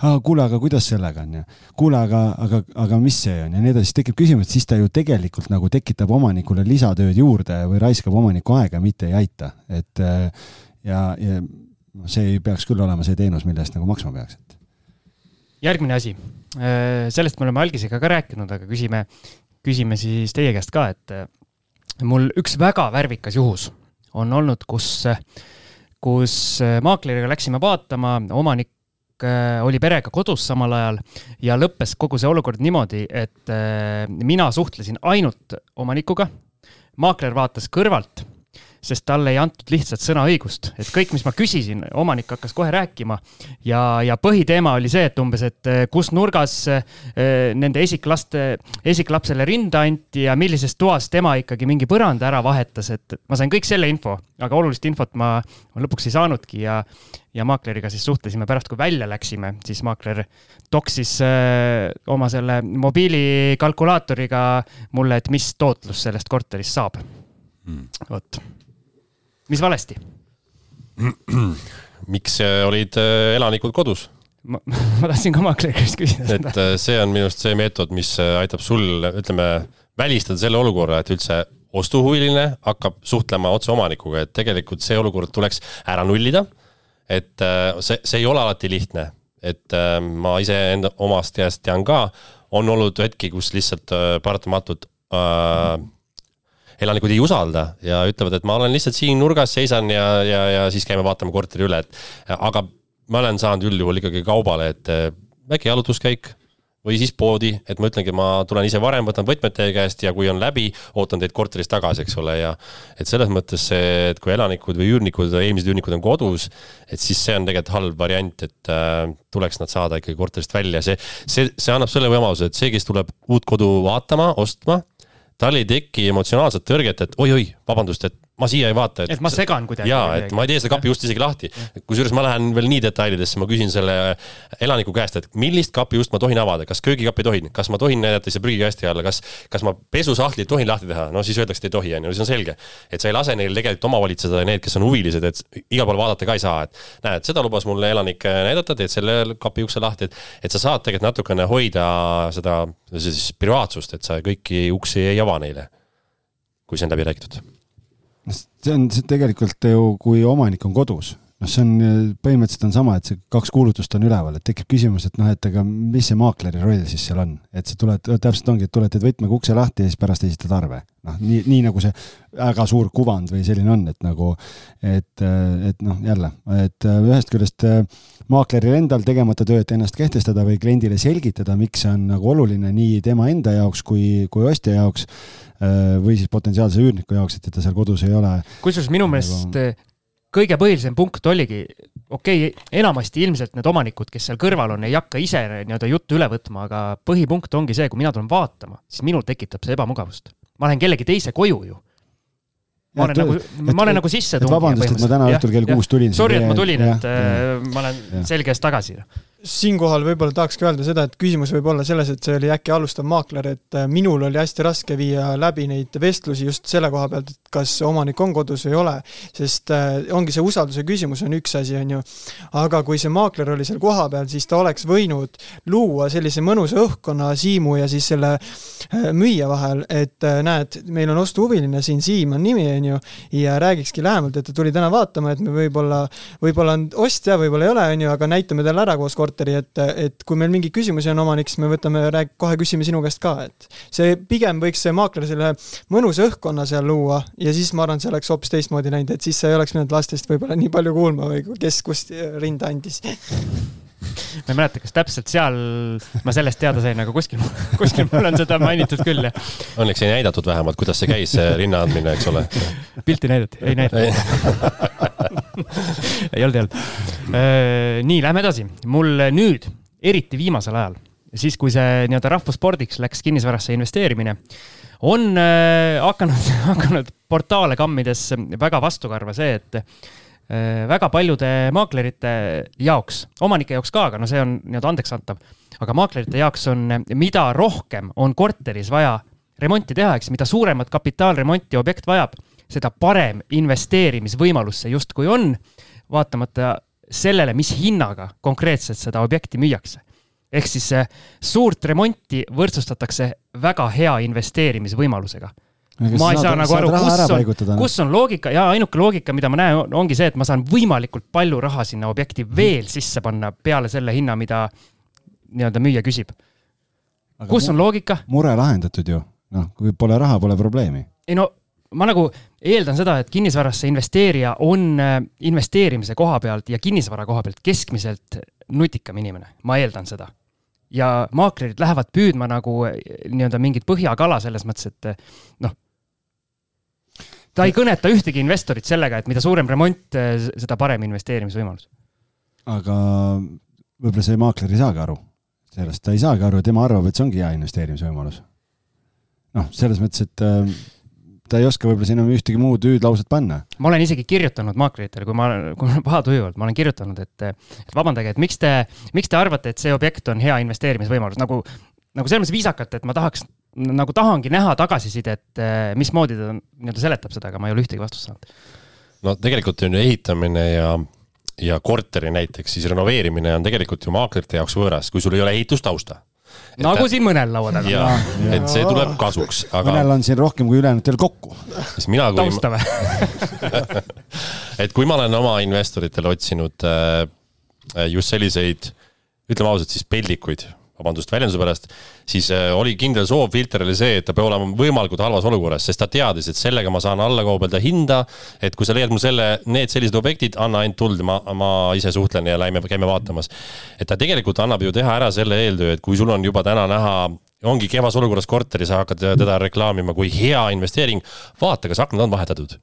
Kuule, aga kuidas sellega on? ja kuule, aga, aga, aga mis see on? ja nii edasi, siis tekib küsimus, et siis ta ju tegelikult nagu tekitab omanikule lisatööd juurde või raiskab omaniku aega, mitte ei aita, et ja, ja noh, see ei peaks küll olema see teenus, mille eest nagu maksma peaks, et järgmine asi, äh, sellest me oleme algisega ka rääkinud, aga küsime, küsime siis teie käest ka, et äh, mul üks väga värvikas juhus on olnud, kus, kus äh, maakleriga läksime vaatama, omanik oli perega kodus samal ajal ja lõppes kogu see olukord niimoodi, et mina suhtlesin ainult omanikuga. maakler vaatas kõrvalt, sest talle ei antud lihtsalt sõnaõigust, et kõik, mis ma küsisin, omanik hakkas kohe rääkima. ja, ja põhiteema oli see, et umbes, et eh, kus nurgas eh, nende esiklaste, esiklapsele rinda anti ja millises toas tema ikkagi mingi põranda ära vahetas, et ma sain kõik selle info, aga olulist infot ma, ma lõpuks ei saanudki ja, ja maakleriga siis suhtlesime. Pärast, kui välja läksime, siis maakler toksis öö, oma selle mobiilikalkulaatoriga mulle, et mis tootlus sellest korterist saab. Mm.. vot mis valesti? [CLEARS THROAT] miks äh, olid äh, elanikud kodus? ma, [LAUGHS] ma tahtsin ka makleri käest küsida seda. et äh, see on minu arust see meetod, mis aitab sul, ütleme, välistada selle olukorra, et üldse ostuhuviline hakkab suhtlema otse omanikuga, et tegelikult see olukord tuleks ära nullida. et see, see ei ole alati lihtne, et ma iseenda omast käest tean ka, on olnud hetki, kus lihtsalt paratamatult äh, elanikud ei usalda ja ütlevad, et ma olen lihtsalt siin nurgas, seisan ja, ja, ja siis käime vaatame korteri üle, et aga ma olen saanud üldjuhul ikkagi kaubale, et väike jalutuskäik või siis poodi, et ma ütlengi, ma tulen ise varem, võtan võtmed teie käest ja kui on läbi, ootan teid korteris tagasi, eks ole, ja et selles mõttes see, et kui elanikud või üürnikud, eelmised üürnikud on kodus, et siis see on tegelikult halb variant, et äh, tuleks nad saada ikkagi korterist välja, see, see, see annab selle võimaluse, et see, kes tuleb uut kodu vaatama, ostma, tal ei teki emotsionaalset tõrget, et oi-oi, vabandust, et ma siia ei vaata, et. et ma segan kuidagi. jaa, et ma ei tee seda kapi ust isegi lahti. kusjuures ma lähen veel nii detailidesse, ma küsin selle elaniku käest, et millist kapi ust ma tohin avada, kas köögikappi tohin, kas ma tohin näidata siia prügikasti alla, kas, kas ma pesusahtlit tohin lahti teha, no siis öeldakse, et ei tohi, on ju, see on selge. et sa ei lase neil tegelikult omavalitseda need, kes on huvilised, et igal pool vaadata ka ei saa, et näed, seda lubas mulle elanik näidata, teed selle kapi ukse lahti, et, et sa saad tegelikult natukene hoida seda siis privaatsust, et sa kõiki uksi ei ava neile, kui see on läbi räägitud see on see tegelikult ju, kui omanik on kodus, noh, see on põhimõtteliselt on sama, et see kaks kuulutust on üleval, et tekib küsimus, et noh, et aga mis see maakleri roll siis seal on, et sa tuled, täpselt ongi, et tuled, teed võtmega ukse lahti ja siis pärast esitad arve. noh, nii, nii nagu see väga suur kuvand või selline on, et nagu, et, et noh, jälle, et ühest küljest maakleril endal tegemata töö, et ennast kehtestada või kliendile selgitada, miks see on nagu oluline nii tema enda jaoks kui, kui ostja jaoks Äh, või siis potentsiaalse üürniku jaoks, et, ta seal kodus ei ole. kusjuures minu meelest äh, kõige põhilisem punkt oligi, okei okay,, enamasti ilmselt need omanikud, kes seal kõrval on, ei hakka ise nii-öelda juttu üle võtma, aga põhipunkt ongi see, kui mina tulen vaatama, siis minul tekitab see ebamugavust. ma lähen kellegi teise koju ju ma olen nagu, ma olen nagu sisse tulnud. vabandust, et ma täna õhtul kell kuus tulin. Sorry, et ma tulin, et ja, ja, ma olen selge eest tagasi siinkohal võib-olla tahakski öelda seda, et küsimus võib olla selles, et see oli äkki alustav maakler, et äh, minul oli hästi raske viia läbi neid vestlusi just selle koha pealt, et kas omanik on kodus või ei ole. sest äh, ongi see usalduse küsimus on üks asi, on ju. aga kui see maakler oli seal kohapeal, siis ta oleks võinud luua sellise mõnusa õhkkonna Siimu ja siis selle äh, müüja vahel, et näed, meil on ostuhuviline siin, Siim on nimi, on ju, ja räägikski lähemalt, et ta tuli täna vaatama, et me võib-olla, võib-olla on ostja, võib-olla ei ole, on ju, aga näitame talle ära koos korteri korteri, et, et kui meil mingeid küsimusi on omanik, siis me võtame, rääg-, kohe küsime sinu käest ka, et see pigem võiks see maakler selle mõnusa õhkkonna seal luua ja siis ma arvan, see oleks hoopis teistmoodi läinud, et siis sa ei oleks pidanud lastest võib-olla nii palju kuulma või kes kust rinda andis [LAUGHS] ma ei mäleta, kas täpselt seal ma sellest teada sain, aga kuskil, [LAUGHS] kuskil mul on seda mainitud küll, jah. Õnneks ei näidatud vähemalt, kuidas see käis, see rinna andmine, eks ole. [LAUGHS] pilti näidati, ei näidatud ei olnud, ei olnud. Nii, lähme edasi. mul nüüd, eriti viimasel ajal, siis kui see nii-öelda rahvusspordiks läks kinnisvarasse investeerimine, on hakanud, hakanud portaale kammides väga vastukarva see, et väga paljude maaklerite jaoks, omanike jaoks ka, aga no see on nii-öelda andeksantav, aga maaklerite jaoks on, mida rohkem on korteris vaja remonti teha, eks, mida suuremat kapitaalremonti objekt vajab seda parem investeerimisvõimalus see justkui on, vaatamata sellele, mis hinnaga konkreetselt seda objekti müüakse. ehk siis suurt remonti võrdsustatakse väga hea investeerimisvõimalusega ma ei saa nagu aru, kus on, kus on loogika ja ainuke loogika, mida ma näen, ongi see, et ma saan võimalikult palju raha sinna objekti veel sisse panna peale selle hinna, mida nii-öelda müüja küsib. kus on loogika? mure lahendatud ju, noh, kui pole raha, pole probleemi. ei no ma nagu eeldan seda, et kinnisvarasse investeerija on äh, investeerimise koha pealt ja kinnisvara koha pealt keskmiselt nutikam inimene, ma eeldan seda. ja maaklerid lähevad püüdma nagu äh, nii-öelda mingit põhjakala selles mõttes, et äh, noh. Ta ei kõneta ühtegi investorit sellega, et mida suurem remont, seda parem investeerimisvõimalus. aga võib-olla see maakler ei saagi aru sellest, ta ei saagi aru, tema arvab, et see ongi hea investeerimisvõimalus. noh, selles mõttes, et äh, ta ei oska võib-olla sinna ühtegi muud hüüdlauset panna. ma olen isegi kirjutanud maakleritele, kui ma, kui ma pahatujuvalt, ma olen kirjutanud, et, et vabandage, et miks te, miks te arvate, et see objekt on hea investeerimisvõimalus, nagu, nagu selles mõttes viisakalt, et ma tahaks, nagu tahangi näha tagasisidet, mismoodi ta nii-öelda seletab seda, aga ma ei ole ühtegi vastust saanud. no tegelikult on ju ehitamine ja ja korteri näiteks siis renoveerimine on tegelikult ju maaklerite jaoks võõras, kui sul ei ole ehitustausta nagu siin mõnel laua taga. et see tuleb kasuks, aga. mõnel on siin rohkem kui ülejäänutel kokku. siis mina kui. tausta või [LAUGHS] et kui ma olen oma investoritele otsinud äh, just selliseid, ütleme ausalt siis peldikuid vabandust väljenduse pärast, siis äh, oli kindel soov filteril see, et ta peab olema võimalikult halvas olukorras, sest ta teadis, et sellega ma saan alla kaubelda hinda. et kui sa leiad mul selle, need sellised objektid, anna ainult tuld, ma, ma ise suhtlen ja lähme, käime vaatamas. et ta tegelikult annab ju teha ära selle eeltöö, et kui sul on juba täna näha ongi kehvas olukorras korteri, sa hakkad teda reklaamima kui hea investeering, vaata, kas aknad on vahetatud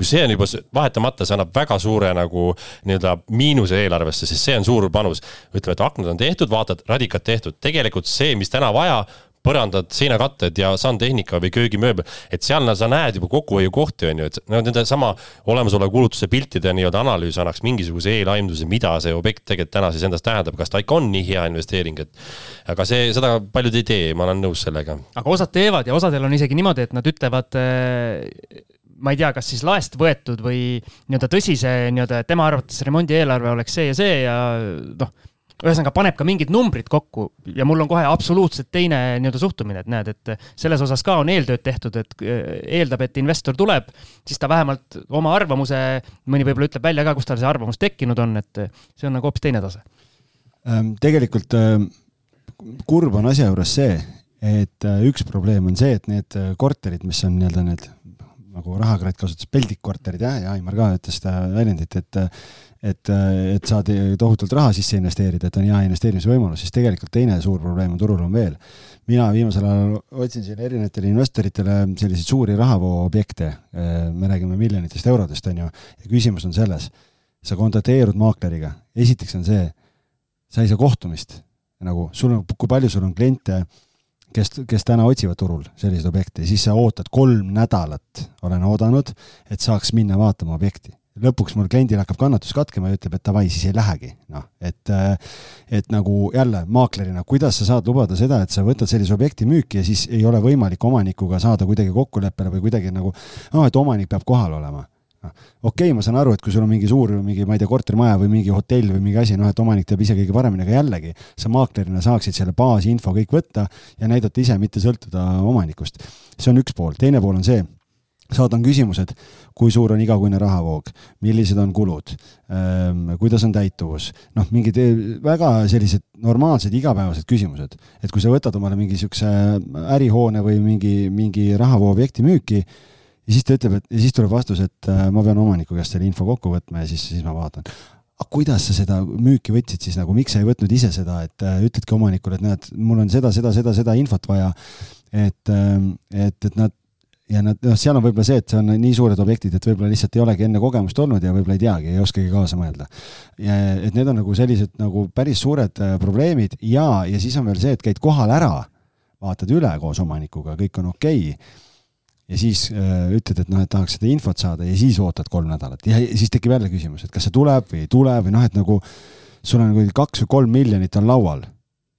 kui see on juba vahetamata, see annab väga suure nagu nii-öelda miinuse eelarvesse, sest see on suur panus. ütleme, et aknad on tehtud, vaatad, radikad tehtud, tegelikult see, mis täna vaja, põrandad, seinakatted ja sandtehnika või köögimööbel, et seal sa näed juba kokkuhoiukohti, on ju, et no nende sama olemasoleva kulutuse piltide nii-öelda analüüs annaks mingisuguse eelaimduse, mida see objekt tegelikult täna siis endast tähendab, kas ta ikka on nii hea investeering, et aga see, seda paljud ei tee, ma olen nõus sellega. aga osad teevad ja osadel on isegi niimoodi, et nad ütlevad ma ei tea, kas siis laest võetud või nii-öelda tõsise nii-öelda, et tema arvates remondi eelarve oleks see ja see ja noh, ühesõnaga paneb ka mingid numbrid kokku ja mul on kohe absoluutselt teine nii-öelda suhtumine, et näed, et selles osas ka on eeltööd tehtud, et eh, eeldab, et investor tuleb, siis ta vähemalt oma arvamuse, mõni võib-olla ütleb välja ka, kust tal see arvamus tekkinud on, et see on nagu hoopis teine tase. Ehm, tegelikult ehm, kurb on asja juures see, et eh, üks probleem on see, et need korterid, mis on nii-öelda need nagu Rahakratt kasutas peldikkorterid jah, ja Aimar ka ütles seda väljendit, et et, et saad tohutult raha sisse investeerida, et on hea investeerimisvõimalus, siis tegelikult teine suur probleem turul on veel. mina viimasel ajal otsin siin erinevatele investoritele selliseid suuri rahavooobjekte, me räägime miljonitest eurodest, on ju, ja küsimus on selles, sa kontakteerud maakleriga, esiteks on see, sa ei saa kohtumist, nagu sul on, kui palju sul on kliente kes, kes täna otsivad turul selliseid objekte, siis sa ootad kolm nädalat, olen oodanud, et saaks minna vaatama objekti. lõpuks mul kliendil hakkab kannatus katkema ja ütleb, et davai, siis ei lähegi, noh, et et nagu jälle maaklerina, kuidas sa saad lubada seda, et sa võtad sellise objekti müüki ja siis ei ole võimalik omanikuga saada kuidagi kokkuleppele või kuidagi nagu noh, et omanik peab kohal olema noh, okei okay,, ma saan aru, et kui sul on mingi suur, mingi, ma ei tea, kortermaja või mingi hotell või mingi asi, noh, et omanik teab ise kõige paremini, aga jällegi, sa maaklerina saaksid selle baasinfo kõik võtta ja näidata ise, mitte sõltuda omanikust. see on üks pool, teine pool on see, saadan küsimused, kui suur on igakuine rahavoog, millised on kulud, ehm, kuidas on täituvus, noh, mingid eh, väga sellised normaalsed igapäevased küsimused. et kui sa võtad omale mingi niisuguse ärihoone või mingi, mingi rahavoo objekti müüki, ja siis ta ütleb, et ja siis tuleb vastus, et äh, ma pean omaniku käest selle info kokku võtma ja siis, siis ma vaatan. aga kuidas sa seda müüki võtsid siis nagu, miks sa ei võtnud ise seda, et äh, ütledki omanikule, et näed, mul on seda, seda, seda, seda infot vaja. et, ähm, et, et nad ja nad, noh, seal on võib-olla see, et see on nii suured objektid, et võib-olla lihtsalt ei olegi enne kogemust olnud ja võib-olla ei teagi, ei oskagi kaasa mõelda. ja et need on nagu sellised nagu päris suured äh, probleemid ja, ja siis on veel see, et käid kohal ära, vaatad üle koos omanikuga, kõik on okei okay ja siis äh, ütled, et noh, et tahaks seda infot saada ja siis ootad kolm nädalat ja siis tekib jälle küsimus, et kas see tuleb või ei tule või noh, et nagu sul on nagu kaks või kolm miljonit on laual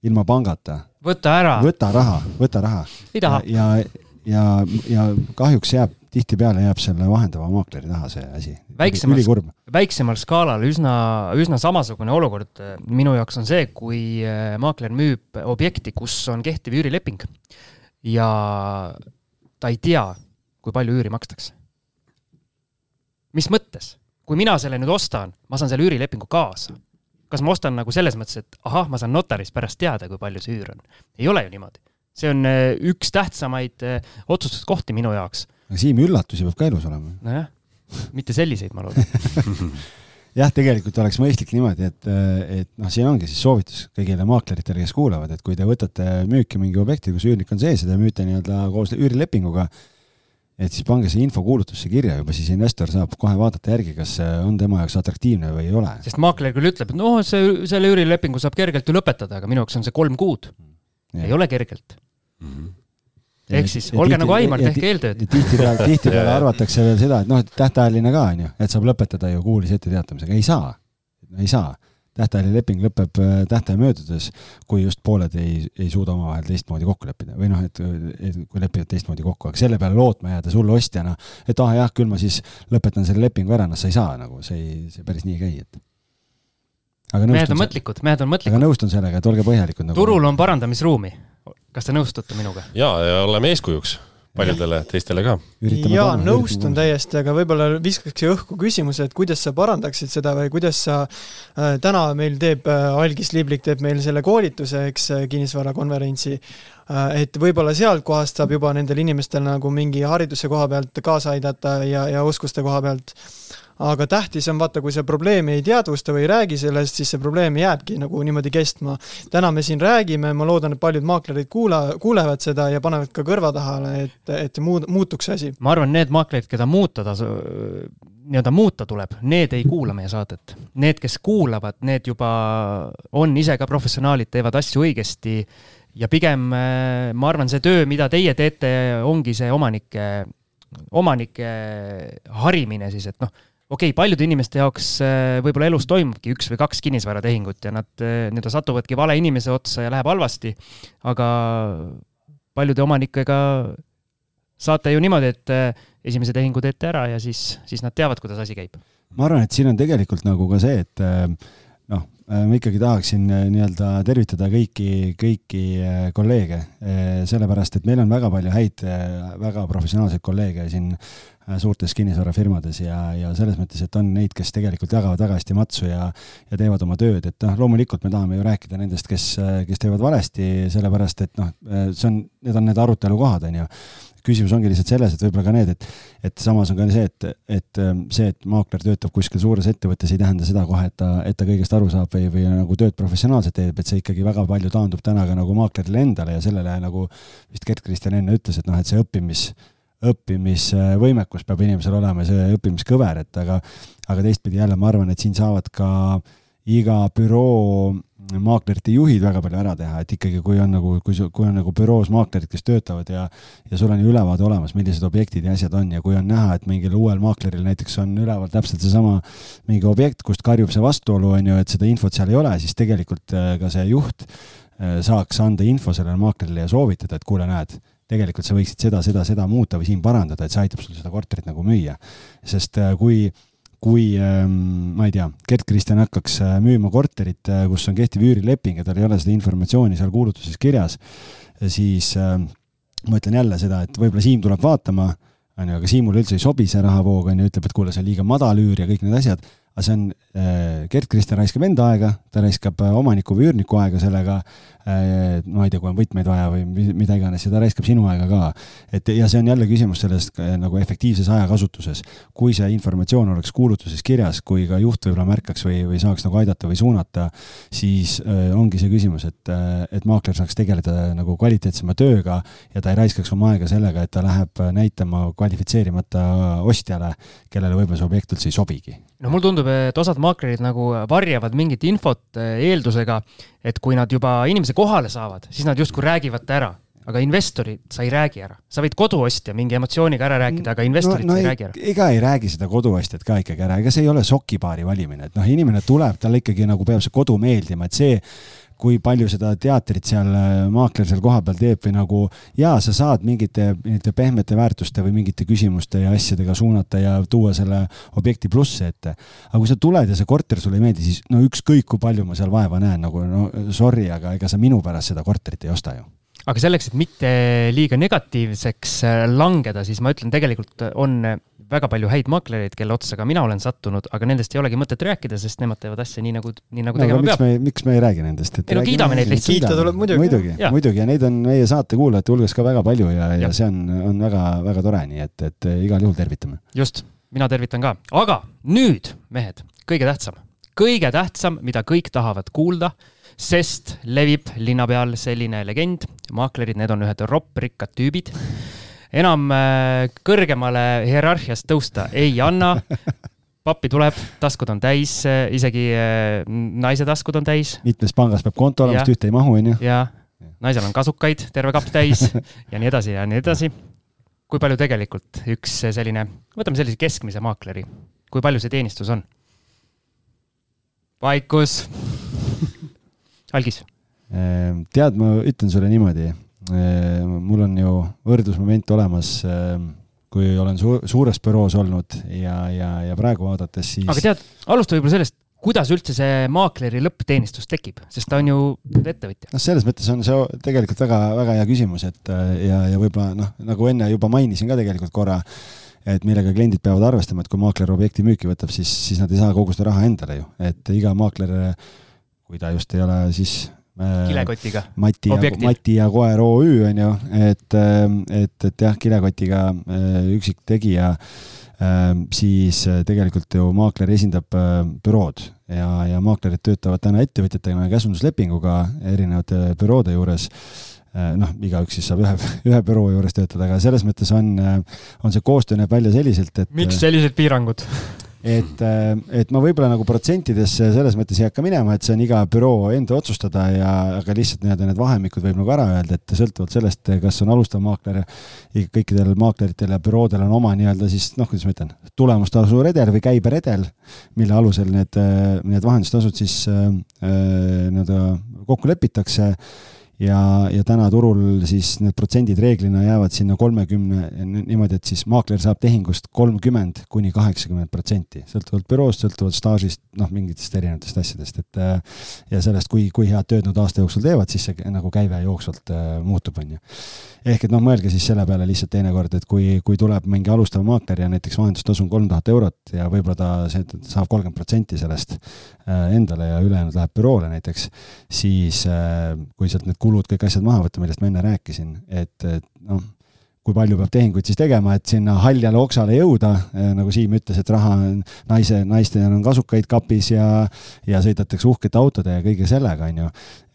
ilma pangata. võta ära. võta raha, võta raha. ei taha. ja, ja, ja kahjuks jääb, tihtipeale jääb selle vahendava maakleri taha see asi. väiksemal, väiksemal skaalal üsna, üsna samasugune olukord minu jaoks on see, kui äh, maakler müüb objekti, kus on kehtiv üürileping ja ta ei tea, kui palju üüri makstakse. mis mõttes? kui mina selle nüüd ostan, ma saan selle üürilepingu kaasa. kas ma ostan nagu selles mõttes, et ahah, ma saan notarist pärast teada, kui palju see üür on? ei ole ju niimoodi. see on äh, üks tähtsamaid äh, otsustuskohti minu jaoks. aga Siim, üllatusi peab ka elus olema. nojah, mitte selliseid, ma loodan [LAUGHS] jah, tegelikult oleks mõistlik niimoodi, et, et noh, siin ongi siis soovitus kõigile maakleritele, kes kuulavad, et kui te võtate müüki mingi objekti, kus üürnik on sees ja te müüte nii-öelda koos üürilepinguga, et siis pange see info kuulutusse kirja juba, siis investor saab kohe vaadata järgi, kas see on tema jaoks atraktiivne või ei ole. sest maakler küll ütleb, et noh, see, selle üürilepingu saab kergelt ju lõpetada, aga minu jaoks on see kolm kuud. ei ole kergelt mm. -hmm ehk siis ja, olge ja, nagu Aimar, tehke eeltööd. tihtipeale, [LAUGHS] tihtipeale arvatakse veel seda, et noh, et tähtajaline ka on ju, et saab lõpetada ju kuulise etteteatamisega, ei saa, ei saa tähtajaline leping lõpeb äh, tähtaja möödudes, kui just pooled ei, ei suuda omavahel teistmoodi kokku leppida või noh, et, kui lepivad teistmoodi kokku, aga selle peale lootma jääda sulle ostjana, et ah jah, küll ma siis lõpetan selle lepingu ära, noh, sa ei saa nagu, see ei, see päris nii ei käi, et. mehed on mõtlikud, mehed on mõtlikud. aga nõustun sellega, et olge põhjalikud nagu. turul on parandamisruumi. Kas te nõustute minuga? ja, ja oleme eeskujuks paljudele teistele ka. jaa, nõustun täiesti, aga võib-olla viskaks õhku küsimuse, et kuidas sa parandaksid seda või kuidas sa äh,, täna meil teeb äh, Algis Liblik teeb meil selle koolituse, eks, äh, kinnisvarakonverentsi äh,, et võib-olla sealt kohast saab juba nendel inimestel nagu mingi hariduse koha pealt kaasa aidata ja, ja oskuste koha pealt aga tähtis on vaata, kui sa probleemi ei teadvusta või ei räägi sellest, siis see probleem jääbki nagu niimoodi kestma. täna me siin räägime, ma loodan, et paljud maaklerid kuula, kuulevad seda ja panevad ka kõrva tahale, et, et muud, muutuks see asi. ma arvan, need maaklerid, keda muuta tasu, nii-öelda muuta tuleb, need ei kuula meie saadet. Need, kes kuulavad, need juba on ise ka professionaalid, teevad asju õigesti ja pigem ma arvan, see töö, mida teie teete, ongi see omanike, omanike harimine siis, et noh okei okay,, paljude inimeste jaoks äh, võib-olla elus toimubki üks või kaks kinnisvaratehingut ja nad äh, nii-öelda satuvadki vale inimese otsa ja läheb halvasti, aga paljude omanikega saate ju niimoodi, et äh, esimese tehingu teete ära ja siis, siis nad teavad, kuidas asi käib. ma arvan, et siin on tegelikult nagu ka see, et ma ikkagi tahaksin nii-öelda tervitada kõiki, kõiki kolleege, sellepärast et meil on väga palju häid, väga professionaalseid kolleege siin suurtes kinnisvarafirmades ja, ja selles mõttes, et on neid, kes tegelikult jagavad väga hästi matsu ja ja teevad oma tööd, et noh, loomulikult me tahame ju rääkida nendest, kes, kes teevad valesti, sellepärast et noh, see on, need on need arutelukohad, on ju küsimus ongi lihtsalt selles, et võib-olla ka need, et, et samas on ka see, et, et ähm, see, et maakler töötab kuskil suures ettevõttes, ei tähenda seda kohe, et ta, et ta kõigest aru saab või, või nagu tööd professionaalselt teeb, et see ikkagi väga palju taandub täna ka nagu maaklerile endale ja sellele nagu vist Gerd-Kristjan enne ütles, et noh, et see õppimis, õppimisvõimekus peab inimesel olema, see õppimiskõver, et aga, aga teistpidi jälle ma arvan, et siin saavad ka iga büroo maaklerite juhid väga palju ära teha, et ikkagi, kui on nagu, kui, kui on nagu büroos maaklerid, kes töötavad ja ja sul on ju ülevaade olemas, millised objektid ja asjad on ja kui on näha, et mingil uuel maakleril näiteks on üleval täpselt seesama mingi objekt, kust karjub see vastuolu, on ju, et seda infot seal ei ole, siis tegelikult äh, ka see juht äh, saaks anda info sellele maaklerile ja soovitada, et kuule, näed tegelikult sa võiksid seda, seda, seda muuta või siin parandada, et see aitab sul seda korterit nagu müüa. sest äh, kui, kui ähm, ma ei tea, Gerd-Kristjan hakkaks äh, müüma korterit, äh, kus on kehtiv üürileping ja tal ei ole seda informatsiooni seal kuulutuses kirjas, siis ma ütlen jälle seda, et võib-olla Siim tuleb vaatama, on ju, aga Siimule üldse ei sobi see rahavoog, on ju, ütleb, et kuule, see on liiga madal üür ja kõik need asjad aga see on, Gerd-Kristjan raiskab enda aega, ta raiskab omaniku või üürniku aega sellega, Äh, ma ei tea, kui on võtmeid vaja või mida iganes ja ta raiskab sinu aega ka. et ja see on jälle küsimus sellest äh, nagu efektiivses ajakasutuses. kui see informatsioon oleks kuulutuses kirjas, kui ka juht võib-olla märkaks või, või saaks nagu aidata või suunata, siis äh, ongi see küsimus, et, et maakler saaks tegeleda nagu kvaliteetsema tööga ja ta ei raiskaks oma aega sellega, et ta läheb näitama kvalifitseerimata ostjale, kellele võib-olla see objekt üldse ei sobigi no mulle tundub, et osad maaklerid nagu varjavad mingit infot eeldusega, et kui nad juba inimese kohale saavad, siis nad justkui räägivad ta ära. Aga investorid sa ei räägi ära, sa võid koduostja mingi emotsiooniga ära rääkida, aga investorit no, no, sa ei räägi ära. ega ei räägi seda koduostjat ka ikkagi ära, ega see ei ole sokipaari valimine, et noh, inimene tuleb, talle ikkagi nagu peab see kodu meeldima, et see kui palju seda teatrit seal äh, maakler seal kohapeal teeb või nagu jaa, sa saad mingite, mingite pehmete väärtuste või mingite küsimuste ja asjadega suunata ja tuua selle objekti plusse ette. aga kui sa tuled ja see korter sulle ei meeldi, siis no ükskõik, kui palju ma seal vaeva näen, nagu no sorry, aga ega sa minu pärast seda korterit ei osta ju aga selleks, et mitte liiga negatiivseks äh, langeda, siis ma ütlen, tegelikult on väga palju häid maaklereid, kelle otsa ka mina olen sattunud, aga nendest ei olegi mõtet rääkida, sest nemad teevad asja nii nagu, nii nagu no, tegema peab. miks me ei räägi nendest? ei no kiidame neid lihtsalt. kiita tuleb muidugi. muidugi, muidugi ja neid on meie saate kuulajate hulgas ka väga palju ja, ja, ja see on, on väga-väga tore, nii et, et igal juhul tervitame. just, mina tervitan ka, aga nüüd, mehed, kõige tähtsam, kõige tähtsam, mida kõik tahavad kuulda sest levib linna peal selline legend, maaklerid, need on ühed ropprikkad tüübid enam äh, kõrgemale hierarhiast tõusta ei anna. pappi tuleb, taskud on täis, isegi naise taskud on täis. mitmes pangas peab konto olema, sest ühte ei mahu, onju. ja, naisel on kasukaid, terve kapp täis [LAUGHS] ja nii edasi ja nii edasi. kui palju tegelikult üks selline, võtame sellise keskmise maakleri, kui palju see teenistus on? vaikus [LAUGHS] algis. Ehm, tead, ma ütlen sulle niimoodi, mul on ju võrdlusmoment olemas, ehm, kui olen su suures büroos olnud ja, ja, ja praegu vaadates siis. aga tead, alusta võib-olla sellest, kuidas üldse see maakleri lõppteenistus tekib, sest ta on ju ettevõtja. noh, selles mõttes on see tegelikult väga-väga hea küsimus, et ja, ja võib-olla noh, nagu enne juba mainisin ka tegelikult korra, et millega kliendid peavad arvestama, et kui maakler objekti müüki võtab, siis, siis nad ei saa kogu seda raha endale ju, et iga maakler kui ta just ei ole siis äh, kilekotiga. Mati ja, Mati ja Koer OÜ on ju, et, äh, et, et jah, kilekotiga äh, üksiktegija, siis tegelikult ju maakler esindab bürood ja, ja maaklerid töötavad täna ettevõtjatena käsunduslepinguga erinevate büroode juures noh, igaüks siis saab ühe, [LAUGHS] ühe büroo juures töötada, aga selles mõttes on, on see koostöö näeb välja selliselt, et. miks sellised piirangud [LAUGHS] et, äh, et ma võib-olla nagu protsentidesse selles mõttes ei hakka minema, et see on iga büroo enda otsustada ja, aga lihtsalt nii-öelda need vahemikud võib nagu ära öelda, et sõltuvalt sellest, kas on alustav maakler, kõikidel maakleritel ja büroodel on oma nii-öelda siis noh, kuidas ma ütlen, tulemustasu redel või käiberedel, mille alusel need, need vahendustasud siis äh, äh nii-öelda kokku lepitakse ja, ja täna turul siis need protsendid reeglina jäävad sinna kolmekümne, niimoodi, et siis maakler saab tehingust kolmkümmend kuni kaheksakümmend protsenti, sõltuvalt büroost, sõltuvalt staažist, noh, mingitest erinevatest asjadest, et ja sellest, kui, kui head tööd nad aasta jooksul teevad, siis see nagu käive jooksvalt äh, muutub, on ju. ehk et noh, mõelge siis selle peale lihtsalt teinekord, et kui, kui tuleb mingi alustav maakler ja näiteks vahendustasu on kolm tuhat eurot ja võib-olla ta, see saab kolmkümmend protsenti sellest äh, endale ja ülejäänud läheb büroole näiteks, siis äh, kui sealt need kulud, kõik asjad maha võtta, millest ma enne rääkisin, et, et noh, kui palju peab tehinguid siis tegema, et sinna haljale oksale jõuda, eh, nagu Siim ütles, et raha on naise, naistel on kasukaid kapis ja, ja sõidetakse uhkete autode ja kõige sellega, on ju.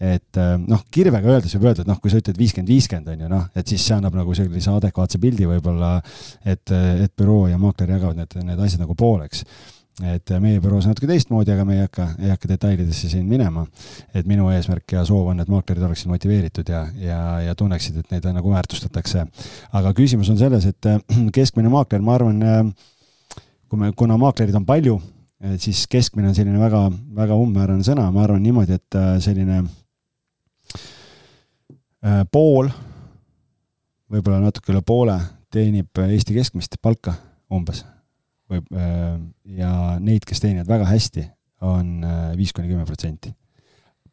et eh, noh, kirvega öeldes võib öelda, et noh, kui sa ütled viiskümmend, viiskümmend on ju noh, et siis see annab nagu sellise adekvaatse pildi võib-olla, et, et büroo ja maakler jagavad need, need asjad nagu pooleks et meie büroos natuke teistmoodi, aga me ei hakka, ei hakka detailidesse siin minema. et minu eesmärk ja soov on, et maaklerid oleksid motiveeritud ja, ja, ja tunneksid, et neid nagu väärtustatakse. aga küsimus on selles, et [CLEARS THROAT] keskmine maakler, ma arvan, kui me, kuna maaklerid on palju, siis keskmine on selline väga, väga umbmäärane sõna, ma arvan niimoodi, et äh, selline äh, pool, võib-olla natuke üle poole teenib Eesti keskmist palka umbes äh, ja neid, kes teenivad väga hästi, on äh, viis kuni kümme protsenti.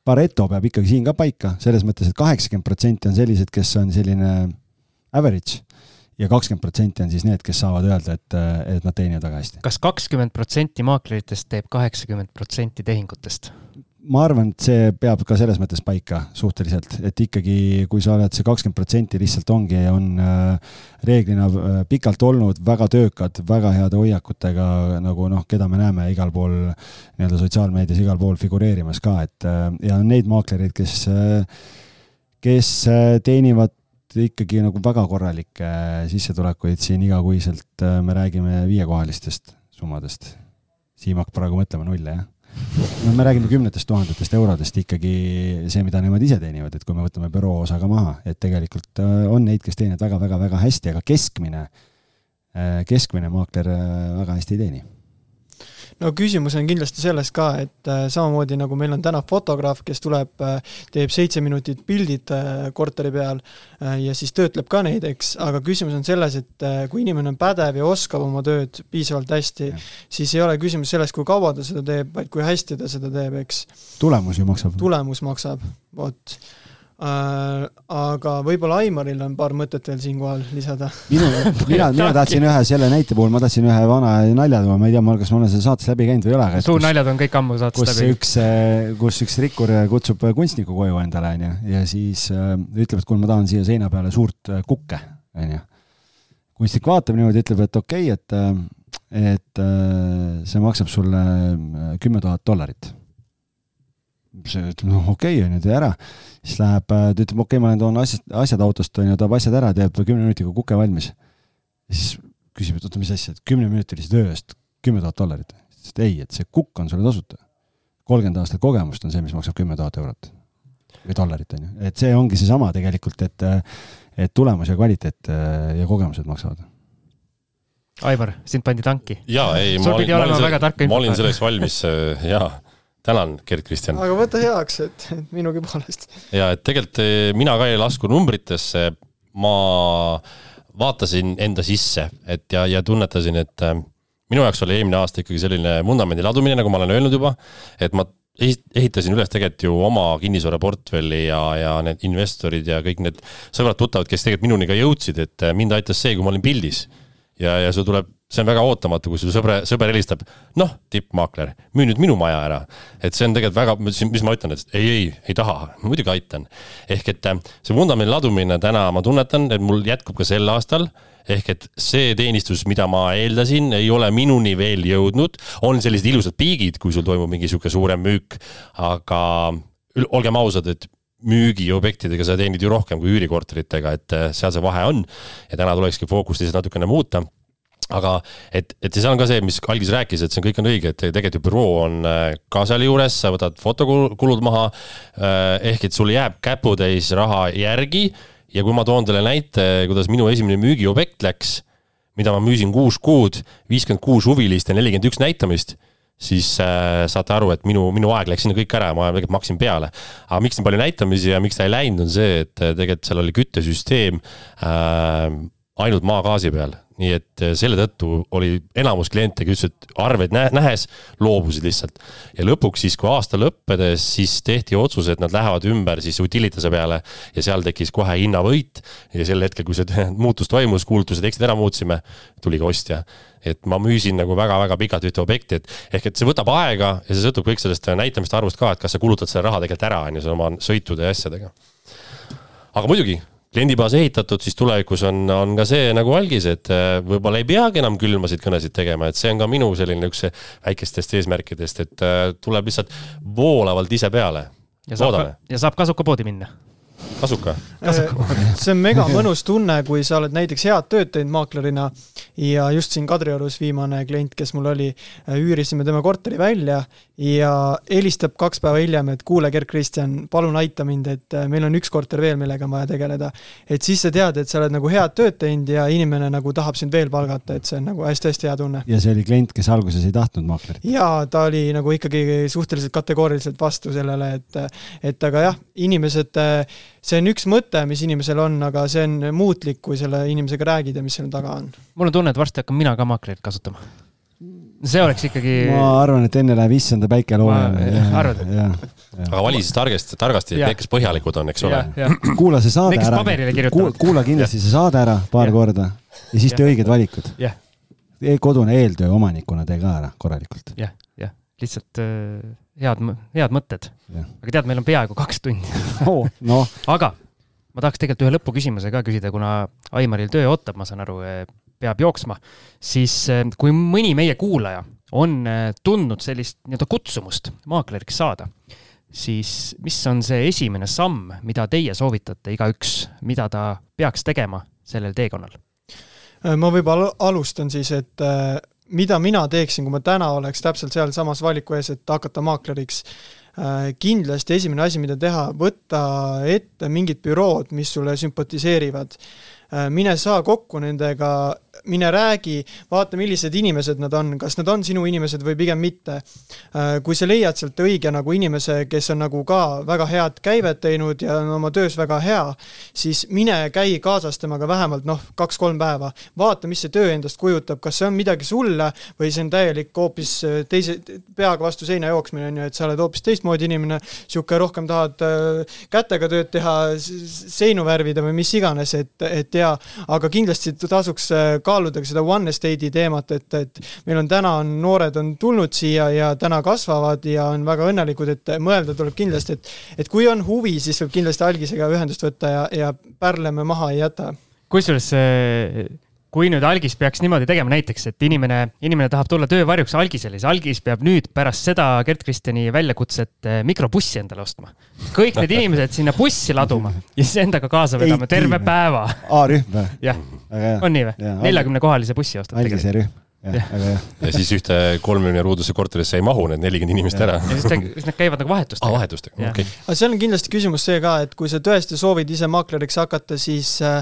Pareto peab ikkagi siin ka paika, selles mõttes et, et kaheksakümmend protsenti on sellised, kes on selline average ja kakskümmend protsenti on siis need, kes saavad öelda, et, et nad teenivad väga hästi. kas kakskümmend protsenti maakleritest teeb kaheksakümmend protsenti tehingutest? Ma arvan, et see peab ka selles mõttes paika suhteliselt, et ikkagi, kui sa oled see kakskümmend protsenti lihtsalt ongi, on äh, reeglina äh, pikalt olnud väga töökad, väga heade hoiakutega, nagu noh, keda me näeme igal pool nii-öelda sotsiaalmeedias igal pool figureerimas ka, et äh, ja neid maaklereid, kes, kes teenivad ikkagi nagu väga korralikke sissetulekuid siin igakuiselt, me räägime viiekohalistest summadest. Siim hakkab praegu mõtlema nulle, jah no me räägime kümnetest tuhandetest eurodest ikkagi see, mida nemad ise teenivad, et kui me võtame büroo osa ka maha, et tegelikult äh, on neid, kes teenivad väga-väga-väga hästi, aga keskmine, äh, keskmine maakler äh, väga hästi ei teeni no küsimus on kindlasti selles ka, et äh, samamoodi nagu meil on täna fotograaf, kes tuleb, äh, teeb seitse minutit pildid äh, korteri peal ja siis töötleb ka neid, eks, aga küsimus on selles, et kui inimene on pädev ja oskab oma tööd piisavalt hästi, siis ei ole küsimus selles, kui kaua ta seda teeb, vaid kui hästi ta seda teeb, eks. tulemus ju maksab. tulemus maksab, vot aga võib-olla Aimaril on paar mõtet veel siinkohal lisada. minu, mina, [LAUGHS] mina tahtsin ühe selle näite puhul, ma tahtsin ühe vana nalja tuua, ma ei tea, kas ma olen seda saates läbi käinud või ei ole. suunaljad on kõik ammu saates kus läbi. üks, kus üks rikkur kutsub kunstniku koju endale, onju, ja siis äh, ütleb, et kuule, ma tahan siia seina peale suurt äh, kukke, onju. kunstnik vaatab niimoodi, ütleb, et okei okay,, et, et see maksab sulle kümme tuhat dollarit see ütleb, noh okei okay, on ju, tee ära. siis läheb, ta ütleb, okei okay,, ma lähen toon asjad, asjad autost, on ju, toob asjad ära, teeb kümne minutiga kuke valmis. siis küsib, et oota, mis asja, et kümneminutilise töö eest kümme tuhat dollarit. et ei, et see kukk on sulle tasuta. kolmkümmend aastat kogemust on see, mis maksab kümme tuhat eurot või dollarit, on ju, et see ongi seesama tegelikult, et et tulemus ja kvaliteet ja kogemused maksavad Aivar, sind pandi tanki. jaa, ei, ma olin, ma olin, ma olin selleks valmis, äh, jaa. Tänan, Gerd-Kristjan. aga võta heaks, et, minugi poolest. ja, et tegelikult äh, mina ka ei lasku numbritesse, ma vaatasin enda sisse, et ja, ja tunnetasin, et äh, minu jaoks oli eelmine aasta ikkagi selline vundamendi ladumine, nagu ma olen öelnud juba, et ma ehitasin üles tegelikult ju oma kinnisvaraportfelli ja, ja need investorid ja kõik need sõbrad-tuttavad, kes tegelikult minuni ka jõudsid, et mind aitas see, kui ma olin pildis ja, ja sul tuleb, see on väga ootamatu, kui su sõbre, sõber helistab, noh, tippmaakler, müü nüüd minu maja ära. et see on tegelikult väga, mis ma ütlen, et ei, ei, ei taha, muidugi aitan. ehk et äh, see vundamendi ladumine täna ma tunnetan, et mul jätkub ka sel aastal ehk et see teenistus, mida ma eeldasin, ei ole minuni veel jõudnud, on sellised ilusad piigid, kui sul toimub mingi sihuke suurem müük, aga olgem ausad, et müügiobjektidega sa teenid ju rohkem kui üürikorteritega, et äh, seal see vahe on. ja täna tulekski fookust lihtsalt natukene muuta aga et, et see on ka see, mis Algis rääkis, et see kõik on õige, et tegelikult ju büroo on äh, ka sealjuures, sa võtad fotokulud maha. Äh, ehk et sul jääb käputäis raha järgi ja kui ma toon teile näite, kuidas minu esimene müügiobjekt läks, mida ma müüsin kuus kuud, viiskümmend kuus huvilist ja nelikümmend üks näitamist siis äh, saate aru, et minu, minu aeg läks sinna kõik ära ja ma tegelikult maksin peale. aga miks nii palju näitamisi ja miks ta ei läinud, on see, et äh, tegelikult seal oli küttesüsteem äh, ainult maagaasi peal nii et eh, selle tõttu oli enamus kliente, kes ütlesid, arveid nähes, loobusid lihtsalt. ja lõpuks siis, kui aasta lõppedes, siis tehti otsus, et nad lähevad ümber siis Utilitase peale ja seal tekkis kohe hinnavõit. ja sel hetkel, kui see [LAUGHS] muutus toimus, kuulutuse tekstid ära muutsime, tuli ka ostja. et ma müüsin nagu väga-väga pikalt ühte objekti, et ehk et see võtab aega ja see sõltub kõik sellest näitamiste arvust ka, et kas sa kulutad selle raha tegelikult ära, on ju, oma sõitude ja asjadega. aga muidugi kliendibaas ehitatud, siis tulevikus on, on ka see nagu algis, et äh, võib-olla ei peagi enam külmasid kõnesid tegema, et see on ka minu selline üks väikestest eesmärkidest, et äh, tuleb lihtsalt voolavalt ise peale. ja saab, ja saab kasukapoodi minna kasuka, kasuka.. see on mega mõnus tunne, kui sa oled näiteks head tööd teinud maaklerina ja just siin Kadriorus viimane klient, kes mul oli, üürisime tema korteri välja ja helistab kaks päeva hiljem, et kuule, Gerd-Kristjan, palun aita mind, et äh, meil on üks korter veel, millega on vaja tegeleda. et siis sa tead, et sa oled nagu head tööd teinud ja inimene nagu tahab sind veel palgata, et see on nagu hästi-hästi hea tunne. ja see oli klient, kes alguses ei tahtnud maaklerit? jaa, ta oli nagu ikkagi suhteliselt kategooriliselt vastu sellele, et et aga jah, inimesed äh, see on üks mõte, mis inimesel on, aga see on muutlik, kui selle inimesega räägid ja mis selle taga on. mul on tunne, et varsti hakkan mina ka maaklerit kasutama. see oleks ikkagi. ma arvan, et enne läheb issanda päike loojale. [LAUGHS] arvad? aga vali siis targasti, targasti, et need, kes põhjalikud on, eks ole. [CLEARS THROAT] kuula see saade ära, kuula kindlasti see saade ära paar ja. korda ja siis tee õiged valikud. Kodune eeltöö omanikuna tee ka ära korralikult. jah, jah, lihtsalt äh, head, head mõtted. aga tead, meil on peaaegu kaks tundi [LAUGHS] oh, no. aga ma tahaks tegelikult ühe lõpuküsimuse ka küsida, kuna Aimaril töö ootab, ma saan aru, eh, peab jooksma, siis eh, kui mõni meie kuulaja on eh, tundnud sellist nii-öelda kutsumust maakleriks saada, siis mis on see esimene samm, mida teie soovitate igaüks, mida ta peaks tegema sellel teekonnal? ma võib-olla alustan siis, et mida mina teeksin, kui ma täna oleks täpselt sealsamas valiku ees, et hakata maakleriks, äh, kindlasti esimene asi, mida teha, võtta ette mingid bürood, mis sulle sümpatiseerivad. Äh, mine saa kokku nendega mine räägi, vaata, millised inimesed nad on, kas nad on sinu inimesed või pigem mitte. Äh, kui sa leiad sealt õige nagu inimese, kes on nagu ka väga head käivet teinud ja on oma töös väga hea, siis mine käi kaasas temaga vähemalt noh, kaks-kolm päeva. vaata, mis see töö endast kujutab, kas see on midagi sulle või see on täielik hoopis äh, teise, peaga vastu seina jooksmine, on ju, et sa oled hoopis teistmoodi inimene, niisugune rohkem tahad äh, kätega tööd teha, seinu värvida või mis iganes, et, et jaa, aga kindlasti tasuks kaaluda ka seda one estate'i teemat, et, et meil on täna on noored on tulnud siia ja täna kasvavad ja on väga õnnelikud, et mõelda tuleb kindlasti, et et kui on huvi, siis võib kindlasti algisega ühendust võtta ja, ja Pärlemäe maha ei jäta. kusjuures kui nüüd algis peaks niimoodi tegema näiteks, et inimene, inimene tahab tulla töövarjuks algisele, siis algis peab nüüd pärast seda Gerd Kristjani väljakutset eh, mikrobussi endale ostma. kõik need inimesed sinna bussi laduma ja siis endaga kaasa vedama terve päeva. A-rühm või? jah, on nii või? neljakümne kohalise bussi ostad algise rühm ja, ja. ja siis ühte kolmekümne ruuduse korterisse ei mahu need nelikümmend inimest ära. ja siis, ta, siis nad käivad nagu vahetustega ah,. vahetustega, okei okay.. aga seal on kindlasti küsimus see ka, et kui sa tõesti soovid ise maakleriks hakata, siis äh,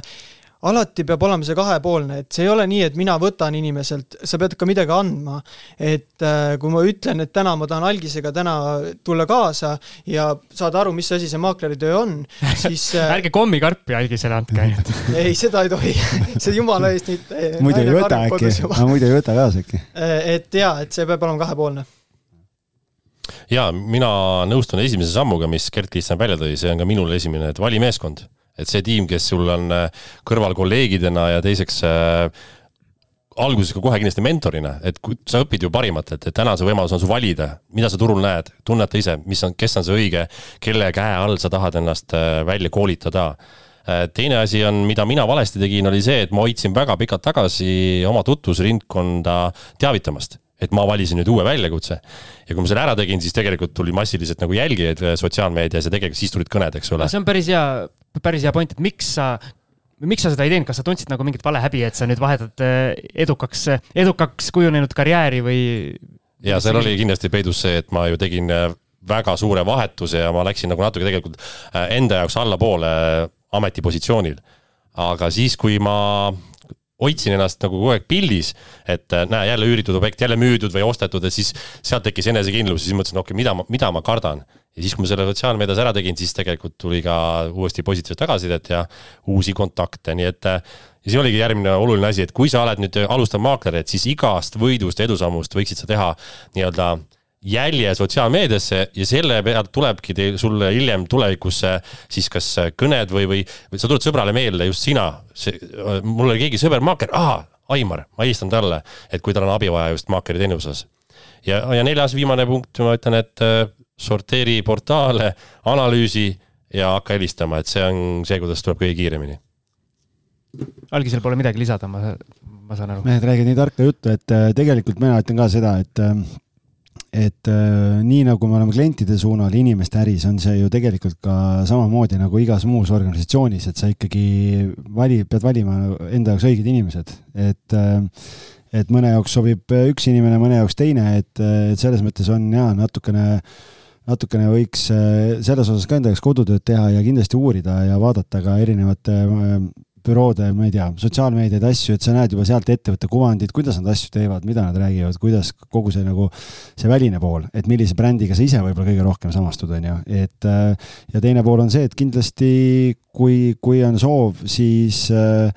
alati peab olema see kahepoolne, et see ei ole nii, et mina võtan inimeselt, sa pead ka midagi andma. et äh, kui ma ütlen, et täna ma tahan algisega täna tulla kaasa ja saada aru, mis asi see maakleritöö on, siis [LAUGHS] äh, ärge kommikarpi algisele andke [LAUGHS] ainult. Ei, seda ei tohi. [LAUGHS] See jumala eest nüüd äh, muidu ei võta äkki, muidu ei võta kaasa äkki. et jaa, et see peab olema kahepoolne. Ja mina nõustun esimese sammuga, mis Gerd Kristjan välja tõi, see on ka minul esimene, et vali meeskond et see tiim, kes sul on äh, kõrval kolleegidena ja teiseks äh, alguses ka kohe kindlasti mentorina, et kui sa õpid ju parimatelt, et täna see võimalus on sul valida, mida sa turul näed, tunneta ise, mis on, kes on see õige, kelle käe all sa tahad ennast äh, välja koolitada. teine asi on, mida mina valesti tegin, oli see, et ma hoidsin väga pikalt tagasi oma tutvusringkonda teavitamast et ma valisin nüüd uue väljakutse. ja kui ma selle ära tegin, siis tegelikult tuli massiliselt nagu jälgijaid sotsiaalmeedias ja tegelikult siis tulid kõned, eks ole. see on päris hea, päris hea point, et miks sa miks sa seda ei teinud, kas sa tundsid nagu mingit valehäbi, et sa nüüd vahetad eh, edukaks, edukaks kujunenud karjääri või? ja seal oli kindlasti peidus see, et ma ju tegin eh, väga suure vahetuse ja ma läksin nagu natuke tegelikult eh, enda jaoks allapoole ametipositsioonil. aga siis, kui ma hoidsin ennast nagu kogu aeg pildis, et näe, jälle üüritud objekt, jälle müüdud või ostetud, et siis sealt tekkis enesekindlus ja siis mõtlesin, okei okay,, mida ma, mida ma kardan. Ja siis, kui ma selle sotsiaalmeedias ära tegin, siis tegelikult tuli ka uuesti positiivset tagasisidet ja uusi kontakte, nii et ja see oligi järgmine oluline asi, et kui sa oled nüüd alustav maakler, et siis igast võidust ja edusammust võiksid sa teha nii-öelda jälje sotsiaalmeediasse ja selle pealt tulebki teil, sulle hiljem tulevikus siis kas kõned või, või, või sa tuled sõbrale meelde, just sina, see, mul oli keegi sõber maaker, aa, Aimar, ma helistan talle, et kui tal on abi vaja just maakeri teenuses. ja, ja neljas viimane punkt, ma ütlen, et sorteeri portaale, analüüsi ja hakka helistama, et see on see, kuidas tuleb kõige kiiremini. algisel pole midagi lisada, ma, ma saan aru. mehed räägivad nii tarka juttu, et äh, tegelikult mina ütlen ka seda, et äh, et äh, nii nagu me oleme klientide suunal inimeste äris, on see ju tegelikult ka samamoodi nagu igas muus organisatsioonis, et sa ikkagi vali, pead valima enda jaoks õiged inimesed, et äh, et mõne jaoks sobib üks inimene, mõne jaoks teine, et, et selles mõttes on jaa, natukene natukene võiks selles osas ka enda jaoks kodutööd teha ja kindlasti uurida ja vaadata ka erinevate büroode, ma ei tea, sotsiaalmeediaid, asju, et sa näed juba sealt ettevõtte kuvandit, kuidas nad asju teevad, mida nad räägivad, kuidas kogu see nagu, see väline pool, et millise brändiga sa ise võib-olla kõige rohkem samastud, on ju, et ja teine pool on see, et kindlasti kui, kui on soov, siis äh,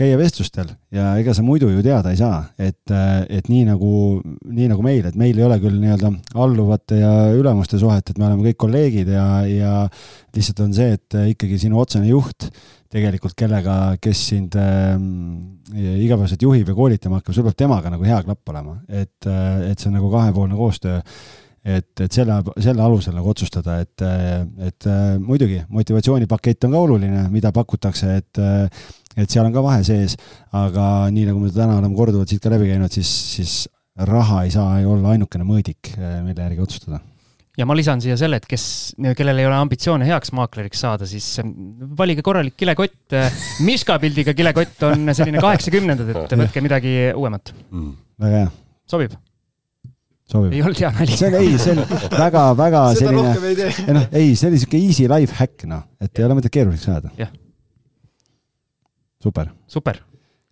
käia vestlustel. Ja ega sa muidu ju teada ei saa, et, et nii nagu, nii nagu meil, et meil ei ole küll nii-öelda alluvate ja ülemuste suhet, et me oleme kõik kolleegid ja, ja lihtsalt on see, et ikkagi sinu otsene juht tegelikult, kellega, kes sind äh, igapäevaselt juhib ja koolitama hakkab, sul peab temaga nagu hea klapp olema, et, et see on nagu kahepoolne koostöö. Et, et selle, selle alusel nagu otsustada, et, et muidugi motivatsioonipakett on ka oluline, mida pakutakse, et et seal on ka vahe sees, aga nii nagu me täna oleme korduvalt siit ka läbi käinud, siis, siis raha ei saa olla ainukene mõõdik, mille järgi otsustada ja ma lisan siia selle, et kes, kellel ei ole ambitsioone heaks maakleriks saada, siis valige korralik kilekott. [LAUGHS] Miška pildiga kilekott on selline kaheksakümnendad, et võtke midagi uuemat mm.. väga hea. sobib? sobib. ei olnud hea nali. see on, ei, see on [LAUGHS] väga-väga selline, ei noh, ei, see oli sihuke easy life hack, noh, et ei ole mõtet keeruliseks ajada. super. super.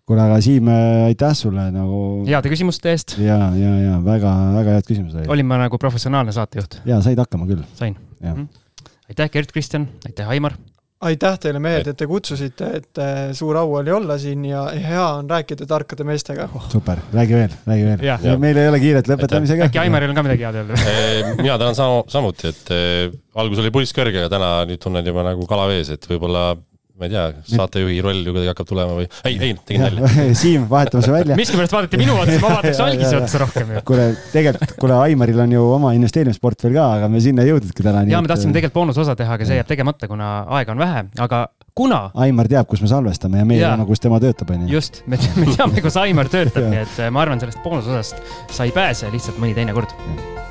Kuule, aga Siim, aitäh sulle nagu. heade küsimuste eest. ja, ja, ja väga-väga head küsimused olid. olin ma nagu professionaalne saatejuht? ja, said hakkama küll. sain. Mm -hmm. aitäh, Gerd Kristjan, aitäh, Aimar aitäh teile, mehed, et te kutsusite, et äh, suur au oli olla siin ja hea on rääkida tarkade meestega oh.. super, räägi veel, räägi veel. Ja, meil ei ole kiiret lõpetamisega. äkki Aimaril on ka midagi head öelda [LAUGHS] mina tänan samuti, et äh, algus oli pulss kõrge, aga täna nüüd tunnen juba nagu kala vees, et võib-olla ma ei tea, saatejuhi roll ju kuidagi hakkab tulema või, ei, ei, tegin nalja. [LAUGHS] Siim, vahetame su välja. miskipärast vaadati minu otsa, ma vaataks algise otsa rohkem ju. kuule, tegelikult, kuule, Aimaril on ju oma investeerimisportfell ka, aga me sinna ei jõudnudki täna. ja me tahtsime tegelikult boonusosa teha, aga see jääb tegemata, kuna aega on vähe, aga kuna Aimar teab, kus me salvestame ja meie teame, kus tema töötab, onju. just, me me teame, kus Aimar töötab, nii et äh, ma arvan, sellest boonusosast sa ei pääse lihtsalt mõni teine kord.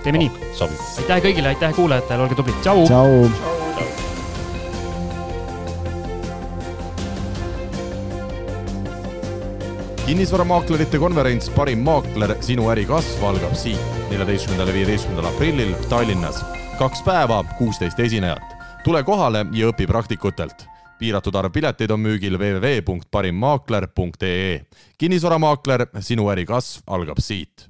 teeme nii, sobib. aitäh kõigile, aitäh kuulajatele, olge tublid, tšau. tšau. Kinnisvaramaaklerite konverents Parim maakler, sinu äri kasv algab siit, neljateistkümnendal ja viieteistkümnendal aprillil Tallinnas. kaks päeva, kuusteist esinejat. tule kohale ja õpi praktikutelt. piiratud arv pileteid on müügil www.parimmaakler.ee. kinnisvaramaakler, sinu äri kasv algab siit